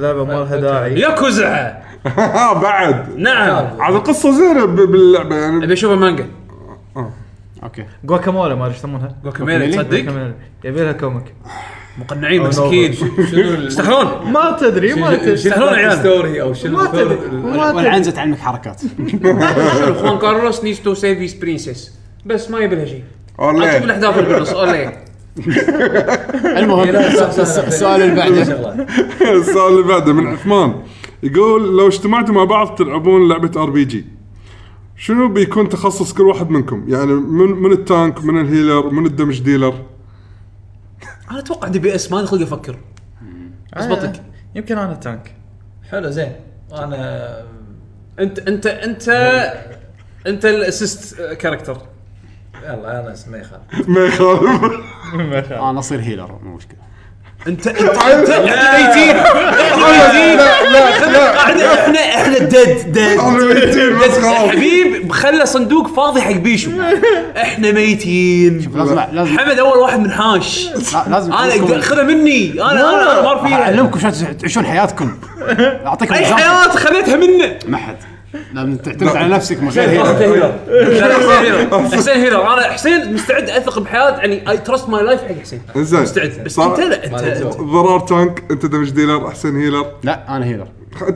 لعبه ما لها داعي ياكوزا بعد. نعم. عاد القصة زينة ب- باللعبة يعني. أبي أشوف المانجا. أوكي. جواكامولا ما أدري إيش يسمونها. Guacamelee تصدق. يبي لها comic. مقنعين مسكين يستاهلون ما تدري ما تدري. عيال story أو شنو ما تدري. [LAUGHS] والعنزه تعلمك حركات. خوان كارلوس needs to save his princess بس ما يبي لها شيء. أشوف الاحداث بالنص اولي المهم [LAUGHS] السؤال اللي بعده. السؤال اللي بعده من عثمان. يقول لو اجتمعتوا مع بعض تلعبون لعبة RPG شنو بيكون تخصص كل واحد منكم؟ يعني من من ال tank من ال healer من ال damage dealer؟ أنا أتوقع DPS ما خلق أفكر اضبطك آه، يمكن أنا tank. حلو زين. أنا أنت أنت أنت أنت ال assist character يلا أنا اسمي خالد. [LAUGHS] [LAUGHS] ما يخالف. أنا أصير healer مو مشكلة. انت انت [LAUGHS] انت إحنا ميتين إحنا ميتين إحنا إحنا إحنا dead dead أنا ميتين بس خلاص. حبيب خلى صندوق فاضي حق بيشو. إحنا ميتين. لازم لازم حمد أول واحد منحاش لا- لازم أنا خذها مني. أنا أنا فيها. أعلمكم شلون تعيشون حياتكم. أعطيكم أي. حياة خذيتها منه ما حد. لازم تعتمد على نفسك لا، لا، حسين هيلر [LAUGHS] حسين هيلر أنا حسين مستعد أثق بحياة يعني I trust my life حق حسين. إنزين. مستعد. بس أنت لا أنت ضرار tank أنت damage dealer أحسن healer. لا أنا healer.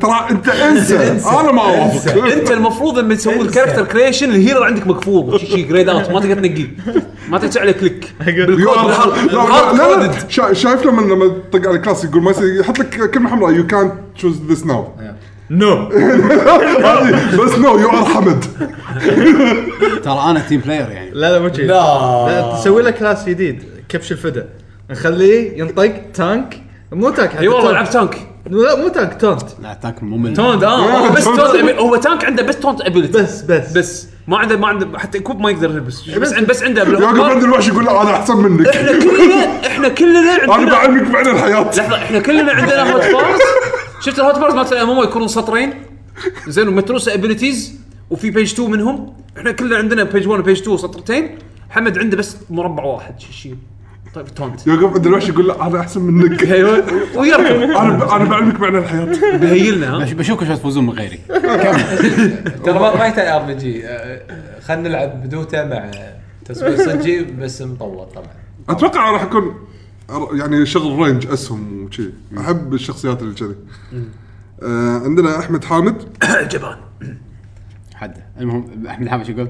ترى أنت أنسى. أنا ما أوافق. أنت المفروض لما تسوي ال character creation ال healer عندك مقفول شي greyed out ما تقدر تنقيه ما تدش عليه [LAUGHS] click شايف لما لما تطق على ال class يقول ما يصير- يحط لك كلمة حمراء. يو كانت تشوز ذس ناو نو بس نو يو ار حمد ترى أنا team player يعني. لا لا مو شي. لا. لا تسوي له class جديد. كبش الفدا. نخليه ينطق tank مو tank حتى اي والله taunt. لعب tank لا مو tank taunt لا tank ممل taunt آه هو بس [LAUGHS] أبي- هو tank عنده بس taunt ability بس بس. بس. ما عنده ما عنده حتى كوب ما يقدر يلبس. بس. عند- بس عنده [LAUGHS] يوقف عند الوحش يقول لا أنا أحسن منك. إحنا كلنا إحنا كلنا [LAUGHS] أنا عندنا بعلمك بعد الحياة. لحظة إحنا كلنا عندنا hot bars شفت ال hot bars مالت ال MMO يكونون سطرين؟ زين ومتروسه abilities وفي page 2 منهم. إحنا كلنا عندنا page 1 و page 2 سطرتين. محمد عنده بس مربع واحد. شو شي. طيب taunt. يوقف عند الوحش يقول له أنا أحسن منك. [LAUGHS] أيوه. ويركض. [LAUGHS] أنا أنا بعلمك معنى الحياة. بش- بشوفكم شلون تفوزون من غيري. [LAUGHS] ترى ما يحتاج RPG خلينا نلعب ب Dota مع تصوير صجي بس مطور طبعا. أتوقع راح يكون أر- يعني شغل range أسهم وشي. أحب الشخصيات اللي كذي. آه عندنا أحمد حامد. [COUGHS] جبان. حد. المهم أحمد حامد شو يقول؟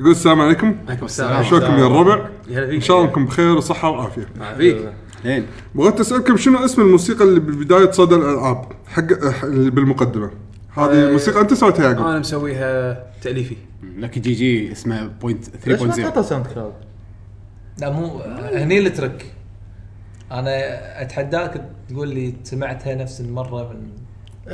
يقول السلام عليكم. عليكم السلام. شلونكم يا الربع؟ هلا فيك. إن شاء الله أنكم بخير وصحة وعافية. فيك زين. بغيت أسألكم شنو اسم الموسيقى اللي ببدايه صدى الألعاب؟ حق اللي بالمقدمة. هذه آه، الموسيقى أنت سويتها يا أنا مسويها تأليفي. لك GG اسمه point ليش ما 3.0 تحطها SoundCloud؟ لا مو هني ال track أنا أتحداك تقول لي سمعتها نفس المرة من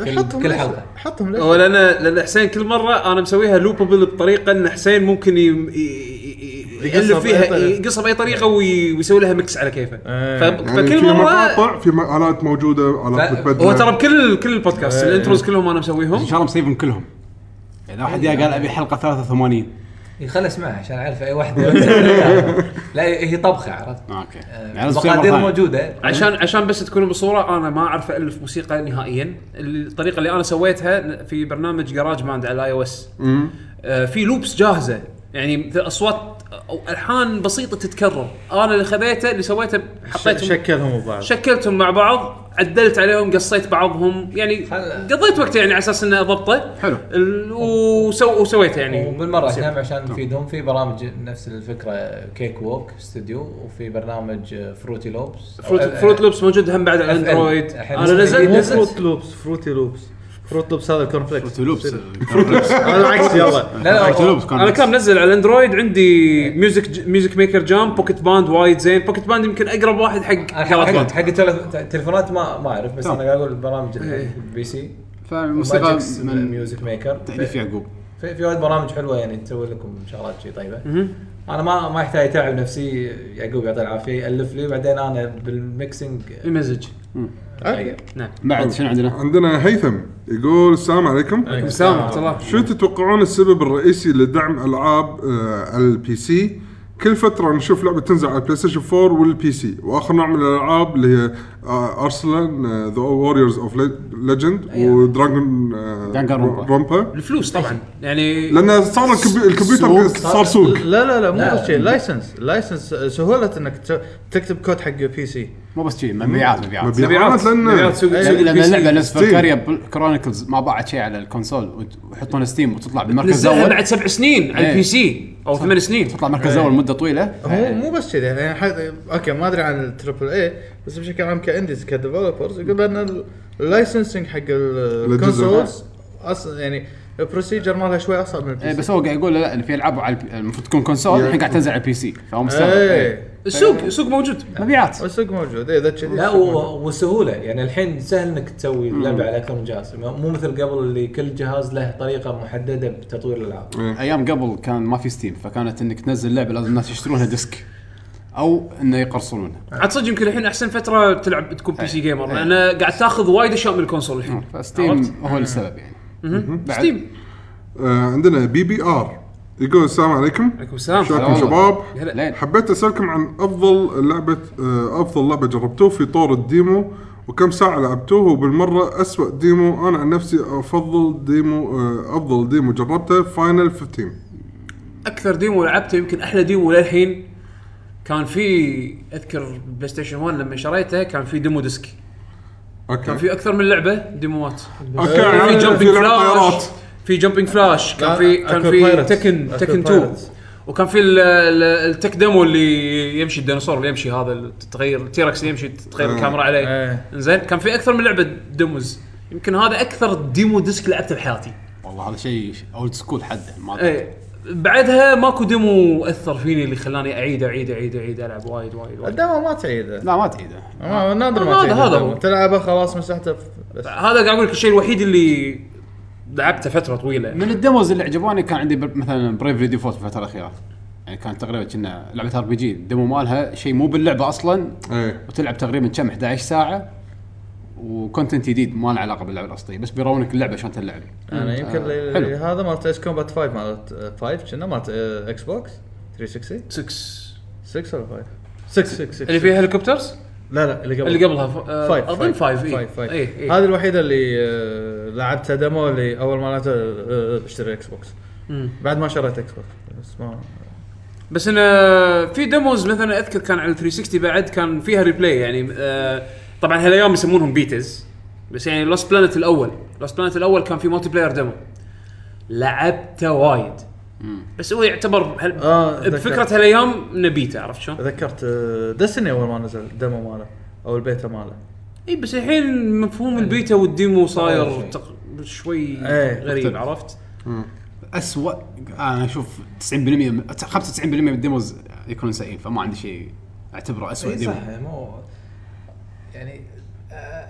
كل, كل؟ حلقة حطهم ليش؟ هو لأن لأن حسين كل مرة أنا مسويها loopable بطريقة إن حسين ممكن ي- ي- ي- ي- يقصها يألف فيها بأي طريقة. يقصها بأي طريقة وي- ويسوي لها mix على كيفه. ف- يعني فكل في مره مقاطع في آلات موجودة آلات لا، متبدله هو ترى بكل كل البودكاست إيه. ال intros كلهم أنا إن مسويهم شاء الله مسيبهم كلهم يعني واحد جاء قال أبي حلقة 83 خل أسمعها عشان أعرف أي واحدة [LAUGHS] لا هي طبخة عرفت؟ أوكي. آه، يعني المقادير. موجودة. عشان عشان بس تكونوا بالصورة أنا ما أعرف ألف موسيقى نهائيا. الطريقة اللي أنا سويتها في برنامج GarageBand على ال iOS في loops جاهزة. يعني أصوات أو ألحان بسيطة تتكرر. أنا اللي خذيته اللي سويته حطيتهم شكلهم ببعض شكلتهم مع بعض. عدلت عليهم قصيت بعضهم يعني خل- قضيت وقت يعني على أساس إنه اضبطه حلو. ال- وسو وسويته يعني. وبالمره عشان عشان نفيدهم في برامج نفس الفكرة Cakewalk Studio وفي برنامج Fruity Loops Fruit, Fruit Loops موجود هم بعد على الحين أنا نزلت. نزلت فروت لوبس فروتي لوبس Froot Loops هذا ال corn flakes Fruity Loops هذا العكس يلا. لا لا Fruity Loops أنا كان منزل على ال Android عندي Music Music Maker Jam Pocket Band وايد زين. Pocket Band يمكن أقرب واحد حق حق التليفونات ما ما أعرف بس. أنا قاعد أقول برامج إيه. ال PC فالموسيقى من Music Maker تاليف يعقوب في في وايد برامج حلوة يعني تسوي لكم شغلات شي طيبة. أنا ما ما يحتاج أتعب نفسي يعقوب يعطيه العافية يألف لي بعدين أنا بال mixing المزج. اغير نعم. بعد شنو عندنا؟ عندنا هيثم يقول السلام عليكم. السلام ورحمة الله. شو تتوقعون السبب الرئيسي لدعم ألعاب آه ال PC؟ كل فترة نشوف لعبة تنزل على البلاي ستيشن 4 وال PC، وآخر نوع من الألعاب اللي هي Arslan: The Warriors of Legend و Dragon. رومبا الفلوس طبعا. يعني لأن صار الكمبي- الكمبيوتر. صار سوق. لا لا لا مو. بس شيء. لايسنس لايسنس سهولة إنك تكتب كود حق PC مو بس شيء مبيعات مبيعات. مبيعات. لأن إيه، لأن. اللعبة نفس. Valkyria Chronicles ما باعت شيء على الكونسول ويحطون Steam وتطلع بالمركز الأول بعد سبع سنين على إيه. ال PC أو ثمان سنين. تطلع المركز الأول مدة طويلة. مو مو بس كذا يعني. okay ما أدري عن ال triple A بس بشكل عام كانديز ك developers يقول ان ال licensing حق الكونسولز أصلا يعني ال procedure مالها شوي أصعب من ال PC إيه بس هو قاعد يقول لا ان في العاب على المفروض تكون كونسول الحين قاعد تنزل على ال PC فهو مستغرب إيه. السوق السوق موجود. مبيعات. السوق موجود. اذا كذي لا السوق موجود. و- والسهوله يعني الحين سهل إنك تسوي لعبة على أكثر من جهاز. مو مثل قبل اللي كل جهاز له طريقة محددة بتطوير الألعاب. أيام قبل كان ما في Steam فكانت إنك تنزل لعبة لازم الناس يشترونها disc. أو إنه يقرصونونها عاد صدق يمكن الحين أحسن فترة تلعب تكون PC gamer لأن قاعد تأخذ وايد أشياء من الكونسول الحين؟ ف Steam هو السبب يعني. بعد- Steam. آه عندنا BBR يقول السلام عليكم. عليكم السلام. شلونكم. شباب؟ هلا. لين. حبيت أسألكم عن أفضل لعبة آه، أفضل لعبة جربتوه في طور ال demo وكم ساعة لعبتوه وبالمرة اسوء demo. أنا عن نفسي أفضل demo آه، أفضل demo جربته Final 15 أكثر demo لعبته يمكن أحلى demo للحين كان في أذكر بلاي ستيشن 1 لما شريته كان في demo disc okay كان في أكثر من لعبة demo ات okay في يعني Jumping لعبة فلاش في Jumping Flash كان في كان في. Tekken Tekken 2 Pirates. وكان في ال- ال- ال tech demo اللي يمشي الديناصور اللي يمشي هذا تتغير ال T-Rex اللي يمشي تتغير آه. الكاميرا عليه إيه. زين كان في أكثر من لعبة demos يمكن هذا أكثر demo disc لعبته بحياتي والله هذا شيء old school حده ما. إيه بعدها ماكو demo أثر فيني اللي خلاني أعيد أعيد أعيد أعيد ألعب وايد وايد وايد. ال demo ما تعيده. لا ما تعيده. ما- نادر ما هذا- تعيده. هذا. هو. تلعبه خلاص مسحته بس. هذا قاعد أقول لك الشيء الوحيد اللي لعبته فترة طويلة. من ال demos اللي عجبوني كان عندي بر- مثلا Bravely Default الفترة الأخيرة. يعني كانت تقريبا كنا لعبة RPG ال demo مالها شيء مو باللعبة أصلا. إيه. وتلعب تقريبا كم 11 ساعة. و content جديد ما له علاقة باللعبة الأصلية بس بيرونك اللعبة شلون تلعب. أنا يمكن آه، اللي- حلو. اللي هذا مالت Ace Combat 5 مالت 5 كنا؟ مالت Xbox 360 6 6 ولا 5 6 6 6 اللي فيها helicopters لا لا اللي قبل اللي قبلها ف... آه، five أظن five five اي five اي اي هذه الوحيدة اللي آه، لعبتها demo اللي أول ما لعبتها آه، اشتري Xbox مم. بعد ما شريت Xbox بس ما بس انه في demos مثلا أذكر كان على 360 بعد كان فيها replay يعني آه طبعا هالايام يسمونهم betas بس يعني Lost Planet الأول Lost Planet الأول كان في multiplayer demo لعبته وايد بس هو يعتبر هل... آه،. بفكرة هالايام إنه بيتا عرفت شلون؟ تذكرت Destiny أول ما نزل ال demo ماله أو البيتا ماله إي بس الحين مفهوم البيتا وال demo صاير شوي. تق... شوي إيه، غريب مختلف. عرفت؟ اسوء أنا أشوف 90% من 95% من ال demos يكونون سيئين فما عندي شيء أعتبره اسوء demo صح مو يعني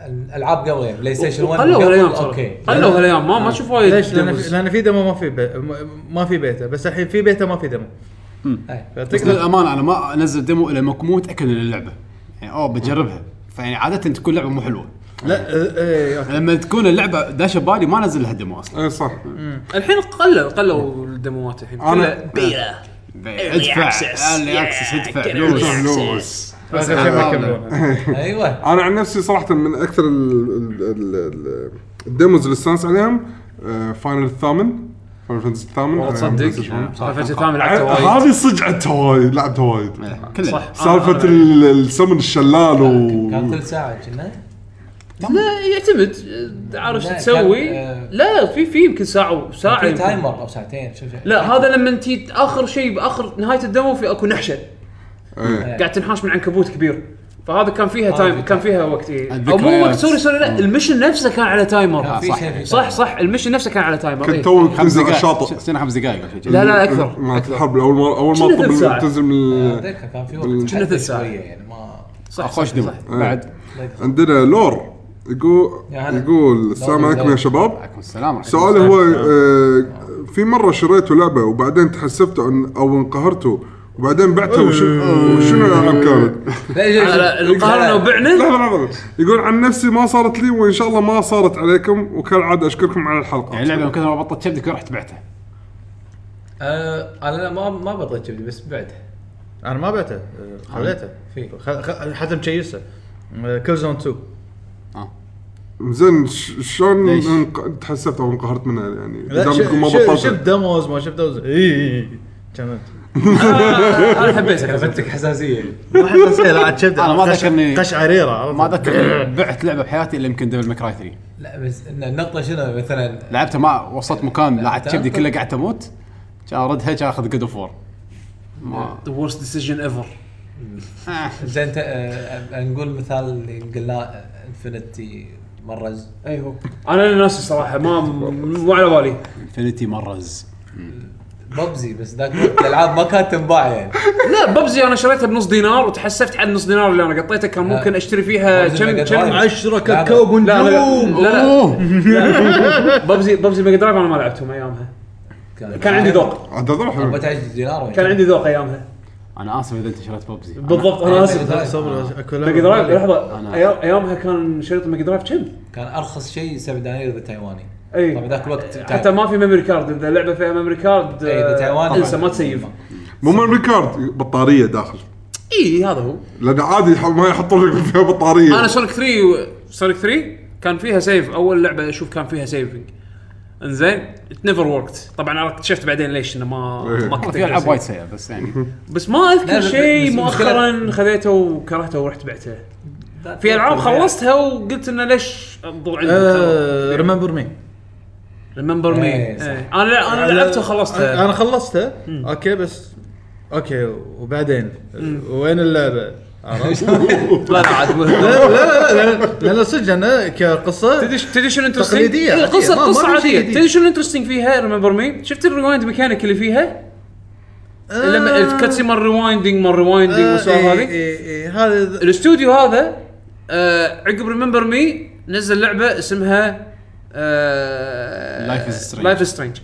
الالعاب قبل يعني بلاي ستيشن 1 قلوا هالأيام أوكي. قلوا هالأيام ما ما أشوف وايد ليش؟ لأن. في, demo ما في بي... ما في بيتا بس الحين في بيتا ما في demo. أي. بس للأمانة أنا ما أنزل demo إلا لما أكون مو متأكد من اللعبة. يعني أوه بجربها. فيعني عادة تكون لعبة مو حلوة. لا إيه أوكي. لما تكون اللعبة داشه ببالي ما انزل لها demo أصلا. اي صح. الحين قلوا قلوا ال demo ات الحين. كلها بيتا ادفع. early access ادفع فلوس. اخر شيء ما [LAUGHS] أيوه. أنا عن نفسي صراحة من أكثر ال- ال- ال- ال- ال demos اللي استانس عليهم آه، Final الثامن Final Fantasy الثامن والله تصدق؟ 1. صح الثامن لعبته وايد. هذه صدق عدتها وايد لعبتها وايد. كلنا صح. سالفة ال- السمن الشلال كان و ثلث ساعة كنا؟ لا. يعتمد. عارف شو تسوي؟ كان، آه، لا في في يمكن ساعة ساعة. timer أو ساعتين شوف لا هذا لما انت آخر شيء بآخر نهاية ال demo في أكو نحشة. إيه. قاعد تنحاش من عنكبوت كبير. فهذا كان فيها time كان فيها وقت إيه. أو مو. وقت sorry sorry لا ال mission نفسه كان على timer. في صح. صح صح. ال mission نفسه كان على timer. كنت إيه. تو تنزل على الشاطئ. سنة خمس دقائق لا لا أكثر. مع أكثر. الحرب أول ما اول ما تنزل من اتذكر كان في وقت. كنا ساعة. شوية يعني ما صح خوش صح، demo صح. بعد. عندنا لور. يقول. يقول السلام عليكم يا؟ شباب. عليكم السلام سؤالي هو آه، في مرة شريتوا لعبة وبعدين تحسفتوا أن أو انقهرتوا وبعدين بعتها وشنو وشنو الألعاب كانت؟ لا لا. انقهرنا وبعنا لحظه لحظه يقول عن نفسي ما صارت لي وإن شاء الله ما صارت عليكم وكالعادة أشكركم على الحلقة. يعني اللعبه من كثر ما بطلت كبدك رحت بعتها آه، أنا لا ما ما بطلت كبدي بس بعدها أنا ما بعته خليته. في. خ- خ- حتى مشيسه كل زون 2 زين ش- شلون؟ انق- تحسفت أو انقهرت منها؟ يعني لا شفت ديموز ما شفت ديموز اي كانت أنا حبيتها كفتك حساسية. ما حسيت لا عاد أنا ما ذكرني- قشعريره؟ ما أذكر بعت لعبة بحياتي إلا يمكن دبل ماكراي 3 لا بس إن النقطة شنو؟ مثلا لعبتها ما وصلت مكان لعبت كبدي تعرف- كله قاعد تموت. كان اردها كان أخذ جود اوف وور ما ذا ورست ديسيجن ايفر زين انت آه، نقول مثال اللي قلناه انفنتي مرز. اي هو أنا ناسي صراحة ما مو على بالي. انفنتي مرز. ببزي بس ذاك الوقت الألعاب ما كانت تنباع يعني. لا ببزي أنا شريتها بنص دينار وتحسفت على النص دينار اللي أنا قطيته كان ممكن أشتري فيها كم كم؟ درايف. 10 كاكاو لا. لا بنجوم لا, لا, ببزي ببزي ميجا درايف أنا ما لعبتهم أيامها. كان عندي ذوق. عاد هذول حلو. 14 دينار كان عندي ذوق أيامها. أنا آسف إذا أنت شريت Bubsy بالضبط أنا آسف. Mega صبر أكو Mega Drive لعبة. لحظة. أيامها كان شريط Mega Drive كم؟ كان أرخص شيء 7 دنانير اذا تايواني اي طبعا ذاك الوقت حتى ما في memory card إذا اللعبة فيها ميموري كارد إي، إذا آه، تايواني إنسى ما ت save مو memory card بطارية داخل. اي هذا هو. لأن عادي ما يحطون لك فيها بطارية. أنا Sonic 3 و... Sonic 3 كان فيها save أول لعبة أشوف كان فيها saving إنزين never worked طبعا أنا اكتشفت بعدين ليش إنه ما إيه. ما كنت في العاب وايد. سيئة بس يعني. [LAUGHS] بس ما أذكر شيء مؤخرا خذيته وكرهته ورحت بعته. في ألعاب خلصتها وقلت إنه ليش الضوء عندي Remember Me Remember Me إيه، صح. أنا لا أنا لعبتها وخلصتها أنا خلصتها أوكي بس أوكي وبعدين وين اللعبة؟ عرفت؟ [LAUGHS] لا لا عاد لا لا لا لا لأن صدق أنا كقصة تدري تدري شنو interesting؟ تقليدية عادية، القصة ما- قصه في شيء عادية جديد. تدري شنو interesting فيها Remember Me؟ شفت ال rewind mechanic اللي فيها؟ لما ال cutscene مال rewinding مال rewinding والسوالف إيه، هذه إيه، إيه، هذا الاستوديو هذا آه عقب Remember Me نزل لعبة اسمها Life is Strange. Life Strange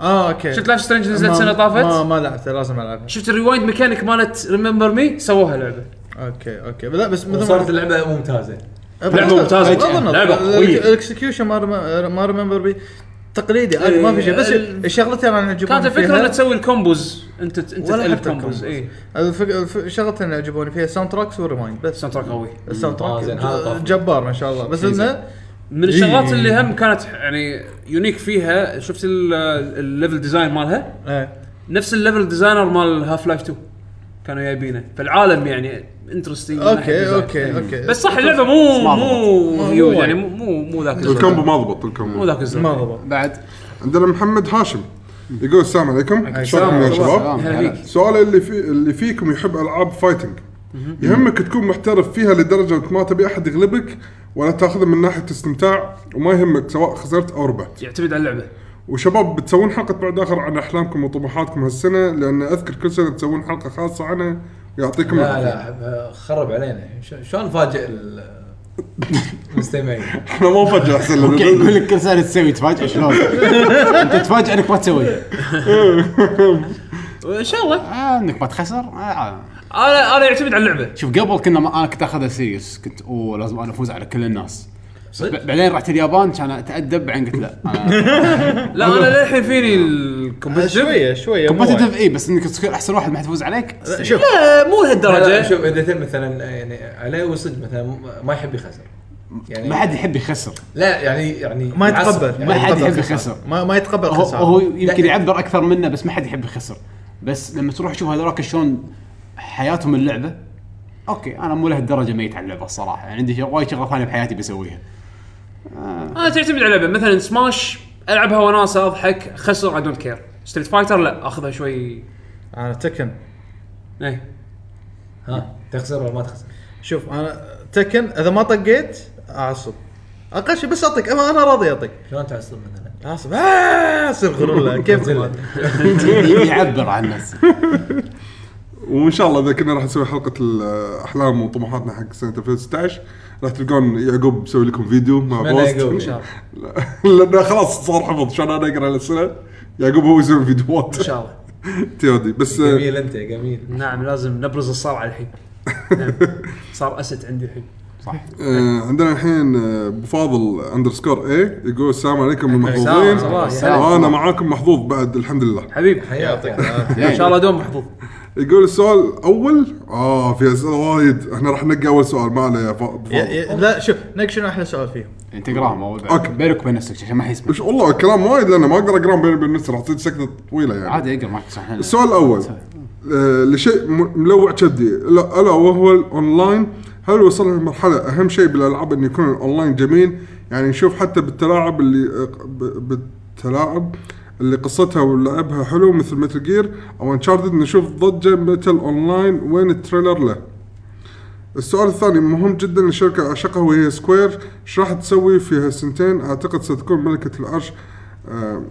آه أوكي. شفت Life Strange نزلت ما- سنة ما طافت؟ ما لعبتها لازم العبها شفت ال rewind mechanic مالت Remember Me سووها لعبة. okay okay. لا بس مثل صارت ما اللعبة ممتازة. بغض النظر، لعبة قوية. ال execution ما رم- مال Remember Me تقليدي عادي ما في شيء. بس ال- الشغلتين أنا عجبوني كانت الفكرة إنك تسوي ال combos. أنت أنت حتى combos. ال combos. اي اللي عجبوني فيها soundtracks و rewind بس. ال soundtrack قوي. ال sound آه، track. جبار ما شاء الله. بس إنه من الشغلات إيه. اللي هم كانت يعني unique فيها شفت ال- ال level design مالها؟ إيه. نفس ال level designer مال Half-Life 2 كانوا جايبينه فالعالم يعني interesting okay okay okay. بس صح اللعبة مو مو مو هيوج. يعني مو مو مو ذاك ال combo الزود. ما ضبط مو ال combo ذاك الزود ما ضبط. بعد. عندنا محمد هاشم. يقول السلام عليكم. شلونكم يا شباب. سؤال اللي في اللي فيكم يحب ألعاب fighting يهمك تكون محترف فيها لدرجة ما تبي أحد يغلبك. ولا تاخذها من ناحية استمتاع وما يهمك سواء خسرت أو ربحت. يعتمد على اللعبة. وشباب بتسوون حلقة بعد آخر عن أحلامكم وطموحاتكم هالسنة؟ لأن أذكر كل سنة تسوون حلقة خاصة عنها ويعطيكم لا العافية. لا خرب علينا. ش- شلون نفاجئ ال- المستمعين؟ [LAUGHS] إحنا ما نفجر أحسن يقول لنا لك كل سنة تسوي تفاجئ شلون؟ [LAUGHS] أنت تفاجئ إنك ما تسوي. [LAUGHS] ان شاء الله. آه إنك ما تخسر. آه. أنا أنا يعتمد على اللعبة شوف قبل كنا ما أنا كنت اخذها سيريس كنت أوه لازم أنا أفوز على كل الناس صدق؟ بعدين رحت اليابان كان أتأدب بعدين قلت لا [LAUGHS] أنا لا أنا للحين فيني ال competitive شوية شوية مو competitive. اي بس إنك تصير أحسن واحد ما تفوز عليك لا، شوف لا مو لهالدرجه شوف إذا مثلا يعني عليه وصدق مثلا ما يحب يخسر يعني ما حد يحب يخسر لا يعني يعني ما. يتقبل ما حد يحب. يخسر. ما ما يتقبل هو, هو يمكن. يعبر أكثر منه بس ما حد يحب يخسر بس لما تروح تشوف هذولاك شلون حياتهم اللعبة okay أنا مو لهالدرجه ميت على اللعبه الصراحة يعني عندي وايد شغلة ثانية بحياتي بسويها. أنا تعتمد على اللعبه مثلا سماش ألعبها وناسه أضحك خسر I don't care Street Fighter لا أخذها شوي. أنا Tekken إيه. ها تخسر ولا ما تخسر؟ شوف أنا Tekken إذا ما طقيت أعصب. أقل شيء بس أعطيك. أنا أنا راضي أعطيك. شلون تعصب مثلا؟ أعصب. آه، أصير [LAUGHS] كيف؟ [LAUGHS] يعبر عن نفسه. وإن شاء الله إذا كنا راح نسوي حلقة الأحلام وطموحاتنا حق سنة 2016 راح تلقون يعقوب مسوي لكم فيديو مع post. إن شاء الله. [LAUGHS] لأنه خلاص صار حفظ شلون أنا أقرأ الأسئلة؟ يعقوب هو يسوي فيديوهات. إن شاء الله. [LAUGHS] تيودي. بس آه، جميل أنت جميل. نعم لازم نبرز الصارع الحين. [LAUGHS] نعم. صار أسد عندي الحين. صح. آه، عندنا الحين آه، أبو فاضل underscore اي يقول السلام عليكم المحظوظين. وأنا معاكم محظوظ بعد الحمد لله. حبيبي يعطيك حياتك. إن شاء الله دوم محظوظ. يقول السؤال الأول آه في أسئلة وايد. إحنا راح ننقي أول سؤال ما عليه. يا يا- لا شوف نك شنو أحلى سؤال فيهم. انت اقراهم اول بعد. okay. بينك وبين نفسك عشان ما حد يسمع وش والله كلام وايد لأنه ما أقدر أقرأ بين بين الناس راح تصير سكته طويلة يعني. عادي اقرا معك صح السؤال الأول. آه لشيء م- ملوع كبدي الا ألا وهو الأونلاين. هل وصلنا لمرحلة أهم شيء بالألعاب انه يكون الأونلاين جميل؟ يعني نشوف حتى بالألعاب اللي آه، ب- بالألعاب. اللي قصتها ولعبها حلو مثل Metal Gear أو Uncharted نشوف ضجة Metal online وين ال trailer له. السؤال الثاني مهم جدا لشركة أعشقها وهي Square إيش راح تسوي في هالسنتين أعتقد ستكون ملكة العرش. آه،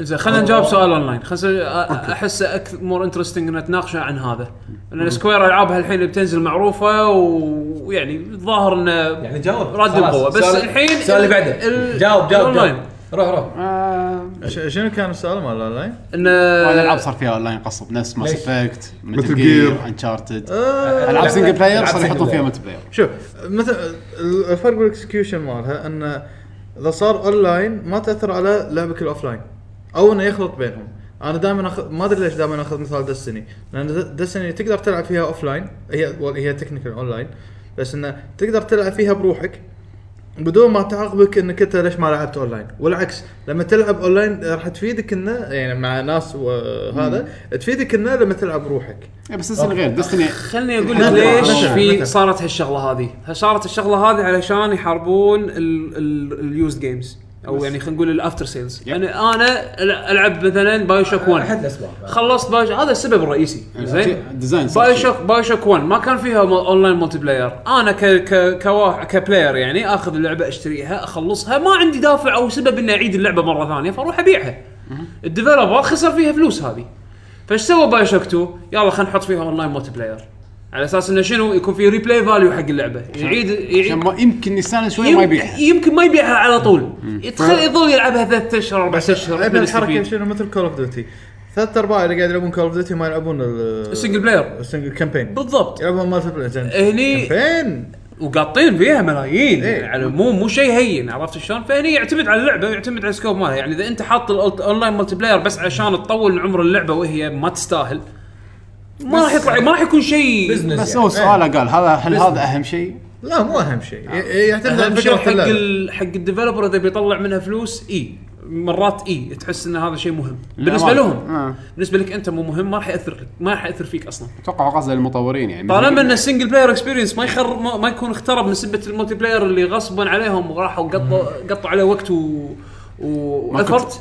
زين خلينا نجاوب سؤال اونلاين خلينا احسه أكثر more interesting ان نتناقش عن هذا. لأن Square ألعابها الحين اللي بتنزل معروفة ويعني الظاهر إنه يعني جاوب راد خلاص. القوة. بس الحين السؤال اللي بعده. جاوب جاوب. جاوب. روح روح ش- شنو كان السؤال مال اونلاين؟ انه وايد العاب صار فيها أونلاين قصب نفس Mass؟ Effect Metal. Gear Uncharted آه، ألعاب single player صار يحطون فيها. multiplayer شوف مثلا الفرق بال execution مالها انه إذا صار أونلاين ما تأثر على لعبك ال offline أو إنه يخلط بينهم أنا دائما اخذ ما أدري ليش دائما أخذ مثال Destiny لأن Destiny تقدر تلعب فيها offline هي هي technical online بس انه تقدر تلعب فيها بروحك بدون ما تعاقبك إنك أنت ليش ما لعبت أونلاين. والعكس لما تلعب أونلاين راح تفيدك إنه يعني مع ناس وهذا تفيدك إنه لما تلعب بروحك. إيه، بس Destiny غير Destiny. خلني أقول لك ليش في. صارت هالشغلة هذه. صارت الشغلة هذه علشان يحاربون ال used games أو يعني خلينا نقول ال after sales. يعني أنا ألعب مثلا BioShock 1 أحد الأسباب. خلصت Bio هذا السبب الرئيسي. زين؟ ديزاين Bio. Shock BioShock 1 ما كان فيها مو- online multiplayer أنا ك ك ك كـ player يعني آخذ اللعبة أشتريها أخلصها. ما عندي دافع أو سبب إني أعيد اللعبة مرة ثانية فأروح أبيعها. ال developer خسر فيها فلوس هذه. فايش سوى BioShock 2 يلا خلينا نحط فيها online multiplayer على أساس إنه شنو؟ يكون في replay value حق اللعبة. يعيد عشان يعيد ما يمكن يستانس شوي ما يبيعها. يمكن ما يبيعها على طول. يدخل يظل يلعبها ثلاث أشهر أربع أشهر يبدأ الحركة. شنو؟ مثل Call of Duty ثلاث أرباع اللي قاعد يلعبون Call of Duty ما يلعبون ال- ال single player ال single campaign بالضبط. يلعبون multiplayer هني campaign وقاطين فيها ملايين. إيه. يعني مو مو شيء هين. عرفت شلون؟ فهني يعتمد على اللعبة ويعتمد على ال scope مالها. يعني إذا أنت حاط ال online multiplayer بس عشان تطول عمر اللعبة وهي ما تستاهل ما راح يطلع ما راح يكون شيء business بس يعني. هو سؤاله قال هذا هل هذا أهم شيء؟ لا مو أهم شيء ي- يعتمد على فكره حق. ال... حق ال developer إذا بيطلع منها فلوس إي مرات إي تحس إن هذا شيء مهم بالنسبة. لهم آه. بالنسبة لك أنت مو مهم ما راح يأثر لك ما راح يأثر فيك أصلا أتوقع قصده للمطورين يعني طالما إن ال single player experience ما يخر ما, ما يكون اخترب من سبة ال multiplayer اللي غصبا عليهم وراحوا قطوا قطوا عليه وقت و و effort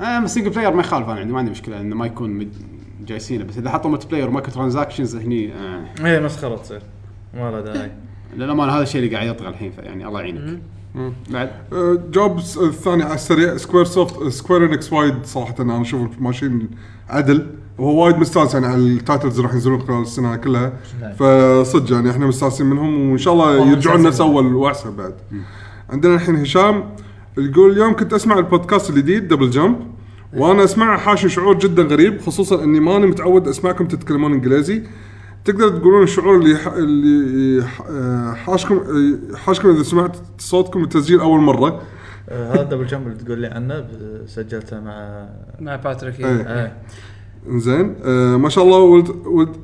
آه بس single player ما يخالف أنا عندي ما عندي مشكلة إنه ما يكون مد- جايسينه بس إذا حطوا multiplayer و microtransactions هني آه. إيه مسخره تصير ما له داعي. [LAUGHS] للامانه هذا الشيء اللي قاعد يطغى الحين يعني الله يعينك. بعد. آه، جواب س- الثاني على السريع Squaresoft Square Enix وايد صراحة أنا أشوف ماشيين عدل. وهو وايد مستانس يعني على ال titles اللي راح ينزلون خلال السنة كلها. نعم. فصدق يعني إحنا مستانسين منهم وإن شاء الله يرجعون مستانسين. أول وأحسن بعد. عندنا الحين هشام يقول اليوم كنت أسمع البودكاست الجديد Double Jump وأنا اسمعه حاشني شعور جدا غريب خصوصا إني ماني متعود أسمعكم تتكلمون إنجليزي. تقدر تقولون الشعور اللي ح... اللي ح... آه، حاشكم آه، حاشكم إذا سمعت صوتكم التسجيل أول مرة. آه، هذا Double Jump اللي تقول لي عنه سجلته مع مع باتريك إيه. إيه. زين آه ما شاء الله ولد ولد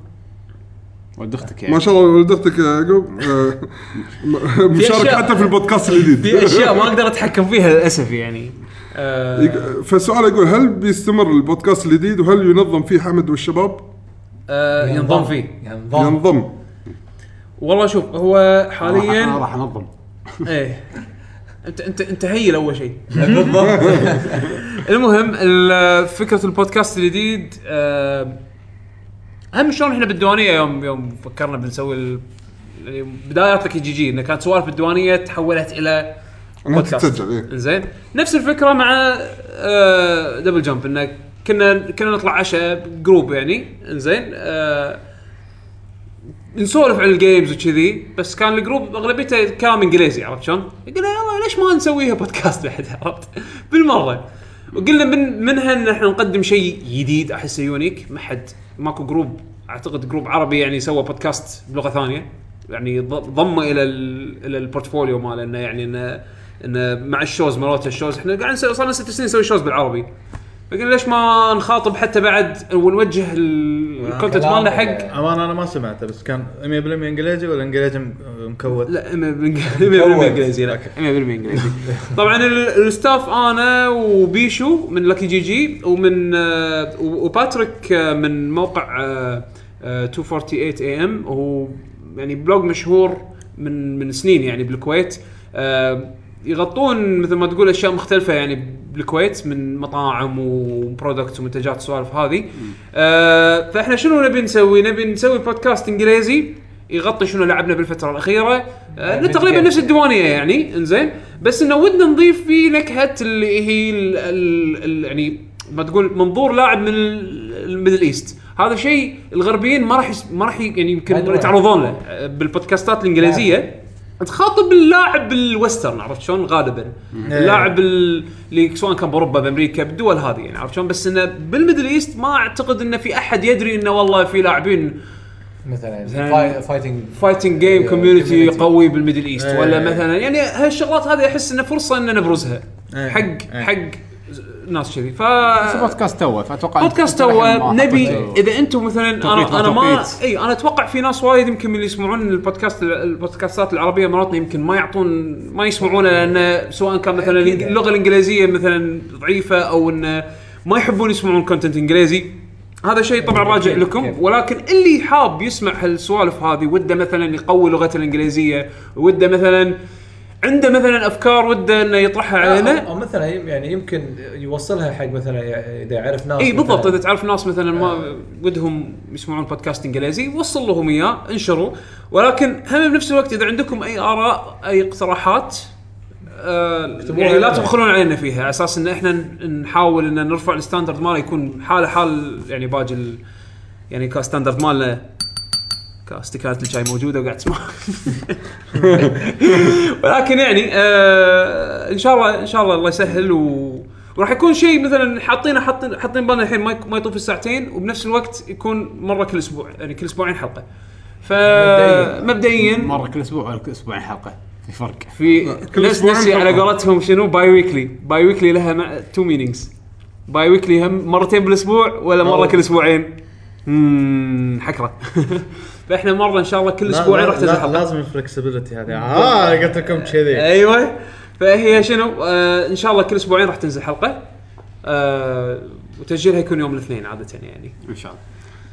ولد أختك يعني. ما شاء الله ولد أختك يا يعقوب. آه [LAUGHS] مشارك حتى في البودكاست الجديد. في أشياء [LAUGHS] ما أقدر أتحكم فيها للأسف يعني. آه فالسؤال يقول هل بيستمر البودكاست الجديد وهل ينظم فيه حمد والشباب؟ آه ينضم فيه ينضم ينضم والله شوف هو أنا حاليا راح انظم إيه. انت انت انت هيل أول شيء. [LAUGHS] [LAUGHS] المهم ال- فكرة البودكاست الجديد آه، هم شلون إحنا بالديوانية يوم يوم فكرنا بنسوي يعني بدايات لك GG إنه كانت سوالف بالديوانية تحولت إلى بودكاست. تتسجل إيه. زين. نفس الفكرة مع آه Double Jump إنه كنا كنا نطلع عشاء group يعني. إنزين آه نسولف عن ال games وكذي بس كان ال group أغلبيته كلام إنجليزي عرفت شلون؟ قلنا يلا ليش ما نسويها بودكاست بعد؟ [LAUGHS] عرفت؟ بالمرة. وقلنا من منها إن إحنا نقدم شيء جديد أحسه unique. ما حد ماكو group أعتقد group عربي يعني سوى بودكاست بلغة ثانية. يعني ضمه إلى ال- إلى ال portfolio ماله إنه يعني إنه إنه مع ال shows مالته ال shows إحنا قاعد نسوي صار لنا ست سنين نسوي shows بالعربي. فقلنا ليش ما نخاطب حتى بعد ونوجه ال- ال content مالنا حق؟ أمان أنا ما سمعته بس كان 100% إنجليزي ولا إنجليزي mixed؟ لا 100% إنجليزي لا. 100% إنجليزي. طبعا ال- ال staff أنا وبيشو من لاكي GG ومن آه، و- وباتريك آه، من موقع آه، آه، 248 AM وهو يعني blog مشهور من من سنين يعني بالكويت. آه، يغطون مثل ما تقول أشياء مختلفة يعني بالكويت من مطاعم و product ومنتجات سوالف هذه. آه، فإحنا شنو نبي نسوي؟ نبي نسوي بودكاست إنجليزي يغطي شنو لعبنا بالفترة الأخيرة. آه من تقريبا. نفس الديوانية يعني إنزين. بس إنه ودنا نضيف فيه نكهة اللي هي ال ال ال يعني ما تقول منظور لاعب من ال- ال Middle East هذا شيء الغربيين ما راح ما راح يعني يمكن. يتعرضون له آه، بالبودكاستات الإنجليزية. تخاطب اللاعب ال Western عرفت شلون غالبا اللاعب ال- اللي سواء كان بأوروبا بأمريكا بالدول هذه يعني عرفت شلون بس إنه بال Middle East ما أعتقد إنه في أحد يدري إنه والله في لاعبين مثلا figh- fighting fighting game community. قوي بال Middle East إيه. ولا مثلا يعني هالشغلات هذه أحس إنه فرصة ان نبرزها إيه. حق إيه. حق ناس كذي ف بودكاست توه فأتوقع بودكاست تو نبي إذا أنتم مثلا أنا أنا ما. إي أنا أتوقع في ناس وايد يمكن من اللي يسمعون البودكاست البودكاستات العربية مرات يمكن ما يعطون ما يسمعونه لأن سواء كان مثلا. اللغة الإنجليزية مثلا ضعيفة أو انه ما يحبون يسمعون content إنجليزي هذا شيء طبعا راجع لكم. ولكن اللي حاب يسمع هالسوالف هذه وده مثلا يقوي لغته الإنجليزية وده مثلا عنده مثلا أفكار وده إنه يطرحها علينا. أو مثلا يعني يمكن يوصلها حق مثلا إذا عرف ناس إي بالضبط. إذا تعرف ناس مثلا ما ودهم يسمعون بودكاست إنجليزي وصل لهم إياه انشروا. ولكن هم بنفس الوقت إذا عندكم أي آراء أي اقتراحات آه يعني لا. تبخلون علينا فيها. على أساس إن إحنا نحاول إن نرفع ال standard ماله يكون حاله حال يعني باقي يعني ك standard مالنا كاستكانه الشاي موجودة وقاعد تسمع. [LAUGHS] ولكن يعني آه إن شاء الله إن شاء الله الله يسهل و وراح يكون شيء مثلا حاطينه حاطين حاطين بالنا الحين ما يطوف الساعتين وبنفس الوقت يكون مرة كل أسبوع يعني كل أسبوعين حلقة. فمبدئيا مرة كل أسبوع ولا كل أسبوعين حلقة؟ في فرق. في كل ناس نسي على. قولتهم شنو؟ bi-weekly bi-weekly لها two meanings bi-weekly هم مرتين بالأسبوع ولا مرة أوه. كل أسبوعين؟ اممم حكرة. [LAUGHS] فاحنا مرة إن شاء الله كل أسبوعين راح تنزل لا- حلقه لازم ال flexibility هذه. آه قلت لكم كذي أيوه. فهي شنو؟ آه إن شاء الله كل أسبوعين راح تنزل حلقة. آه وتسجيلها يكون يوم الاثنين عادة يعني. إن شاء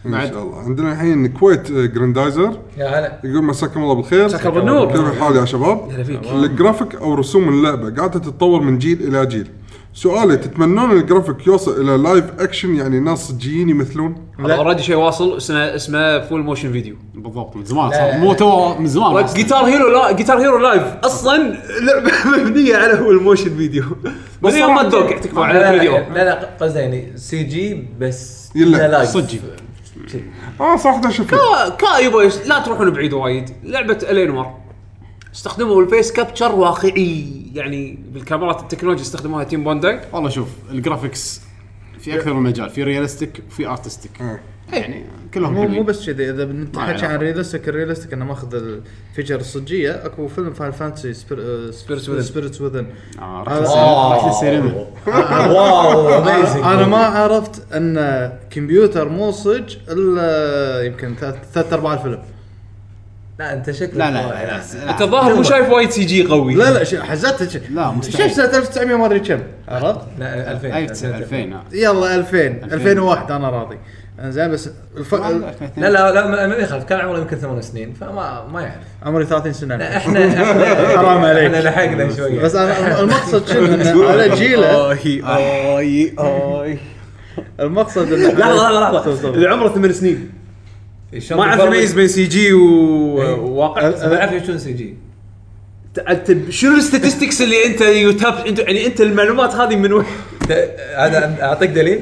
الله. إن شاء الله. عندنا الحين كويت آه، جراندايزر. يا هلا. يقول مساكم الله بالخير مساك الله بالنور. كيف الحال يا شباب؟ هلا فيك. الجرافيك أو رسوم اللعبة قاعدة تتطور من جيل إلى جيل. سؤالي تتمنون الجرافيك يوصل إلى live action يعني ناس صجيين يمثلون؟ هذا already شيء واصل اسمه اسمه فول موشن فيديو بالضبط من زمان لا. صار. مو تو من زمان. جيتار هيرو لا جيتار هيرو لايف أصلا لعبة [LAUGHS] مبنية على هو الموشن فيديو بس يوم ما تدوق يعتكفوا على لا الفيديو. لا, لا قصدي يعني سي جي بس يلا،. صجي آه صراحة شفت. كا كا يبا لا تروحون بعيد وايد. لعبة الينور استخدموا الفيس كابتشر واقعي. يعني بالكاميرات التكنولوجيا استخدموها تيم بونداي والله شوف الجرافكس في أكثر من مجال في realistic وفي artistic يعني كلهم مو مو بس كذي إذا بنتحكي عن. realistic ال realistic إنه ماخذ ال figure الصجية أكو فيلم Final Fantasy. Spirits Within آه، رحت آه. رحت السينما. wow amazing أنا ما [LAUGHS] عرفت إن كمبيوتر مو صج إلا يمكن ثلاث ثلاث أرباع الفيلم. لا أنت شكلك لا لا لا, لا, أنت الظاهر مو شايف وايد CG قوي. لا لا شي- حزتها لا، مستحيل. شوف سنه 1900 ما أدري كم. عرفت؟ لا 2000 أي 2000 آه. يلا 2000 2001 أنا راضي. إنزين بس الف... لا لا لا لا ما- يخالف. كان عمره يمكن ثمان سنين فما ما يعرف. عمري 30 سنة. لا، إحنا [LAUGHS] حرام عليك. إحنا لحقنا شوية. بس أنا المقصد شنو؟ [LAUGHS] على جيله. اي اي اي المقصد لحظة لحظة لحظة. [LAUGHS] اللي عمره ثمان سنين. ما أعرف؟ يميز بين CG وواقع بس ما أعرف شلون CG أنت شنو ال statistics اللي أنت يوتاب انت يعني أنت المعلومات هذه من وين؟ هذا أعطيك دليل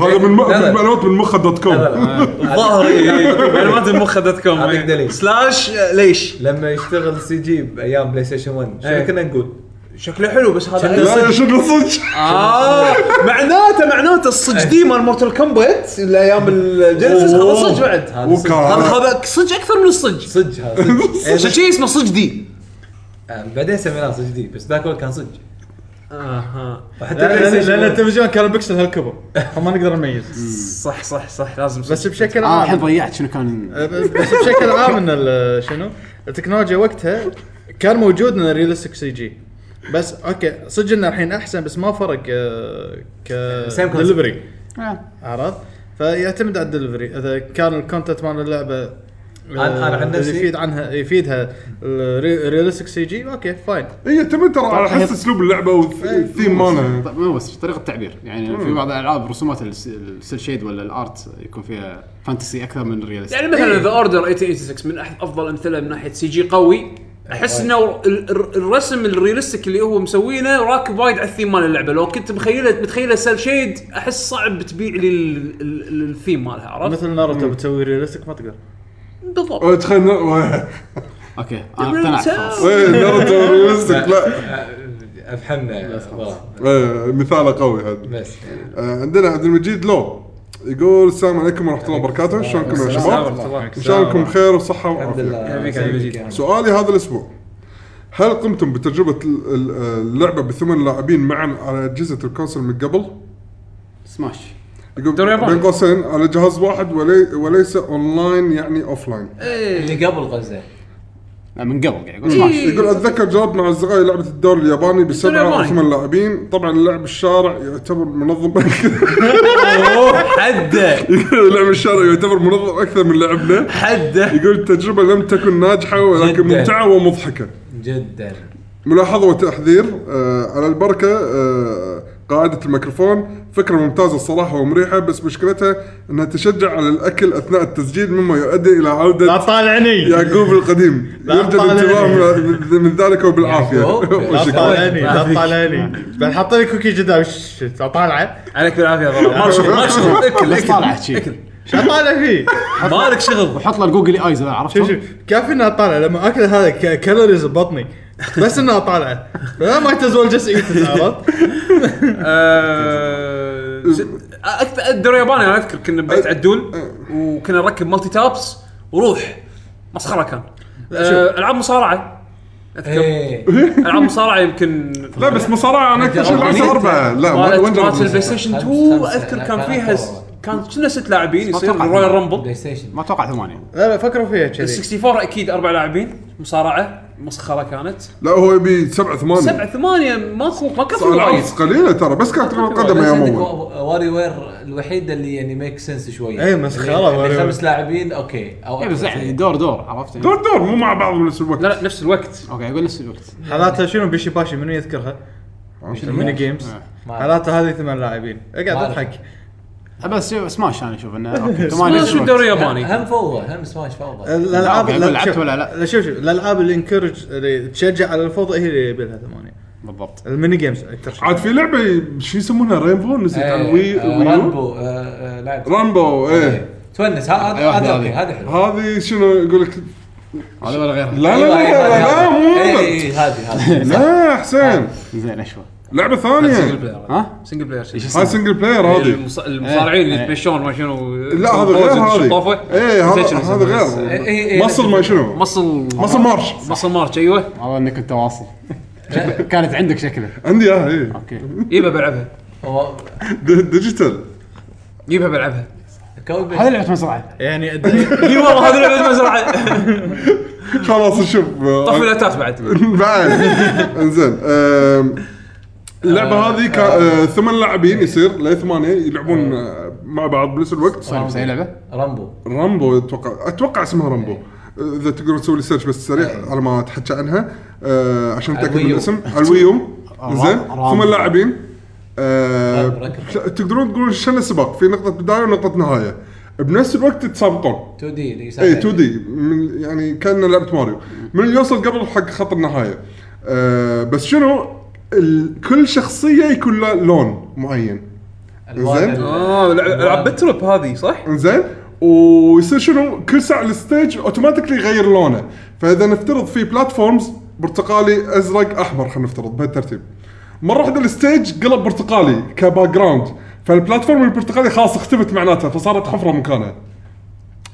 هذا من. من معلومات من مخ dot com. الظاهر إيه، معلومات المخ dot com أعطيك دليل. slash ليش؟ لما يشتغل CG بأيام PlayStation 1 شنو إيه. كنا نقول؟ شكله حلو بس هذا لا شنو صدق. آه معناته معناته الصج دي مال Mortal Kombat الأيام ال Genesis هذا صج بعد. هذا هذا صج أكثر من الصج. صج هذا عشان [LAUGHS] شيء اسمه صج D. آه، بعدين سميناه صج D بس ذاك الوقت كان صج. آها. وحتى لأن PlayStation لأن 1. التلفزيون كان البكسل هالكبر. [LAUGHS] فما نقدر نميز. صح صح صح لازم بس بشكل الحين عام. ضيعت شنو كان. أه، بس بشكل عام إن ال- شنو؟ التكنولوجيا وقتها كان موجود إن realistic CG بس okay. صدق إنه الحين أحسن بس ما فرق آه، ك. دليفري آه. عرفت؟ فيعتمد على الدليفري إذا كان ال content مال اللعبة آه، أنا- أنا عن نفسي- يفيد عنها يفيدها ال realistic CG okay fine هي يعتمد ترى على حسب أسلوب اللعبة والثيم مالها. طيب مو بس طريقة التعبير. يعني في بعض الألعاب رسومات الس- ال cel shade ولا ال art يكون فيها fantasy أكثر من realistic يعني مثلا ذا اوردر 1886 من احد أفضل الامثله من ناحية CG قوي. أحس إنه ال- ال- الرسم ال realistic اللي هو مسوينه راكب وايد على الثيم مال اللعبة. لو كنت مخيله متخيله cel shade أحس صعب تبيع لي ال- ال- الثيم مالها عرفت؟ مثل ناروتو بتسوي realistic ما تقدر. بالضبط. تخيل okay أنا اقتنعت خلاص إيه، ناروتو realistic لا. أفهمنا. والله. إيه، مثاله قوي هذا. بس. آه، عندنا عبد المجيد لو. يقول السلام عليكم ورحمة الله وبركاته. شلونكم يا شباب؟ إن شاء الله انكم بخير وصحة الحمد وعافية. سؤالي هذا الأسبوع هل قمتم بتجربة ال- ال- اللعبة بثمان لاعبين معا على أجهزة ال console من قبل؟ سماش. يقول. بين قوسين على جهاز واحد ولي وليس أونلاين يعني offline اللي قبل لا، من قبل قاعد يقول سماش يقول أتذكر جربت مع أصدقائي لعبة الدوري الياباني بسبعه أو. ثمان لاعبين. طبعا اللعب الشارع يعتبر منظم حدة. يقول لعب الشارع يعتبر منظم أكثر من لعبنا. حدة. يقول التجربه لم تكن ناجحة ولكن. ممتعة ومضحكة. جدا. ملاحظة وتحذير آه على البركة آه قاعدة الميكروفون. فكرة ممتازة الصراحة ومريحة بس مشكلتها إنها تشجع على الأكل أثناء التسجيل مما يؤدي إلى لا عودة تطالعني يعقوب القديم. لا يوجد طالعني. انتباه من- من ذلك وبالعافية. [LAUGHS] لا تطالعني لا تطالعني بنحط لي كوكي قدام ش- طالعه عليك بالعافية والله مالك شغل مالك شغل. أكل أكل. طالع شي. شو طالع فيه؟ مالك شغل. وحط له الجوجل ايز عرفت شوف شوف كافي انها طالعه لما أكل هذا ك- كالوريز ببطني بس إنها طالعة. ما تزول جس ايت عرفت؟ آه، أكثر الدوري الياباني أنا أذكر كنا ببيت عدول وكنا نركب مالتي تابس وروح. مسخرة كان. آه، ألعاب مصارعة. أذكر. إيه. ألعاب مصارعة يمكن لا بس مصارعة أنا أكثر شيء لعبت أربعة. لا مالت البلاي ستيشن؟ خمس- 2 خمسة. أذكر كان فيها. كان كنا ست لاعبين يصير أتوقع Royal Play Rumble Station ما أتوقع ثمانية. لا لا فكروا فيها كذي. 64 أكيد أربع لاعبين مصارعة. مسخرة كانت. لا هو يبي سبعه ثمانية. سبعة ثمانية ماكو ما كفوا وايد قليلة ترى بس كانت كره قدم بس أيام عندك اول WarioWare الوحيدة اللي يعني make sense شوية. إيه، اللي- اللي WarioWare. خمس لاعبين okay. أو اي بس. يعني دور دور عرفت؟ يعني؟ دور دور مو مع بعض بنفس الوقت. لا لا نفس الوقت. okay يقول نفس الوقت. حالاتها شنو؟ Bishi Bashi منو يذكرها؟ ال mini games حالاتها هذه ثمان لاعبين. أقعد أضحك. بس سماش أنا أشوف إنه okay. سماش. الدوري الياباني هم فوضى هم سماش فوضى. الالعاب أقول لعبت شوف- ولا لا؟ لا شوف شوف الالعاب اللي encourage اللي تشجع على الفوضى هي اللي يبي لها ثمانية. بالضبط. ال mini games أكثر شيء. عاد في لعبة شو يسمونها؟ Runbow نزلت على ال Wii Runbow Runbow إيه. تونس هذا أيوة،. okay هذا حلو. هذه شنو يقول لك؟ هذا ولا غيرها. لا لا أيوة، لا أيوة، لا, هذه. مو إيه،. إيه، هذه هذه. لا حسين. زين اشوى لعبة single ثانية player ها؟ single player هاي single player هذه. المص- المصارعين اللي إيه. يتمشون ما شنو؟ لا هذا غير هذه. إيه هذا هذا إيه، غير. إيه، Muscle ما شنو. Muscle Muscle March Muscle March أيوه. والله إنك كنت واصل. [LAUGHS] كانت عندك شكله. عندي إياها إيه. okay. يبا بلعبها. هو د- digital. يبا بلعبها. هذه لعبة مزرعة. يعني [LAUGHS] إي والله هذه لعبة مزرعة. [LAUGHS] خلاص نشوف طفي الاتاس بعد. بعد. إنزين اللعبة هذه كا- آه، ثمان لاعبين يصير ل ثمانية يلعبون آه، مع بعض بنفس الوقت. sorry بس اي لعبه Runbow. Runbow أتوقع أتوقع اسمها Runbow. آه، إذا تقدرون تسوي لي search بس سريع على ما تحكى عنها. آه، عشان على أتأكد من. الاسم. على ال Wii U. زين. ثمان لاعبين. آه، تقدرون تقولون شن السباق؟ في نقطة بداية ونقطة نهاية. بنفس الوقت تتسابقون. 2D اي side 2D. من يعني كان لعبة ماريو. من اللي يوصل قبل حق خط النهاية. آه بس شنو؟ ال... كل شخصية يكون له لون معين. زين. آه العاب Bit.Trip هذه صح؟ انزين ويصير شنو؟ كل ساعة ال stage automatically يغير لونه. فإذا نفترض في platforms برتقالي أزرق أحمر خلينا نفترض بهالترتيب مرة واحدة ال stage قلب برتقالي ك background فال platform البرتقالي خلاص اختفت معناتها فصارت حفرة مكانها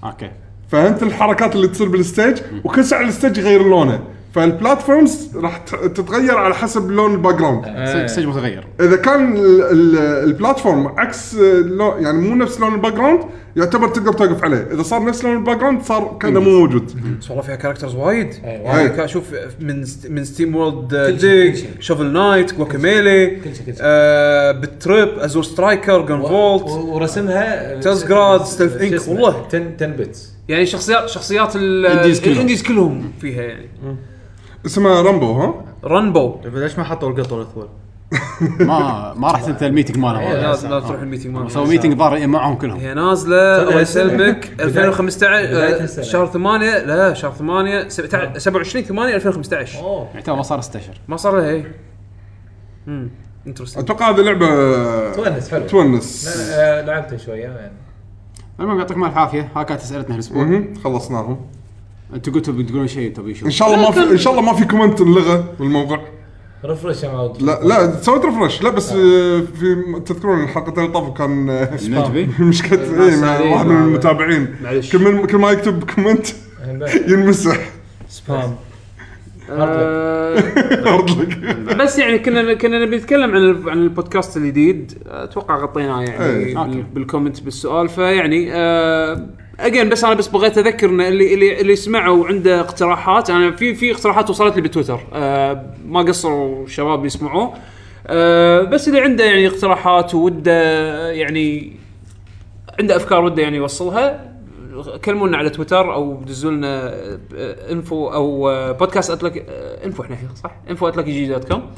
okay. فهمت الحركات اللي تصير بال stage وكل ساعة ال stage يغير لونه. فال platforms راح تتغير على حسب لون ال background سجل متغير إذا كان ال- ال- ال platform عكس لون يعني مو نفس لون ال background يعتبر تقدر توقف عليه إذا صار نفس لون ال background صار كانه مو موجود بس والله فيها characters وايد أي، يعني وايد. كا- شوف من من SteamWorld ديج. شوفل نايت جواكاميلي. آه بالتريب ازور سترايكر جون و- فولت ورسمها تزجراد، ستيلث اسمه؟ والله. 10 10 بيتس يعني شخصيات شخصيات. الانديز كلهم فيها يعني اسمها رامبو ها؟ رنبو طيب ليش ما حطوا القطر الاثول؟ [LAUGHS] ما ما رحت انت الميتنج مالهم إيه، لا. لا تروح الميتنج مالهم. سووا ميتنج ظهر معهم كلهم. هي نازلة الله أول سنة. يسلمك. [LAUGHS] بداية- 2015 بداية آه، السنة. شهر 8 لا شهر 8 17 27 8 2015 أوه. يعني تو ما صار 16 ما صار لها إيه امم interesting أتوقع هذه لعبة تونس حلو. تونس. لا، آه، لعبته شوية يعني. المهم يعطيكم الف عافية. ها كانت اسئلتنا هالأسبوع. مهم. خلصناهم. أنتم قلتوا بتقولون شيء تبي شو؟ إن شاء الله ما في إن شاء الله ما في comment انلغى بالموقع refresh يا معود لا لا سويت refresh لا بس آه، في تذكرون الحلقتين اللي طافوا كان آه، [LAUGHS] مشكلة إيه مع واحد من المتابعين. معلش. كل من كل ما يكتب comment [LAUGHS] ينمسح. spam لك [LAUGHS] بس يعني كنا كنا نبي نتكلم عن ال- عن البودكاست الجديد. أتوقع غطيناه يعني إيه. بال- بال comment بالسؤال. فيعني again بس أنا بس بغيت أذكر إن اللي اللي اللي سمعوا وعنده اقتراحات. أنا في في اقتراحات وصلت لي بتويتر. آه، ما قصروا الشباب يسمعوه. آه، بس اللي عنده يعني اقتراحات وده يعني عنده أفكار وده يعني يوصلها كلمونا على تويتر أو دزوا لنا info أو آه، بودكاست at LK info إحنا صح؟ info at LKG dot com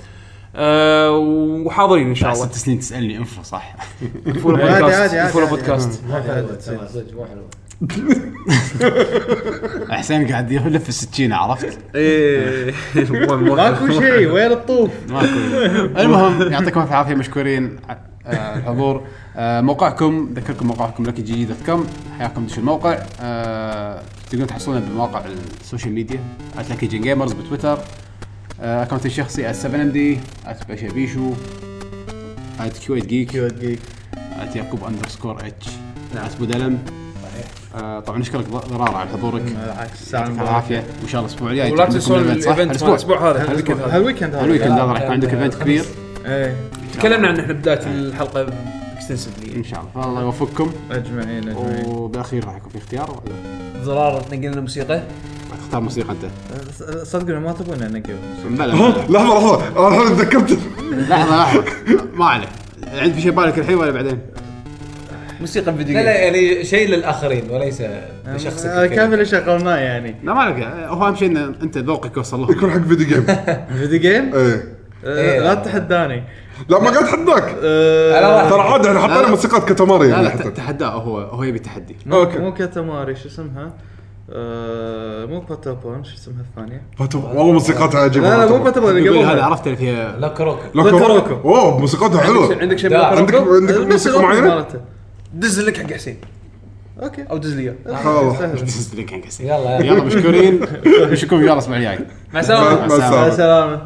وحاضرين إن شاء بعد الله. ست سنين تسألني info صح؟ info بودكاست info. بودكاست [LAUGHS] حسين قاعد يلف السكينه عرفت؟ إيه ماكو شيء وين الطوف؟ ماكو. المهم يعطيكم الف عافية مشكورين على آه، الحضور. آه، موقعكم ذكركم موقعكم لكي جي دوت كوم. حياكم دشوا الموقع. آه، تقدرون تحصلونه بمواقع السوشيال ميديا @لكي جي جيمرز بتويتر. اكونتي الشخصي @7 ام دي @باشا بيشو @كيو 8 جيك كيوت جيك @يعقوب اندرسكور اتش @بودلم آه طبعا نشكرك ضرار على حضورك. بالعكس العافية. وإن شاء الله الأسبوع الجاي ولا تنسون؟ الإيفنت. الأسبوع هذا الويكند هذا. هالويكند. هذا الويكند هذا. لا، راح يكون عندك إيفنت كبير. إيه. تكلمنا عنه إحنا بداية الحلقة extensively إن شاء الله. فالله يوفقكم. أجمعين أجمعين. وبالاخير راح يكون في اختيار ولا؟ ضرار تنقل لنا موسيقى؟ تختار موسيقى أنت؟ صدقني ما تبون ننقل بلا. لحظه لحظه أنا الحين تذكرت لحظه لحظه ما عليه عندك في شيء بالك الحين ولا بعدين؟ موسيقى فيديو لا لا يعني شيء للآخرين وليس لشخصك آه، كافي اللي شغلناه يعني لا ما عليك هو أهم شيء إن أنت ذوقك يوصل لهم يكون حق [LAUGHS] video game فيديو جيم إيه آه، إيه. لا تتحداني لا ما قاعد اتحداك آه،. ترى عادي إحنا حطينا لا. موسيقات كتماري لا لا تحداه هو هو يبي تحدي مو أوكي. مو كاتاماري شو اسمها؟ آه، مو باتابون شو اسمها الثانية؟ فاتو- والله موسيقاتها عجيبة لا لا مو اللي يقول هذا عرفت اللي فيها لا كروك لوكو لوكو. اوه موسيقاتها حلوة عندك شيء لا. عندك؟ عندك موسيقى معينة؟ دز لك حق حسين. أوكي. أو دز لي. سهل. [LAUGHS] تسد لك كان كسي. يلا. يلا مشكورين. [LAUGHS] نشوفكم يلا الأسبوع الجاي. مع السلامة. مع السلامة.